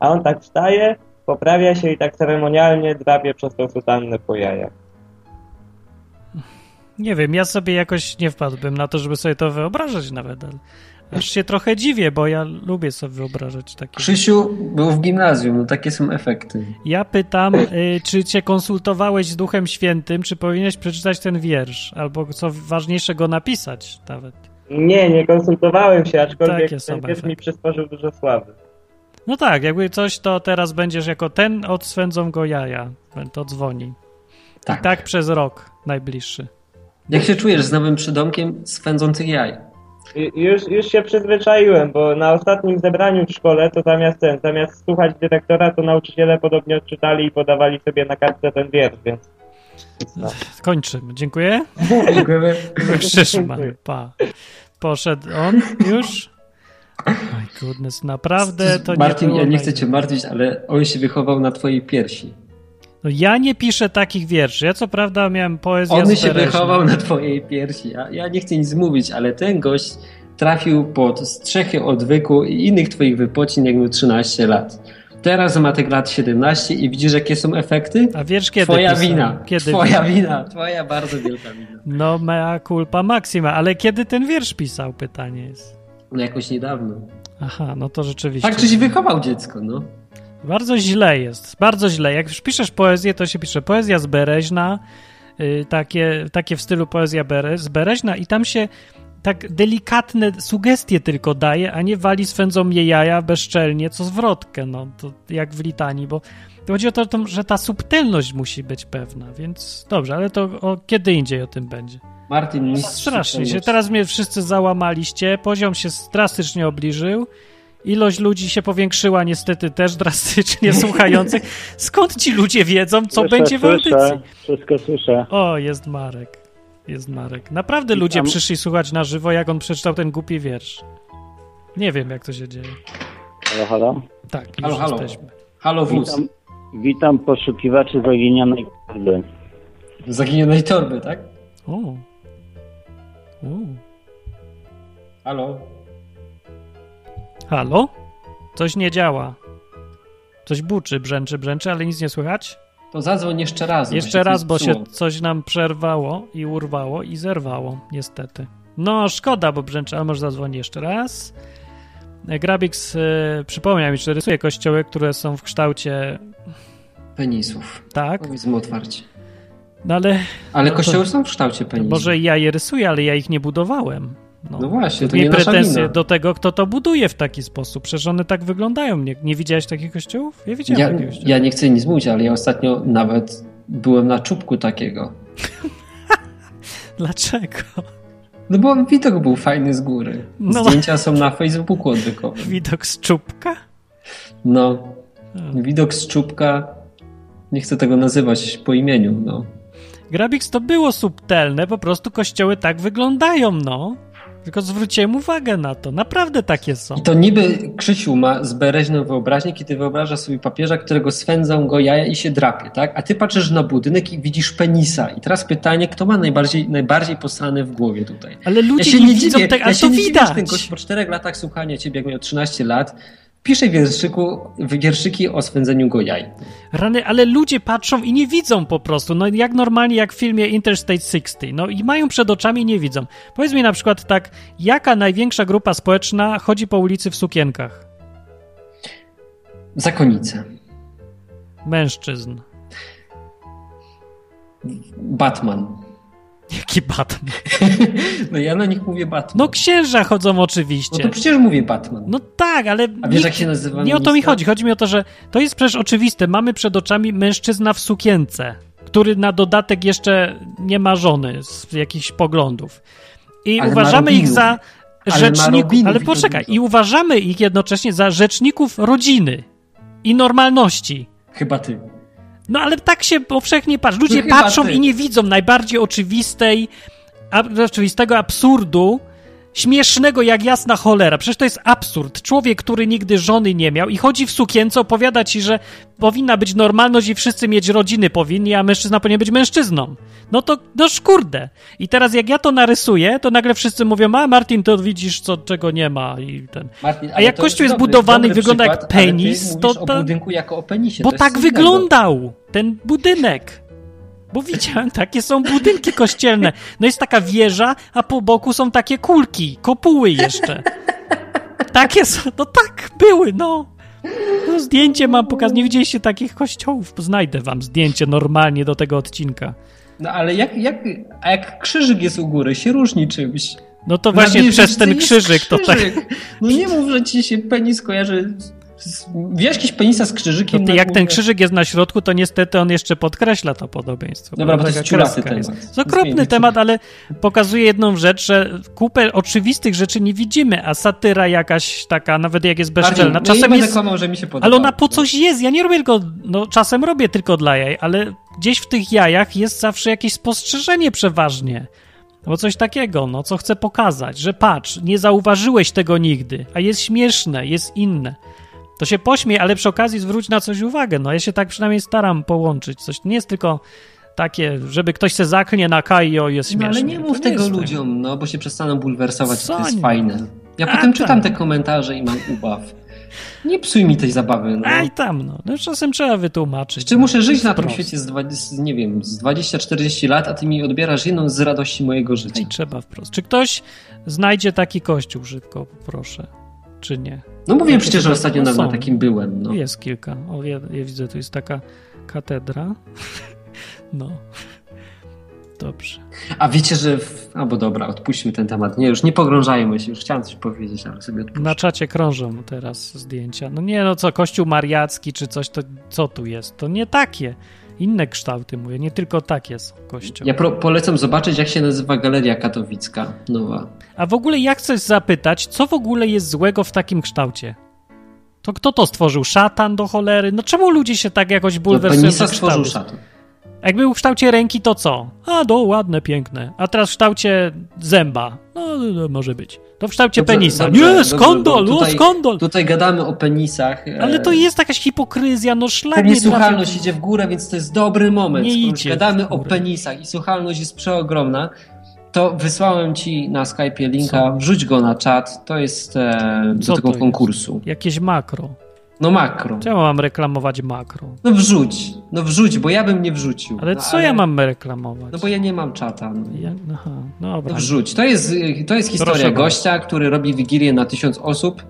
a on tak wstaje, poprawia się i tak ceremonialnie drapie przez tą sutannę po jajach. Nie wiem, ja sobie jakoś nie wpadłbym na to, żeby sobie to wyobrażać nawet. Ale aż się trochę dziwię, bo ja lubię sobie wyobrażać takie. Krzysiu był w gimnazjum, no takie są efekty. Ja pytam, y, czy cię konsultowałeś z Duchem Świętym, czy powinieneś przeczytać ten wiersz, albo co ważniejszego napisać nawet. Nie, nie konsultowałem się, aczkolwiek Takie ten wiersz mi przysporzył dużo sławy. No tak, jakby coś, to teraz będziesz jako ten, odswędzą go jaja. To dzwoni. Tak. I tak przez rok najbliższy. Jak się czujesz z nowym przydomkiem swędzących jaj? Już, już się przyzwyczaiłem, bo na ostatnim zebraniu w szkole to zamiast ten, zamiast słuchać dyrektora, to nauczyciele podobnie odczytali i podawali sobie na kartce ten wiersz, więc... No. Kończymy. Dziękuję. Dziękujemy. Pa. Poszedł on już? My goodness, naprawdę to Martin, nie ja nie chcę cię martwić, ale on się wychował na twojej piersi. No ja nie piszę takich wierszy. Ja co prawda miałem poezję On się wychował na twojej piersi. Ja, ja nie chcę nic mówić, ale ten gość trafił pod strzechy odwyku i innych twoich wypocin, jak miał 13 lat. Teraz ma tych lat 17 i widzisz, jakie są efekty? A wiesz, kiedy Twoja pisał? wina. Kiedy Twoja wina. Twoja bardzo wielka wina. No, mea culpa maxima. Ale kiedy ten wiersz pisał, pytanie jest. No jakoś niedawno. Aha, no to rzeczywiście. Tak, żeś wychował dziecko, no. Bardzo źle jest, bardzo źle. Jak już piszesz poezję, to się pisze poezja z Bereźna, yy, takie, takie w stylu poezja Bere, z Bereźna i tam się tak delikatne sugestie tylko daje, a nie wali swędzą mnie jaja bezczelnie, co zwrotkę, no, to jak w litanii, bo chodzi o to, że ta subtelność musi być pewna, więc dobrze, ale to o, kiedy indziej o tym będzie. Martin, Strasznie się, teraz mnie wszyscy załamaliście, poziom się drastycznie obliżył, Ilość ludzi się powiększyła niestety też drastycznie [laughs] słuchających. Skąd ci ludzie wiedzą, co słyszę, będzie w audycji? Słyszę, wszystko słyszę. O, jest Marek. Jest Marek. Naprawdę ludzie tam... przyszli słuchać na żywo, jak on przeczytał ten głupi wiersz. Nie wiem, jak to się dzieje. Halo, halo? Tak, już halo, halo. jesteśmy. Halo, wóz. Witam, witam poszukiwaczy zaginionej torby. Zaginionej torby, tak? O. o. Halo? Halo? Coś nie działa. Coś buczy, brzęczy, brzęczy, ale nic nie słychać? To zadzwoń jeszcze raz. Jeszcze raz, bo się coś nam przerwało i urwało i zerwało, niestety. No, szkoda, bo brzęczy, ale może zadzwoni jeszcze raz. Grabix e, przypomniał mi, że rysuje kościoły, które są w kształcie... Penisów. Tak. Powiedzmy otwarcie. No ale... Ale no kościoły są w kształcie penisów. Może ja je rysuję, ale ja ich nie budowałem. No, no właśnie, to nie pretensje do tego, kto to buduje w taki sposób. Przecież one tak wyglądają. Nie, nie widziałeś takich kościołów? Ja widziałem ja, ja nie chcę nic mówić, ale ja ostatnio nawet byłem na czubku takiego. [laughs] Dlaczego? No bo widok był fajny z góry. No. Zdjęcia są na Facebooku odwykowym. Widok z czubka? No. Widok z czubka. Nie chcę tego nazywać po imieniu, no. Grabix to było subtelne, po prostu kościoły tak wyglądają, no. Tylko zwróciłem uwagę na to. Naprawdę takie są. I to niby Krzysiu ma zbereźną wyobraźnię, kiedy wyobraża sobie papieża, którego swędzą go jaja i się drapie, tak? A ty patrzysz na budynek i widzisz penisa. I teraz pytanie, kto ma najbardziej, najbardziej posrane w głowie tutaj? Ale ludzie ja się nie, nie widzą tego, ale ja to widać. Ten gość po czterech latach słuchania ciebie, jak miał 13 lat, pisze wierszyku, wierszyki o swędzeniu go jaj. Rany, ale ludzie patrzą i nie widzą po prostu. No jak normalnie, jak w filmie Interstate 60. No i mają przed oczami i nie widzą. Powiedz mi na przykład tak, jaka największa grupa społeczna chodzi po ulicy w sukienkach? Zakonice. Mężczyzn. Batman. Jaki Batman? [laughs] No ja na nich mówię Batman. No księża chodzą oczywiście. No to przecież mówię Batman. No tak, ale... A wiesz jak się nazywa Nie o to mi chodzi. Chodzi mi o to, że to jest przecież oczywiste. Mamy przed oczami mężczyzna w sukience, który na dodatek jeszcze nie ma żony z jakichś poglądów. I ale uważamy ich za rzeczników... Ale, ale poczekaj. I uważamy ich jednocześnie za rzeczników rodziny i normalności. Chyba ty. No ale tak się powszechnie patrzy. Ludzie patrzą i nie widzą najbardziej oczywistej, oczywistego absurdu, śmiesznego jak jasna cholera. Przecież to jest absurd. Człowiek, który nigdy żony nie miał i chodzi w sukience, opowiada ci, że powinna być normalność i wszyscy mieć rodziny powinni, a mężczyzna powinien być mężczyzną. No to, no szkurde. I teraz jak ja to narysuję, to nagle wszyscy mówią, a Martin, to widzisz, co, czego nie ma. I ten. Martin, a jak kościół jest, budowany i wygląda przykład, jak penis, to... to... o budynku jako o penisie. Bo tak wyglądał ten budynek. Bo widziałem, takie są budynki kościelne. No jest taka wieża, a po boku są takie kulki, kopuły jeszcze. Takie są, no tak, były, no. no zdjęcie mam pokazać, nie widzieliście takich kościołów, znajdę wam zdjęcie normalnie do tego odcinka. No ale jak, jak, a jak krzyżyk jest u góry, się różni czymś. No to właśnie przez ten krzyżyk, krzyżyk, to tak. No nie mów, że ci się penis kojarzy Wiesz jakiś penisa z krzyżykiem? No jak ten krzyżyk jest na środku, to niestety on jeszcze podkreśla to podobieństwo. Dobra, bo to jest ciurasty temat. Jest okropny temat, ale pokazuje jedną rzecz, że kupę oczywistych rzeczy nie widzimy, a satyra jakaś taka, nawet jak jest bezczelna, no czasem jest... Kłamał, że mi się podoba. Ale ona po coś jest. Ja nie robię tylko, no czasem robię tylko dla jaj, ale gdzieś w tych jajach jest zawsze jakieś spostrzeżenie przeważnie. Albo coś takiego, no, co chcę pokazać, że patrz, nie zauważyłeś tego nigdy, a jest śmieszne, jest inne to się pośmiej, ale przy okazji zwróć na coś uwagę. No ja się tak przynajmniej staram połączyć. Coś nie jest tylko takie, żeby ktoś se zaklnie na Kajo jest śmiesznie. No, ale nie mów tego ludziom, no bo się przestaną bulwersować, Co to jest fajne. Ja A, potem czytam tak. te komentarze i mam ubaw. Nie psuj mi tej zabawy. No. Aj tam, no. no. Czasem trzeba wytłumaczyć. Czy muszę żyć na tym świecie z, 20, nie wiem, z 20-40 lat, a ty mi odbierasz jedną z radości mojego życia. I trzeba wprost. Czy ktoś znajdzie taki kościół szybko, proszę, czy nie? No mówię przecież, że ostatnio na, na takim byłem. No. Jest kilka. O, ja, ja widzę, tu jest taka katedra. [laughs] no. Dobrze. A wiecie, że. W... Albo dobra, odpuśćmy ten temat. Nie, już nie pogrążajmy się, już chciałem coś powiedzieć, ale sobie odpuszczę. Na czacie krążą teraz zdjęcia. No nie, no co, Kościół Mariacki czy coś, to co tu jest? To nie takie. Inne kształty mówię, nie tylko takie są kościoły. Ja polecam zobaczyć, jak się nazywa Galeria Katowicka nowa. A w ogóle ja chcę zapytać, co w ogóle jest złego w takim kształcie? To kto to stworzył? Szatan do cholery? No czemu ludzie się tak jakoś bulwersują? No, stworzył szatan. Jak był w kształcie ręki, to co? A, do, ładne, piękne. A teraz w kształcie zęba. No, no, no może być. To w kształcie dobrze, penisa. Dobrze, nie, skandal, no skandal. Tutaj gadamy o penisach. Ale to jest jakaś hipokryzja, no szlak Pewnie słuchalność idzie w górę, więc to jest dobry moment. Nie idzie gadamy o penisach i słuchalność jest przeogromna, to wysłałem ci na Skype'ie linka, Co? wrzuć go na czat. To jest e, do tego konkursu. Jest? Jakieś makro. No makro. Czemu mam reklamować makro? No wrzuć, no wrzuć, bo ja bym nie wrzucił. Ale no, co ale... ja mam reklamować? No bo ja nie mam czata. No. Ja... Aha, dobra. No wrzuć. To jest, to jest historia Proszę gościa, który robi wigilię na tysiąc osób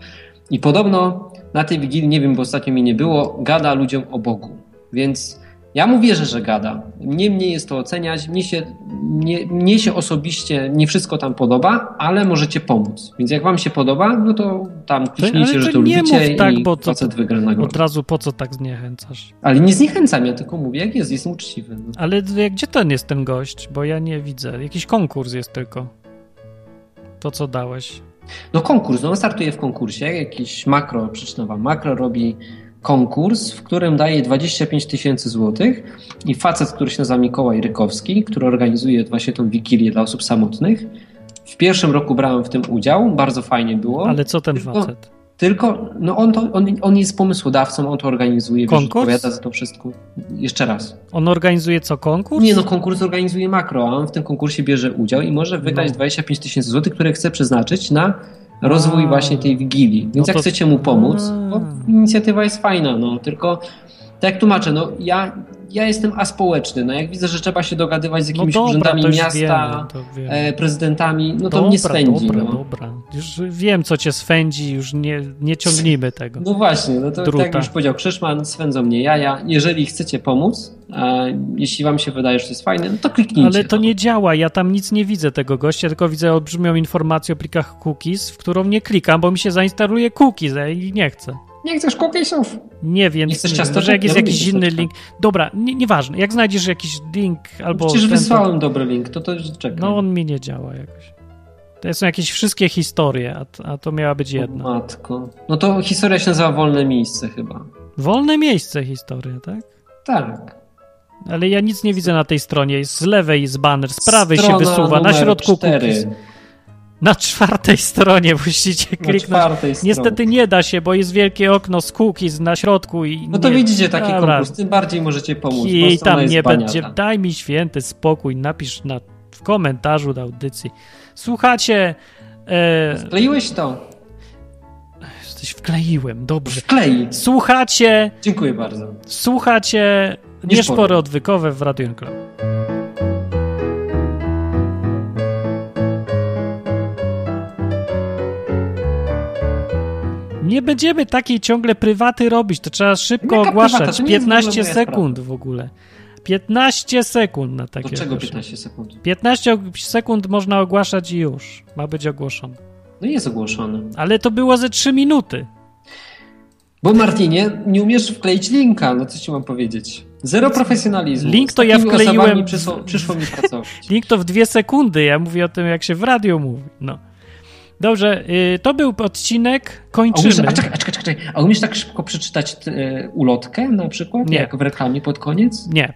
i podobno na tej wigilii, nie wiem, bo ostatnio mi nie było, gada ludziom o Bogu. Więc ja mu wierzę, że gada. Nie mnie jest to oceniać. Mnie się, mnie, mnie się osobiście nie wszystko tam podoba, ale możecie pomóc. Więc jak wam się podoba, no to tam kliknijcie, że to lubicie tak, i bo to, facet wygra nagrodę. Od razu po co tak zniechęcasz? Ale nie zniechęcam, ja tylko mówię jak jest, jestem uczciwy. No. Ale gdzie ten jest ten gość? Bo ja nie widzę. Jakiś konkurs jest tylko. To co dałeś. No konkurs, no on startuje w konkursie, jakiś makro, przyczynowa makro robi konkurs, w którym daje 25 tysięcy złotych i facet, który się nazywa Mikołaj Rykowski, który organizuje właśnie tą wigilię dla osób samotnych, W pierwszym roku brałem w tym udział, bardzo fajnie było. Ale co ten tylko, facet? Tylko, no on, to, on, on jest pomysłodawcą, on to organizuje, konkurs? wiesz, odpowiada za to wszystko. Jeszcze raz. On organizuje co, konkurs? Nie, no konkurs organizuje makro, a on w tym konkursie bierze udział i może wydać no. 25 tysięcy złotych, które chce przeznaczyć na rozwój właśnie tej Wigilii. Więc no jak to... chcecie mu pomóc, to inicjatywa jest fajna, no tylko tak jak tłumaczę, no ja ja jestem aspołeczny. No jak widzę, że trzeba się dogadywać z no jakimiś no dobra, urzędami miasta, wiemy, e, prezydentami, no to dobra, mnie swędzi. Dobra, no. dobra. Już wiem, co cię swędzi, już nie, nie ciągnijmy tego. No właśnie, no to Druta. tak jak już powiedział Krzyszman, swędzą mnie jaja. Jeżeli chcecie pomóc, e, jeśli wam się wydaje, że to jest fajne, no to kliknijcie. Ale to no. nie działa, ja tam nic nie widzę tego gościa, tylko widzę olbrzymią informację o plikach cookies, w którą nie klikam, bo mi się zainstaluje cookies i nie chcę. Nie chcesz cookiesów? Nie wiem. Nie chcesz ciasto? Może jak jest jakiś inny link. Dobra, nie, nieważne. Jak znajdziesz jakiś link albo... Przecież wysłałem to... dobry link, to to czekaj. No on mi nie działa jakoś. To są jakieś wszystkie historie, a, a to miała być jedna. O, matko. No to historia się nazywa Wolne Miejsce chyba. Wolne Miejsce historia, tak? Tak. Ale ja nic nie widzę na tej stronie. Jest z lewej jest banner, z prawej Strona się wysuwa, na środku cookies. Na czwartej stronie musicie kliknąć. Niestety nie da się, bo jest wielkie okno z cookies na środku i. No to nie... widzicie taki Dobra. konkurs, tym bardziej możecie pomóc. I tam nie będzie. Daj mi święty spokój, napisz na, w komentarzu do audycji. Słuchacie. E... Wkleiłeś to. Coś wkleiłem, dobrze. Wklei. Słuchacie. Dziękuję bardzo. Słuchacie nieszpory odwykowe w Radio Club. Nie będziemy takiej ciągle prywaty robić, to trzeba szybko Jaka ogłaszać. 15 sekund w ogóle. 15 sekund na takie. Dlaczego 15 sekund? 15 sekund można ogłaszać i już. Ma być ogłoszony. No jest ogłoszony. Ale to było ze 3 minuty. Bo Martinie, nie umiesz wkleić linka, no co ci mam powiedzieć? Zero profesjonalizmu. Link to ja wkleiłem. Przyszło, przyszło mi pracować. [laughs] Link to w dwie sekundy. Ja mówię o tym, jak się w radio mówi. No. Dobrze, y, to był odcinek, kończymy. A, umiesz, a, czekaj, czekaj, czekaj, a umiesz tak szybko przeczytać y, ulotkę na przykład, nie. jak w reklamie pod koniec? Nie.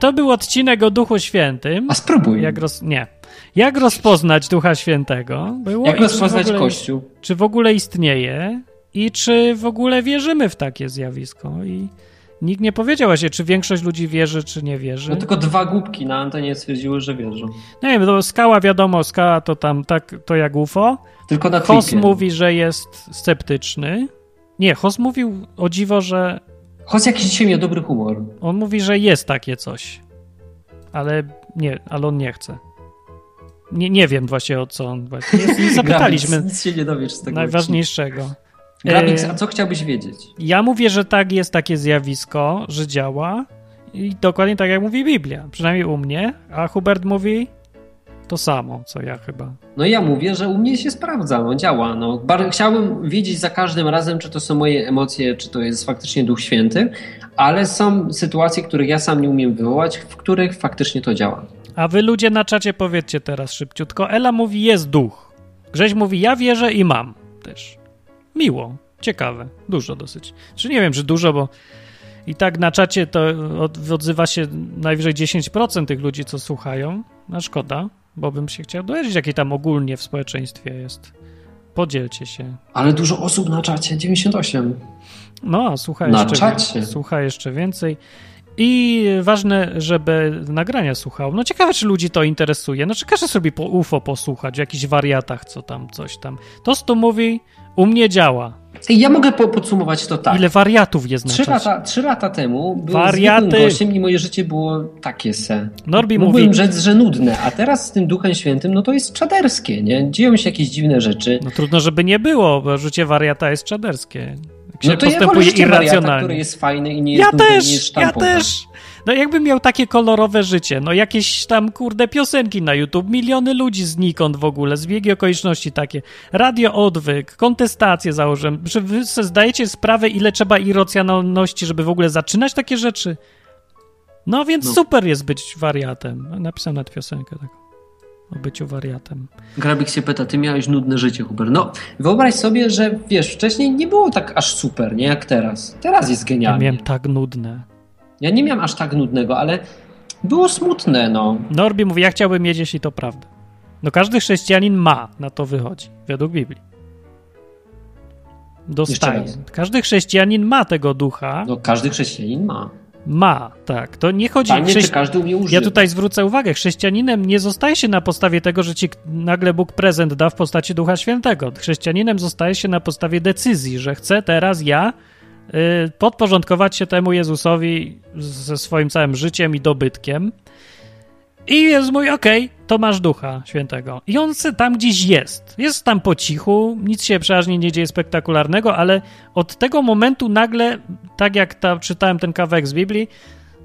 To był odcinek o Duchu Świętym. A spróbuj. Jak roz... Nie. Jak rozpoznać Ducha Świętego? Było jak rozpoznać ogóle, Kościół? Czy w ogóle istnieje i czy w ogóle wierzymy w takie zjawisko i... Nikt nie powiedział właśnie, czy większość ludzi wierzy, czy nie wierzy. No tylko dwa głupki na antenie stwierdziły, że wierzą. Nie wiem, to skała wiadomo, skała to tam tak, to jak UFO. Tylko na Hos mówi, że jest sceptyczny. Nie, Hos mówił o dziwo, że... Hos jakiś dzisiaj miał dobry humor. On mówi, że jest takie coś. Ale nie, ale on nie chce. Nie, nie wiem właśnie o co on... Nie, nie [laughs] zapytaliśmy. nic się nie dowiesz z tego. Najważniejszego. Grabix, a co chciałbyś wiedzieć? Ja mówię, że tak jest takie zjawisko, że działa i dokładnie tak jak mówi Biblia, przynajmniej u mnie, a Hubert mówi to samo, co ja chyba. No ja mówię, że u mnie się sprawdza, no działa. No. Chciałbym wiedzieć za każdym razem, czy to są moje emocje, czy to jest faktycznie Duch Święty, ale są sytuacje, których ja sam nie umiem wywołać, w których faktycznie to działa. A wy ludzie na czacie powiedzcie teraz szybciutko. Ela mówi, jest duch. Grześ mówi, ja wierzę i mam też. Miło, ciekawe, dużo dosyć. Czy nie wiem, czy dużo, bo i tak na czacie to odzywa się najwyżej 10% tych ludzi, co słuchają. No szkoda, bo bym się chciał dowiedzieć, jakie tam ogólnie w społeczeństwie jest. Podzielcie się. Ale dużo osób na czacie, 98. No, a słucha na jeszcze, czacie. słucha jeszcze więcej. I ważne, żeby nagrania słuchał. No ciekawe, czy ludzi to interesuje. No czy każdy sobie po UFO posłuchać, w jakichś wariatach, co tam, coś tam. To, co mówi, u mnie działa. Ja mogę po podsumować to tak. Ile wariatów jest trzy lata, trzy lata temu byłem Wariaty. gościem i moje życie było takie se. Norbi Mógłbym mówi... rzec, że nudne, a teraz z tym Duchem Świętym, no to jest czaderskie, nie? Dzieją się jakieś dziwne rzeczy. No trudno, żeby nie było, bo życie wariata jest czaderskie. No to postępuje ja irracjonalnie. Wariata, który jest fajny i nie jest ja nudny, też, nie jest Ja też, no jakbym miał takie kolorowe życie, no jakieś tam kurde piosenki na YouTube, miliony ludzi znikąd w ogóle, zbiegi okoliczności takie, radio odwyk, kontestacje założyłem. Czy wy zdajecie sprawę, ile trzeba irracjonalności, żeby w ogóle zaczynać takie rzeczy? No więc no. super jest być wariatem. Napisałem nawet piosenkę taką o byciu wariatem. Grabik się pyta, ty miałeś nudne życie, Huber. No, wyobraź sobie, że wiesz, wcześniej nie było tak aż super, nie jak teraz. Teraz jest genialnie. Ja miałem tak nudne. Ja nie miałem aż tak nudnego, ale było smutne, no. Norbi mówi, ja chciałbym mieć, jeśli to prawda. No każdy chrześcijanin ma, na to wychodzi, według Biblii. Dostaje. Każdy chrześcijanin ma tego ducha. No każdy chrześcijanin ma. Ma, tak. To nie chodzi... Panie, chrześci... każdy umie używać. Ja tutaj zwrócę uwagę, chrześcijaninem nie zostaje się na podstawie tego, że ci nagle Bóg prezent da w postaci Ducha Świętego. Chrześcijaninem zostaje się na podstawie decyzji, że chcę teraz ja y, podporządkować się temu Jezusowi ze swoim całym życiem i dobytkiem i jest mój, okej, okay, to masz ducha świętego. I on tam gdzieś jest. Jest tam po cichu, nic się przeważnie nie dzieje spektakularnego, ale od tego momentu nagle, tak jak ta, czytałem ten kawałek z Biblii,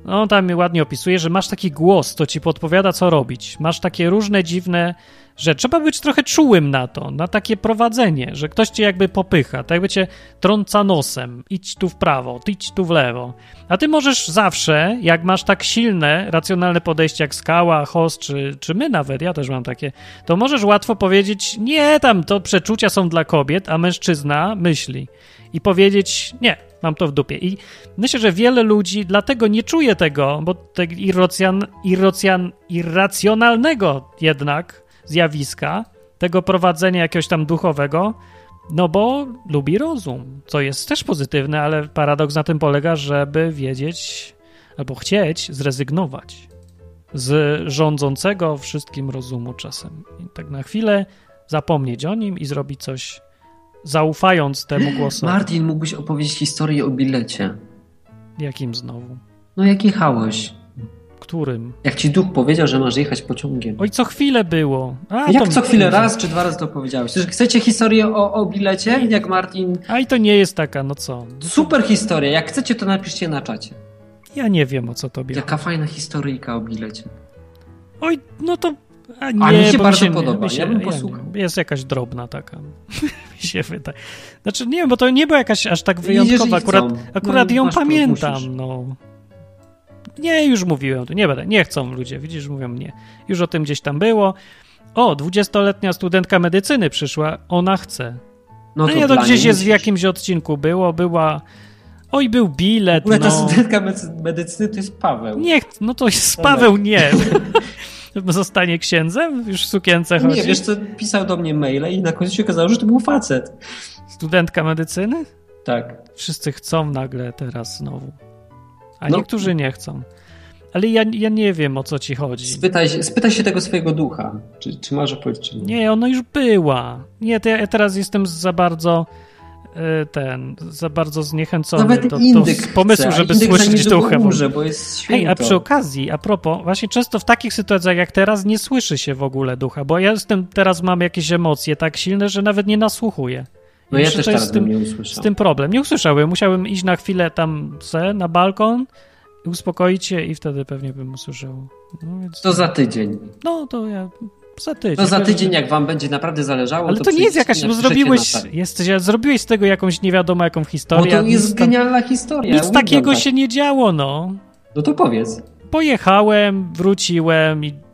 no tam ładnie opisuje, że masz taki głos, to ci podpowiada, co robić. Masz takie różne dziwne że trzeba być trochę czułym na to, na takie prowadzenie, że ktoś cię jakby popycha, tak jakby cię trąca nosem, idź tu w prawo, idź tu w lewo. A ty możesz zawsze, jak masz tak silne, racjonalne podejście jak skała, host, czy, czy my nawet, ja też mam takie, to możesz łatwo powiedzieć, nie, tam to przeczucia są dla kobiet, a mężczyzna myśli. I powiedzieć, nie, mam to w dupie. I myślę, że wiele ludzi dlatego nie czuje tego, bo tego irracjon, irracjon, irracjonalnego jednak zjawiska, tego prowadzenia jakiegoś tam duchowego, no bo lubi rozum, co jest też pozytywne, ale paradoks na tym polega, żeby wiedzieć albo chcieć zrezygnować z rządzącego wszystkim rozumu czasem. I tak na chwilę zapomnieć o nim i zrobić coś zaufając temu [clears throat] głosowi. Martin, mógłbyś opowiedzieć historię o bilecie. Jakim znowu? No jak jechałeś. Którym? Jak ci duch powiedział, że masz jechać pociągiem. Oj, co chwilę było. A, jak co chwilę? Raz czy dwa razy to powiedziałeś? Czy chcecie historię o, o bilecie, jak Martin... A i to nie jest taka, no co? Super historia. Jak chcecie, to napiszcie na czacie. Ja nie wiem, o co to bierze. Jaka fajna historyjka o bilecie. Oj, no to... A, nie, a mi się bardzo mi się, podoba. Się, ja bym posłuchał. jest jakaś drobna taka. [laughs] mi się wydaje. Znaczy, nie wiem, bo to nie była jakaś aż tak wyjątkowa. Akurat, akurat no, ją pamiętam, no. Nie, już mówiłem, nie będę, nie chcą ludzie, widzisz, mówią nie. Już o tym gdzieś tam było. O, dwudziestoletnia studentka medycyny przyszła, ona chce. No, no to, nie, to gdzieś jest w jakimś odcinku było, była... Oj, był bilet, w ogóle no. ta studentka medycyny to jest Paweł. Nie, no to jest Paweł, nie. [laughs] [laughs] Zostanie księdzem? Już w sukience chodzi? Nie, wiesz co, pisał do mnie maile i na końcu się okazało, że to był facet. Studentka medycyny? Tak. Wszyscy chcą nagle teraz znowu a no. niektórzy nie chcą. Ale ja, ja nie wiem, o co ci chodzi. Spytaj, spytaj się tego swojego ducha, czy, czy może powiedzieć, czy nie. Nie, ona już była. Nie, to ja teraz jestem za bardzo e, ten, za bardzo zniechęcony Nawet do, do pomysłu, chce, żeby słyszeć ducha. Umrze, bo jest święto. Ej, a przy okazji, a propos, właśnie często w takich sytuacjach jak teraz nie słyszy się w ogóle ducha, bo ja jestem, teraz mam jakieś emocje tak silne, że nawet nie nasłuchuję. No ja też teraz z tym, nie usłyszał. Z tym problem. Nie usłyszałem. Musiałem iść na chwilę tam se, na balkon, uspokoić się i wtedy pewnie bym usłyszał. No, więc... To za tydzień. No, to ja za tydzień. To za tydzień, jak wam będzie naprawdę zależało. Ale to, to nie jest jakaś, bo zrobiłeś, jesteś, zrobiłeś z tego jakąś nie wiadomo jaką historię. Bo to jest tam, genialna historia. Nic takiego tak. się nie działo, no. No to powiedz. Pojechałem, wróciłem i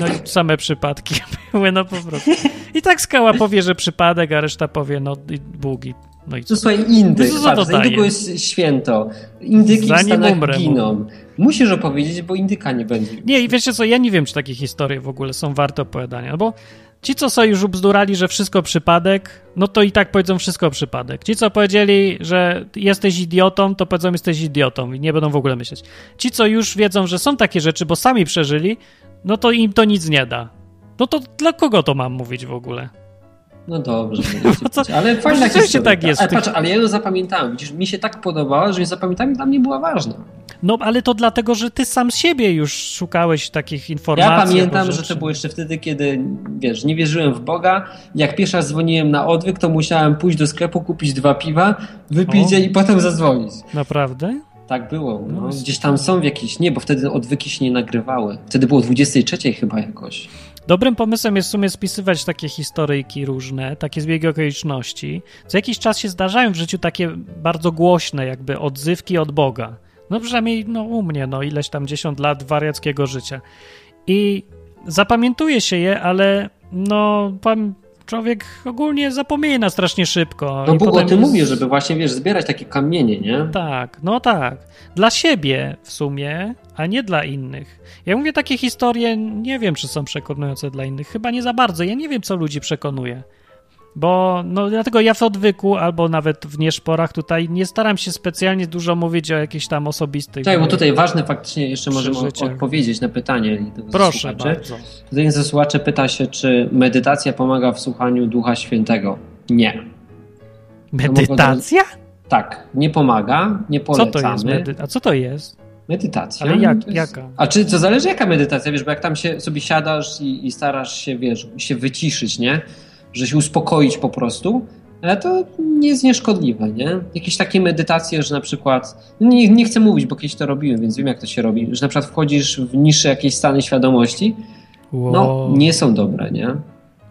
no i same przypadki [laughs] były, no po prostu. I tak skała powie, że przypadek, a reszta powie, no i długi. No i co? To słuchaj, indyk, no, patrz, za indyku jest święto. Indyki Zanim w Stanach umrę, giną. Musisz opowiedzieć, bo indyka nie będzie. Nie, i wiecie co, ja nie wiem, czy takie historie w ogóle są warte opowiadania, no bo ci, co sobie już ubzdurali, że wszystko przypadek, no to i tak powiedzą wszystko przypadek. Ci, co powiedzieli, że jesteś idiotą, to powiedzą jesteś idiotą i nie będą w ogóle myśleć. Ci, co już wiedzą, że są takie rzeczy, bo sami przeżyli, no to im to nic nie da. No to dla kogo to mam mówić w ogóle? No dobrze, [laughs] co? ale fajna tak jest. Ale, patrz, ale ja ją zapamiętałem. Widzisz, mi się tak podobała, że ją zapamiętałem dla mnie była ważna. No, ale to dlatego, że ty sam z siebie już szukałeś takich informacji. Ja pamiętam, że to było jeszcze wtedy, kiedy, wiesz, nie wierzyłem w Boga. Jak pierwszy raz dzwoniłem na odwyk, to musiałem pójść do sklepu, kupić dwa piwa, wypić je i potem zadzwonić. Naprawdę? Tak było. No. Gdzieś tam są w jakiś, nie, bo wtedy odwyki się nie nagrywały. Wtedy było 23 chyba jakoś. Dobrym pomysłem jest w sumie spisywać takie historyjki różne, takie zbiegi okoliczności. Co jakiś czas się zdarzają w życiu takie bardzo głośne jakby odzywki od Boga. No przynajmniej no, u mnie, no ileś tam 10 lat wariackiego życia. I zapamiętuje się je, ale no człowiek ogólnie zapomina strasznie szybko. No Bóg o tym jest... mówi, żeby właśnie, wiesz, zbierać takie kamienie, nie? Tak, no tak. Dla siebie w sumie, a nie dla innych. Ja mówię takie historie, nie wiem, czy są przekonujące dla innych. Chyba nie za bardzo. Ja nie wiem, co ludzi przekonuje. Bo no, dlatego ja w odwyku albo nawet w nieszporach tutaj nie staram się specjalnie dużo mówić o jakichś tam osobistych. Tak, bo tutaj ważne faktycznie jeszcze możemy odpowiedzieć na pytanie. Proszę bardzo. Jeden ze słuchaczy pyta się, czy medytacja pomaga w słuchaniu Ducha Świętego. Nie. Medytacja? tak, nie pomaga, nie polecamy. Co to jest medy- A co to jest? Medytacja. Ale jak, jest... jaka? A czy to zależy jaka medytacja, wiesz, bo jak tam się sobie siadasz i, i starasz się, wiesz, się wyciszyć, nie? Że się uspokoić po prostu, ale to nie jest nieszkodliwe, nie? Jakieś takie medytacje, że na przykład, no nie, nie chcę mówić, bo kiedyś to robiłem, więc wiem jak to się robi, że na przykład wchodzisz w niższe jakieś stany świadomości, wow. no nie są dobre, nie?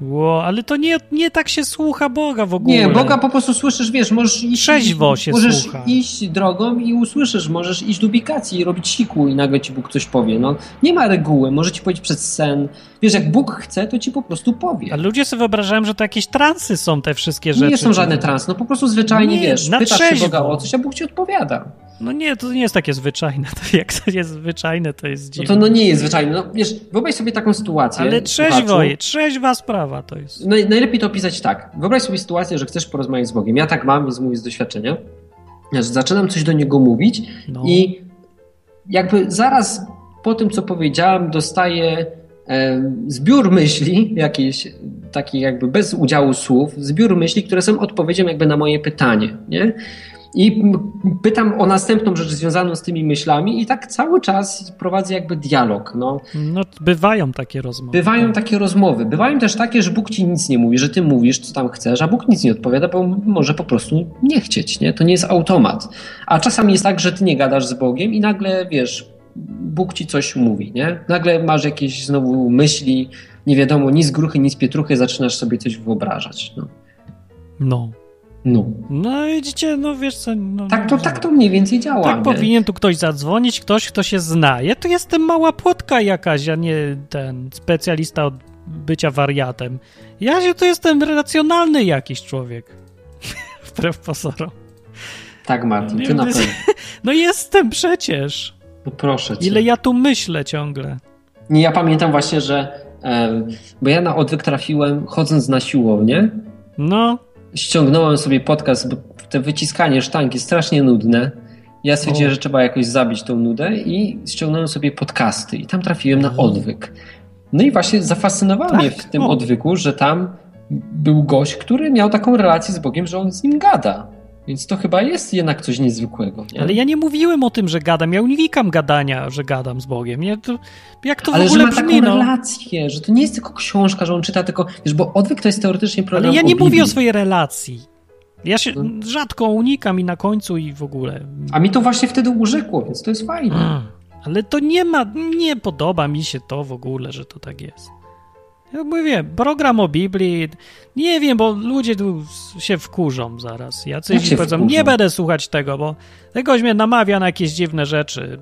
Ło, ale to nie, nie tak się słucha Boga w ogóle. Nie, Boga po prostu słyszysz, wiesz, możesz iść... Trzeźwo się możesz słucha. iść drogą i usłyszysz, możesz iść do ubikacji i robić siku i nagle ci Bóg coś powie. No, nie ma reguły, może ci powiedzieć przez sen. Wiesz, jak Bóg chce, to ci po prostu powie. A ludzie sobie wyobrażają, że to jakieś transy są te wszystkie rzeczy. Nie są żadne transy, no po prostu zwyczajnie, nie, wiesz, pytasz trzeźwo. się Boga o coś, a Bóg ci odpowiada. No nie, to nie jest takie zwyczajne. To jak to jest zwyczajne, to jest dziwne. No to no nie jest zwyczajne. No wiesz, wyobraź sobie taką sytuację. Ale trzeźwo, trzeźwa sprawa to jest. No, najlepiej to opisać tak. Wyobraź sobie sytuację, że chcesz porozmawiać z Bogiem. Ja tak mam, więc mówię z doświadczenia. Że zaczynam coś do Niego mówić no. i jakby zaraz po tym, co powiedziałem, dostaję zbiór myśli, jakiś taki jakby bez udziału słów, zbiór myśli, które są odpowiedzią jakby na moje pytanie, nie? I pytam o następną rzecz związaną z tymi myślami i tak cały czas prowadzę jakby dialog. No, no bywają takie rozmowy. Bywają tak. takie rozmowy. Bywają też takie, że Bóg ci nic nie mówi, że ty mówisz, co tam chcesz, a Bóg nic nie odpowiada, bo może po prostu nie chcieć, nie? To nie jest automat. A czasami jest tak, że ty nie gadasz z Bogiem i nagle, wiesz, Bóg ci coś mówi, nie? Nagle masz jakieś znowu myśli, nie wiadomo, nic gruchy, nic pietruchy, zaczynasz sobie coś wyobrażać. No. no. No. No widzicie, no wiesz co... No, tak, to, tak to mniej więcej działa. Tak nie? powinien tu ktoś zadzwonić, ktoś, kto się zna. Ja to jestem mała płotka jakaś, a nie ten specjalista od bycia wariatem. Ja się to jestem racjonalny jakiś człowiek. [laughs] Wbrew pozorom. Tak, Martin, ty na pewno. [laughs] No jestem przecież. No proszę cię. Ile ja tu myślę ciągle. Nie, ja pamiętam właśnie, że... Bo ja na odwyk trafiłem chodząc na siłownię. No ściągnąłem sobie podcast, bo te wyciskanie sztangi strasznie nudne. Ja stwierdziłem, o. że trzeba jakoś zabić tą nudę i ściągnąłem sobie podcasty i tam trafiłem na odwyk. No i właśnie zafascynowało tak? mnie w tym o. odwyku, że tam był gość, który miał taką relację z Bogiem, że on z nim gada. Więc to chyba jest jednak coś niezwykłego. Nie? Ale ja nie mówiłem o tym, że gadam. Ja unikam gadania, że gadam z Bogiem. Nie, to, jak to Ale w ogóle że ma brzmi, taką no? relację, że to nie jest tylko książka, że on czyta tylko... Wiesz, bo odwyk to jest teoretycznie program Ale ja nie o mówię o swojej relacji. Ja się no. rzadko unikam i na końcu i w ogóle. A mi to właśnie wtedy urzekło, więc to jest fajne. Hmm. Ale to nie ma, nie podoba mi się to w ogóle, że to tak jest. Ja mówię, program o Biblii, nie wiem, bo ludzie tu się wkurzą zaraz. Jacyś powiedzą, wkurzą? nie będę słuchać tego, bo tegoś mnie namawia na jakieś dziwne rzeczy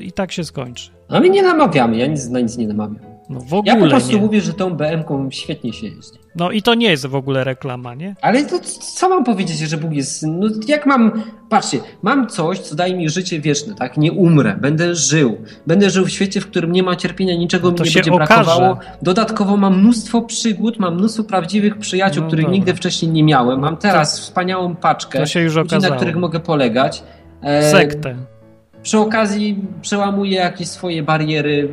i tak się skończy. A my nie namawiamy, ja nic, na nic nie namawiam. No w ogóle Ja po prostu nie. mówię, że tą BM-ką świetnie się jeździ. No i to nie jest w ogóle reklama, nie? Ale to co mam powiedzieć, że Bóg jest... No jak mam... Patrzcie, mam coś, co daje mi życie wieczne, tak? Nie umrę, będę żył. Będę żył w świecie, w którym nie ma cierpienia, niczego no mi nie będzie okaże. brakowało. Dodatkowo mam mnóstwo przygód, mam mnóstwo prawdziwych przyjaciół, no których dobra. nigdy wcześniej nie miałem. Mam teraz to, wspaniałą paczkę to się już ludzi, na których mogę polegać. E, Sektę. Przy okazji przełamuję jakieś swoje bariery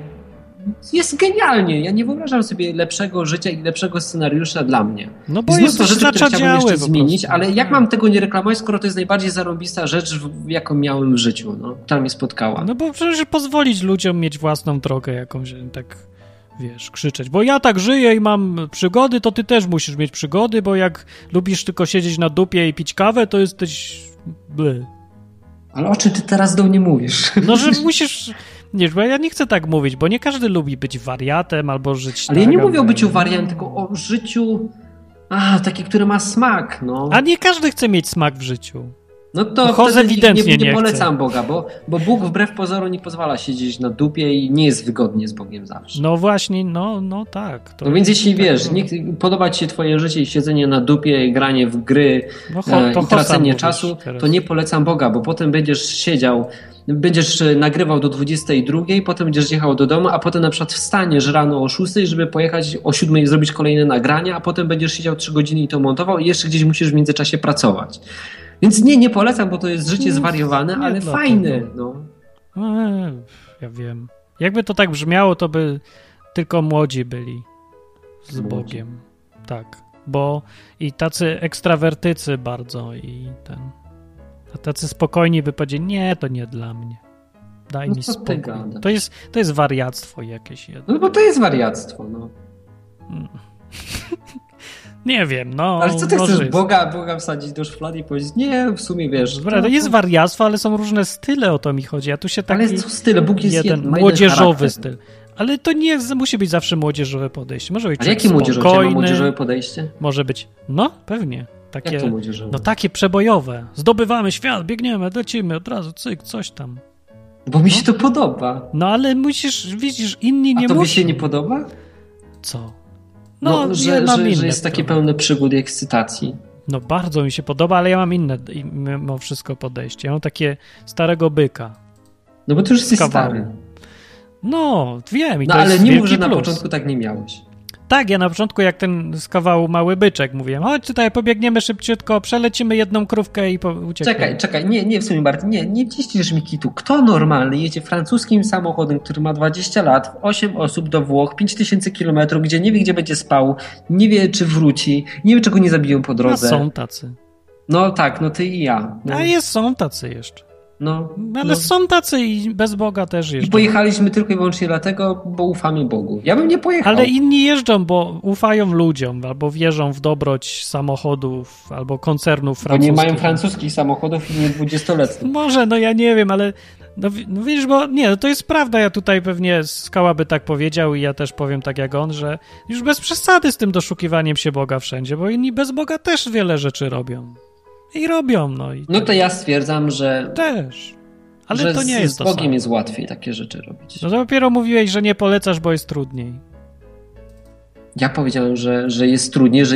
jest genialnie. Ja nie wyobrażam sobie lepszego życia i lepszego scenariusza dla mnie. No bo jest to rzeczy, które chciałbym jeszcze zmienić, ale jak mam tego nie reklamować, skoro to jest najbardziej zarąbista rzecz, jaką miałem w życiu, no, która mnie spotkała. No bo przecież pozwolić ludziom mieć własną drogę jakąś, tak wiesz, krzyczeć. Bo ja tak żyję i mam przygody, to ty też musisz mieć przygody, bo jak lubisz tylko siedzieć na dupie i pić kawę, to jesteś... Bly. Ale o czym ty teraz do mnie mówisz? No, że musisz nie, bo ja nie chcę tak mówić, bo nie każdy lubi być wariatem albo żyć Ale tak, ja nie mówię o byciu wariatem, tylko o życiu a, takie, które ma smak, no. A nie każdy chce mieć smak w życiu. No to Choz ewidentnie nie, nie, nie polecam Boga, bo, bo Bóg wbrew pozoru nie pozwala siedzieć na dupie i nie jest wygodnie z Bogiem zawsze. No właśnie, no, no tak. no więc jeśli tak wiesz, nie, podoba ci się twoje życie i siedzenie na dupie granie w gry no, e, i tracenie czasu, teraz. to nie polecam Boga, bo potem będziesz siedział będziesz e, nagrywał do 22, potem będziesz jechał do domu, a potem na przykład wstaniesz rano o 6, żeby pojechać o 7 i zrobić kolejne nagrania, a potem będziesz siedział 3 godziny i to montował i jeszcze gdzieś musisz w międzyczasie pracować. Więc nie, nie polecam, bo to jest życie zwariowane, nie, ale fajne. No. E, ja wiem. Jakby to tak brzmiało, to by tylko młodzi byli z młodzi. Bogiem. Tak. Bo i tacy ekstrawertycy bardzo i ten. A tacy spokojni by powiedzieli, nie, to nie dla mnie. Daj no mi spokój. To jest, to jest wariactwo jakieś. Jedno. No bo to jest wariactwo, no. Hmm. [laughs] Nie wiem, no. Ale co ty chcesz Boga, Boga wsadzić do szuflady i powiedzieć, nie, w sumie wiesz. Dobra, to jest wariactwo, ale są różne style, o to mi chodzi. A tu się tak. Ale jest style, Bóg jest jeden, jeden młodzieżowy styl. Ale to nie musi być zawsze młodzieżowe podejście. Może być Ale jakie młodzieżowe? młodzieżowe podejście? Może być, no pewnie. Takie? No takie przebojowe. Zdobywamy świat, biegniemy, lecimy od razu, cyk, coś tam. Bo mi się to podoba. No ale musisz, widzisz, inni nie A to mi się nie podoba? Co? No, no że, że, że, jest takie pełne przygód i ekscytacji. No bardzo mi się podoba, ale ja mam inne mimo wszystko podejście. Ja mam takie starego byka. No bo ty już jesteś stary. No, wiem. I no to ale jest nie mów, że na początku tak nie miałeś. Tak, ja na początku jak ten z kawału mały byczek mówiłem, chodź tutaj pobiegniemy szybciutko, przelecimy jedną krówkę i po, uciekamy. Czekaj, czekaj, nie, nie w sumie bardzo, nie, nie ciśniesz mi kitu. Kto normalny jedzie francuskim samochodem, który ma 20 lat, 8 osób do Włoch, 5000 kilometrów, gdzie nie wie gdzie będzie spał, nie wie czy wróci, nie wie czego nie zabiją po drodze. No są tacy. No tak, no ty i ja. No. A jest, są tacy jeszcze. No, Ale no. są tacy i bez Boga też jeżdżą. I pojechaliśmy tylko i wyłącznie dlatego, bo ufamy Bogu. Ja bym nie pojechał. Ale inni jeżdżą, bo ufają ludziom, albo wierzą w dobroć samochodów, albo koncernów francuskich. Bo nie mają francuskich samochodów i nie dwudziestoletnich. Może, no ja nie wiem, ale no, no wiesz, bo nie, no to jest prawda, ja tutaj pewnie Skała by tak powiedział i ja też powiem tak jak on, że już bez przesady z tym doszukiwaniem się Boga wszędzie, bo inni bez Boga też wiele rzeczy robią. I robią, no. I no to ja stwierdzam, że. Też. Ale że to nie jest z Bogiem to jest łatwiej takie rzeczy robić. No to dopiero mówiłeś, że nie polecasz, bo jest trudniej. Ja powiedziałem, że, że jest trudniej, że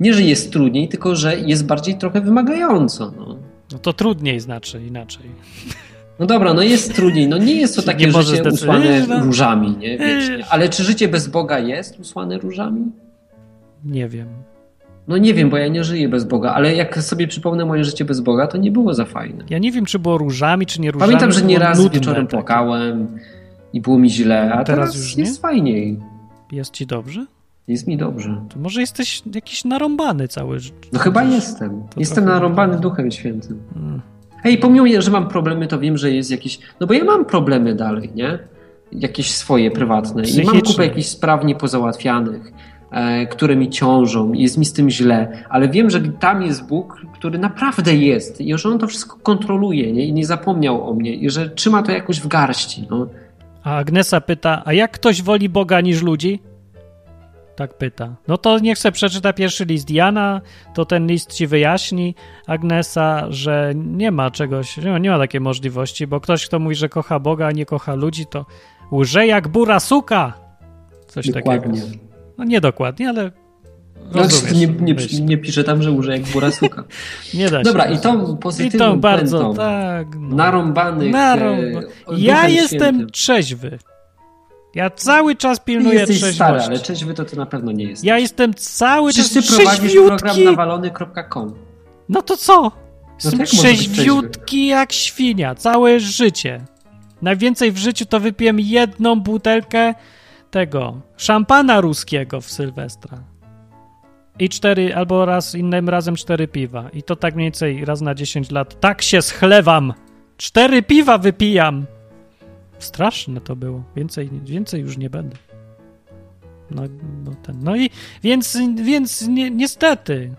nie, że jest trudniej, tylko że jest bardziej trochę wymagająco. No, no to trudniej znaczy inaczej. No dobra, no jest trudniej. No nie jest to [laughs] takie życie usłane no. różami, nie? Wiecznie. Ale czy życie bez Boga jest usłane różami? Nie wiem. No nie wiem, bo ja nie żyję bez Boga, ale jak sobie przypomnę moje życie bez Boga, to nie było za fajne. Ja nie wiem, czy było różami, czy nie różami. Pamiętam, że nieraz wieczorem tak. płakałem i było mi źle, a teraz, teraz już nie? jest fajniej. Jest ci dobrze? Jest mi dobrze. To może jesteś jakiś narąbany cały. No chyba jestem. Jestem narąbany Duchem Świętym. Hmm. Hej, pomimo, że mam problemy, to wiem, że jest jakiś... No bo ja mam problemy dalej, nie? Jakieś swoje prywatne. I mam kupę jakichś spraw niepozałatwianych które mi ciążą, jest mi z tym źle, ale wiem, że tam jest Bóg, który naprawdę jest i że On to wszystko kontroluje nie? i nie zapomniał o mnie i że trzyma to jakoś w garści. No. A Agnesa pyta, a jak ktoś woli Boga niż ludzi? Tak pyta. No to niech se przeczyta pierwszy list Jana, to ten list ci wyjaśni, Agnesa, że nie ma czegoś, nie ma takiej możliwości, bo ktoś, kto mówi, że kocha Boga, a nie kocha ludzi, to łże jak bura suka. Coś Dokładnie. takiego. No nie dokładnie, ale Rozumiesz, nie, nie, nie, pisze tam, że użyje jak burasuka. [laughs] nie da się. Dobra, i tą pozytywną I tą bardzo, tak. No. Narąbanych Narąba. E, ja jestem świętym. trzeźwy. Ja cały czas pilnuję Jesteś trzeźwości. stary, ale trzeźwy to ty na pewno nie jesteś. Ja jestem cały Przecież czas ty prowadzisz program nawalony.com. No to co? No jestem no trzeźwiutki jak świnia, całe życie. Najwięcej w życiu to wypiłem jedną butelkę tego szampana ruskiego w Sylwestra. I cztery, albo raz innym razem cztery piwa. I to tak mniej więcej raz na 10 lat. Tak się schlewam! Cztery piwa wypijam! Straszne to było. Więcej, więcej już nie będę. No, no, ten. no i więc, więc ni niestety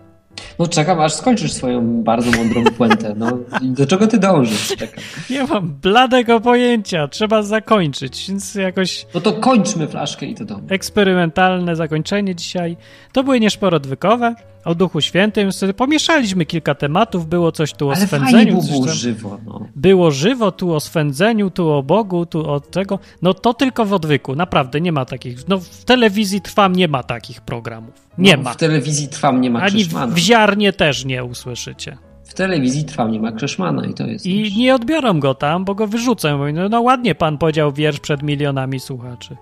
no czekam, aż skończysz swoją bardzo mądrą puentę. No, do czego ty dążysz? Czekam. Nie mam bladego pojęcia. Trzeba zakończyć, więc jakoś... No to kończmy flaszkę i to domu. Eksperymentalne zakończenie dzisiaj. To były nieszporo odwykowe. O Duchu Świętym sobie pomieszaliśmy kilka tematów, było coś tu o Ale swędzeniu. było żywo, no. Było żywo, tu o swędzeniu, tu o Bogu, tu o tego. No to tylko w odwyku, naprawdę nie ma takich. No w telewizji Trwam nie ma takich programów. Nie no, ma. W telewizji Trwam nie ma Ani w, w ziarnie też nie usłyszycie. W telewizji Trwam nie ma Kreszmana i to jest... I nie odbiorą go tam, bo go wyrzucą. No, no ładnie pan powiedział wiersz przed milionami słuchaczy.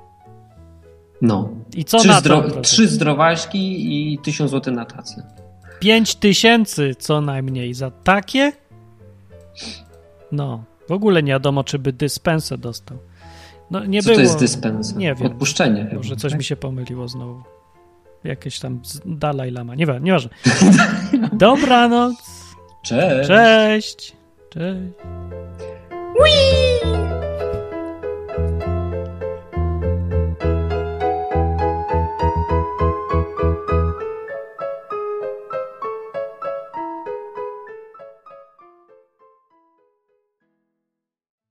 No. I co trzy na zdro to? Trzy zdrowaśki i tysiąc złotych na tacy. Pięć tysięcy co najmniej za takie? No. W ogóle nie wiadomo, czy by dyspensę dostał. No, nie co było... to jest dyspensa? Nie wiem. Odpuszczenie. Może coś tak? mi się pomyliło znowu. Jakieś tam Dalaj Lama. Nie wiem, nieważne. [laughs] Dobranoc. Cześć. Cześć. Cześć. Ui!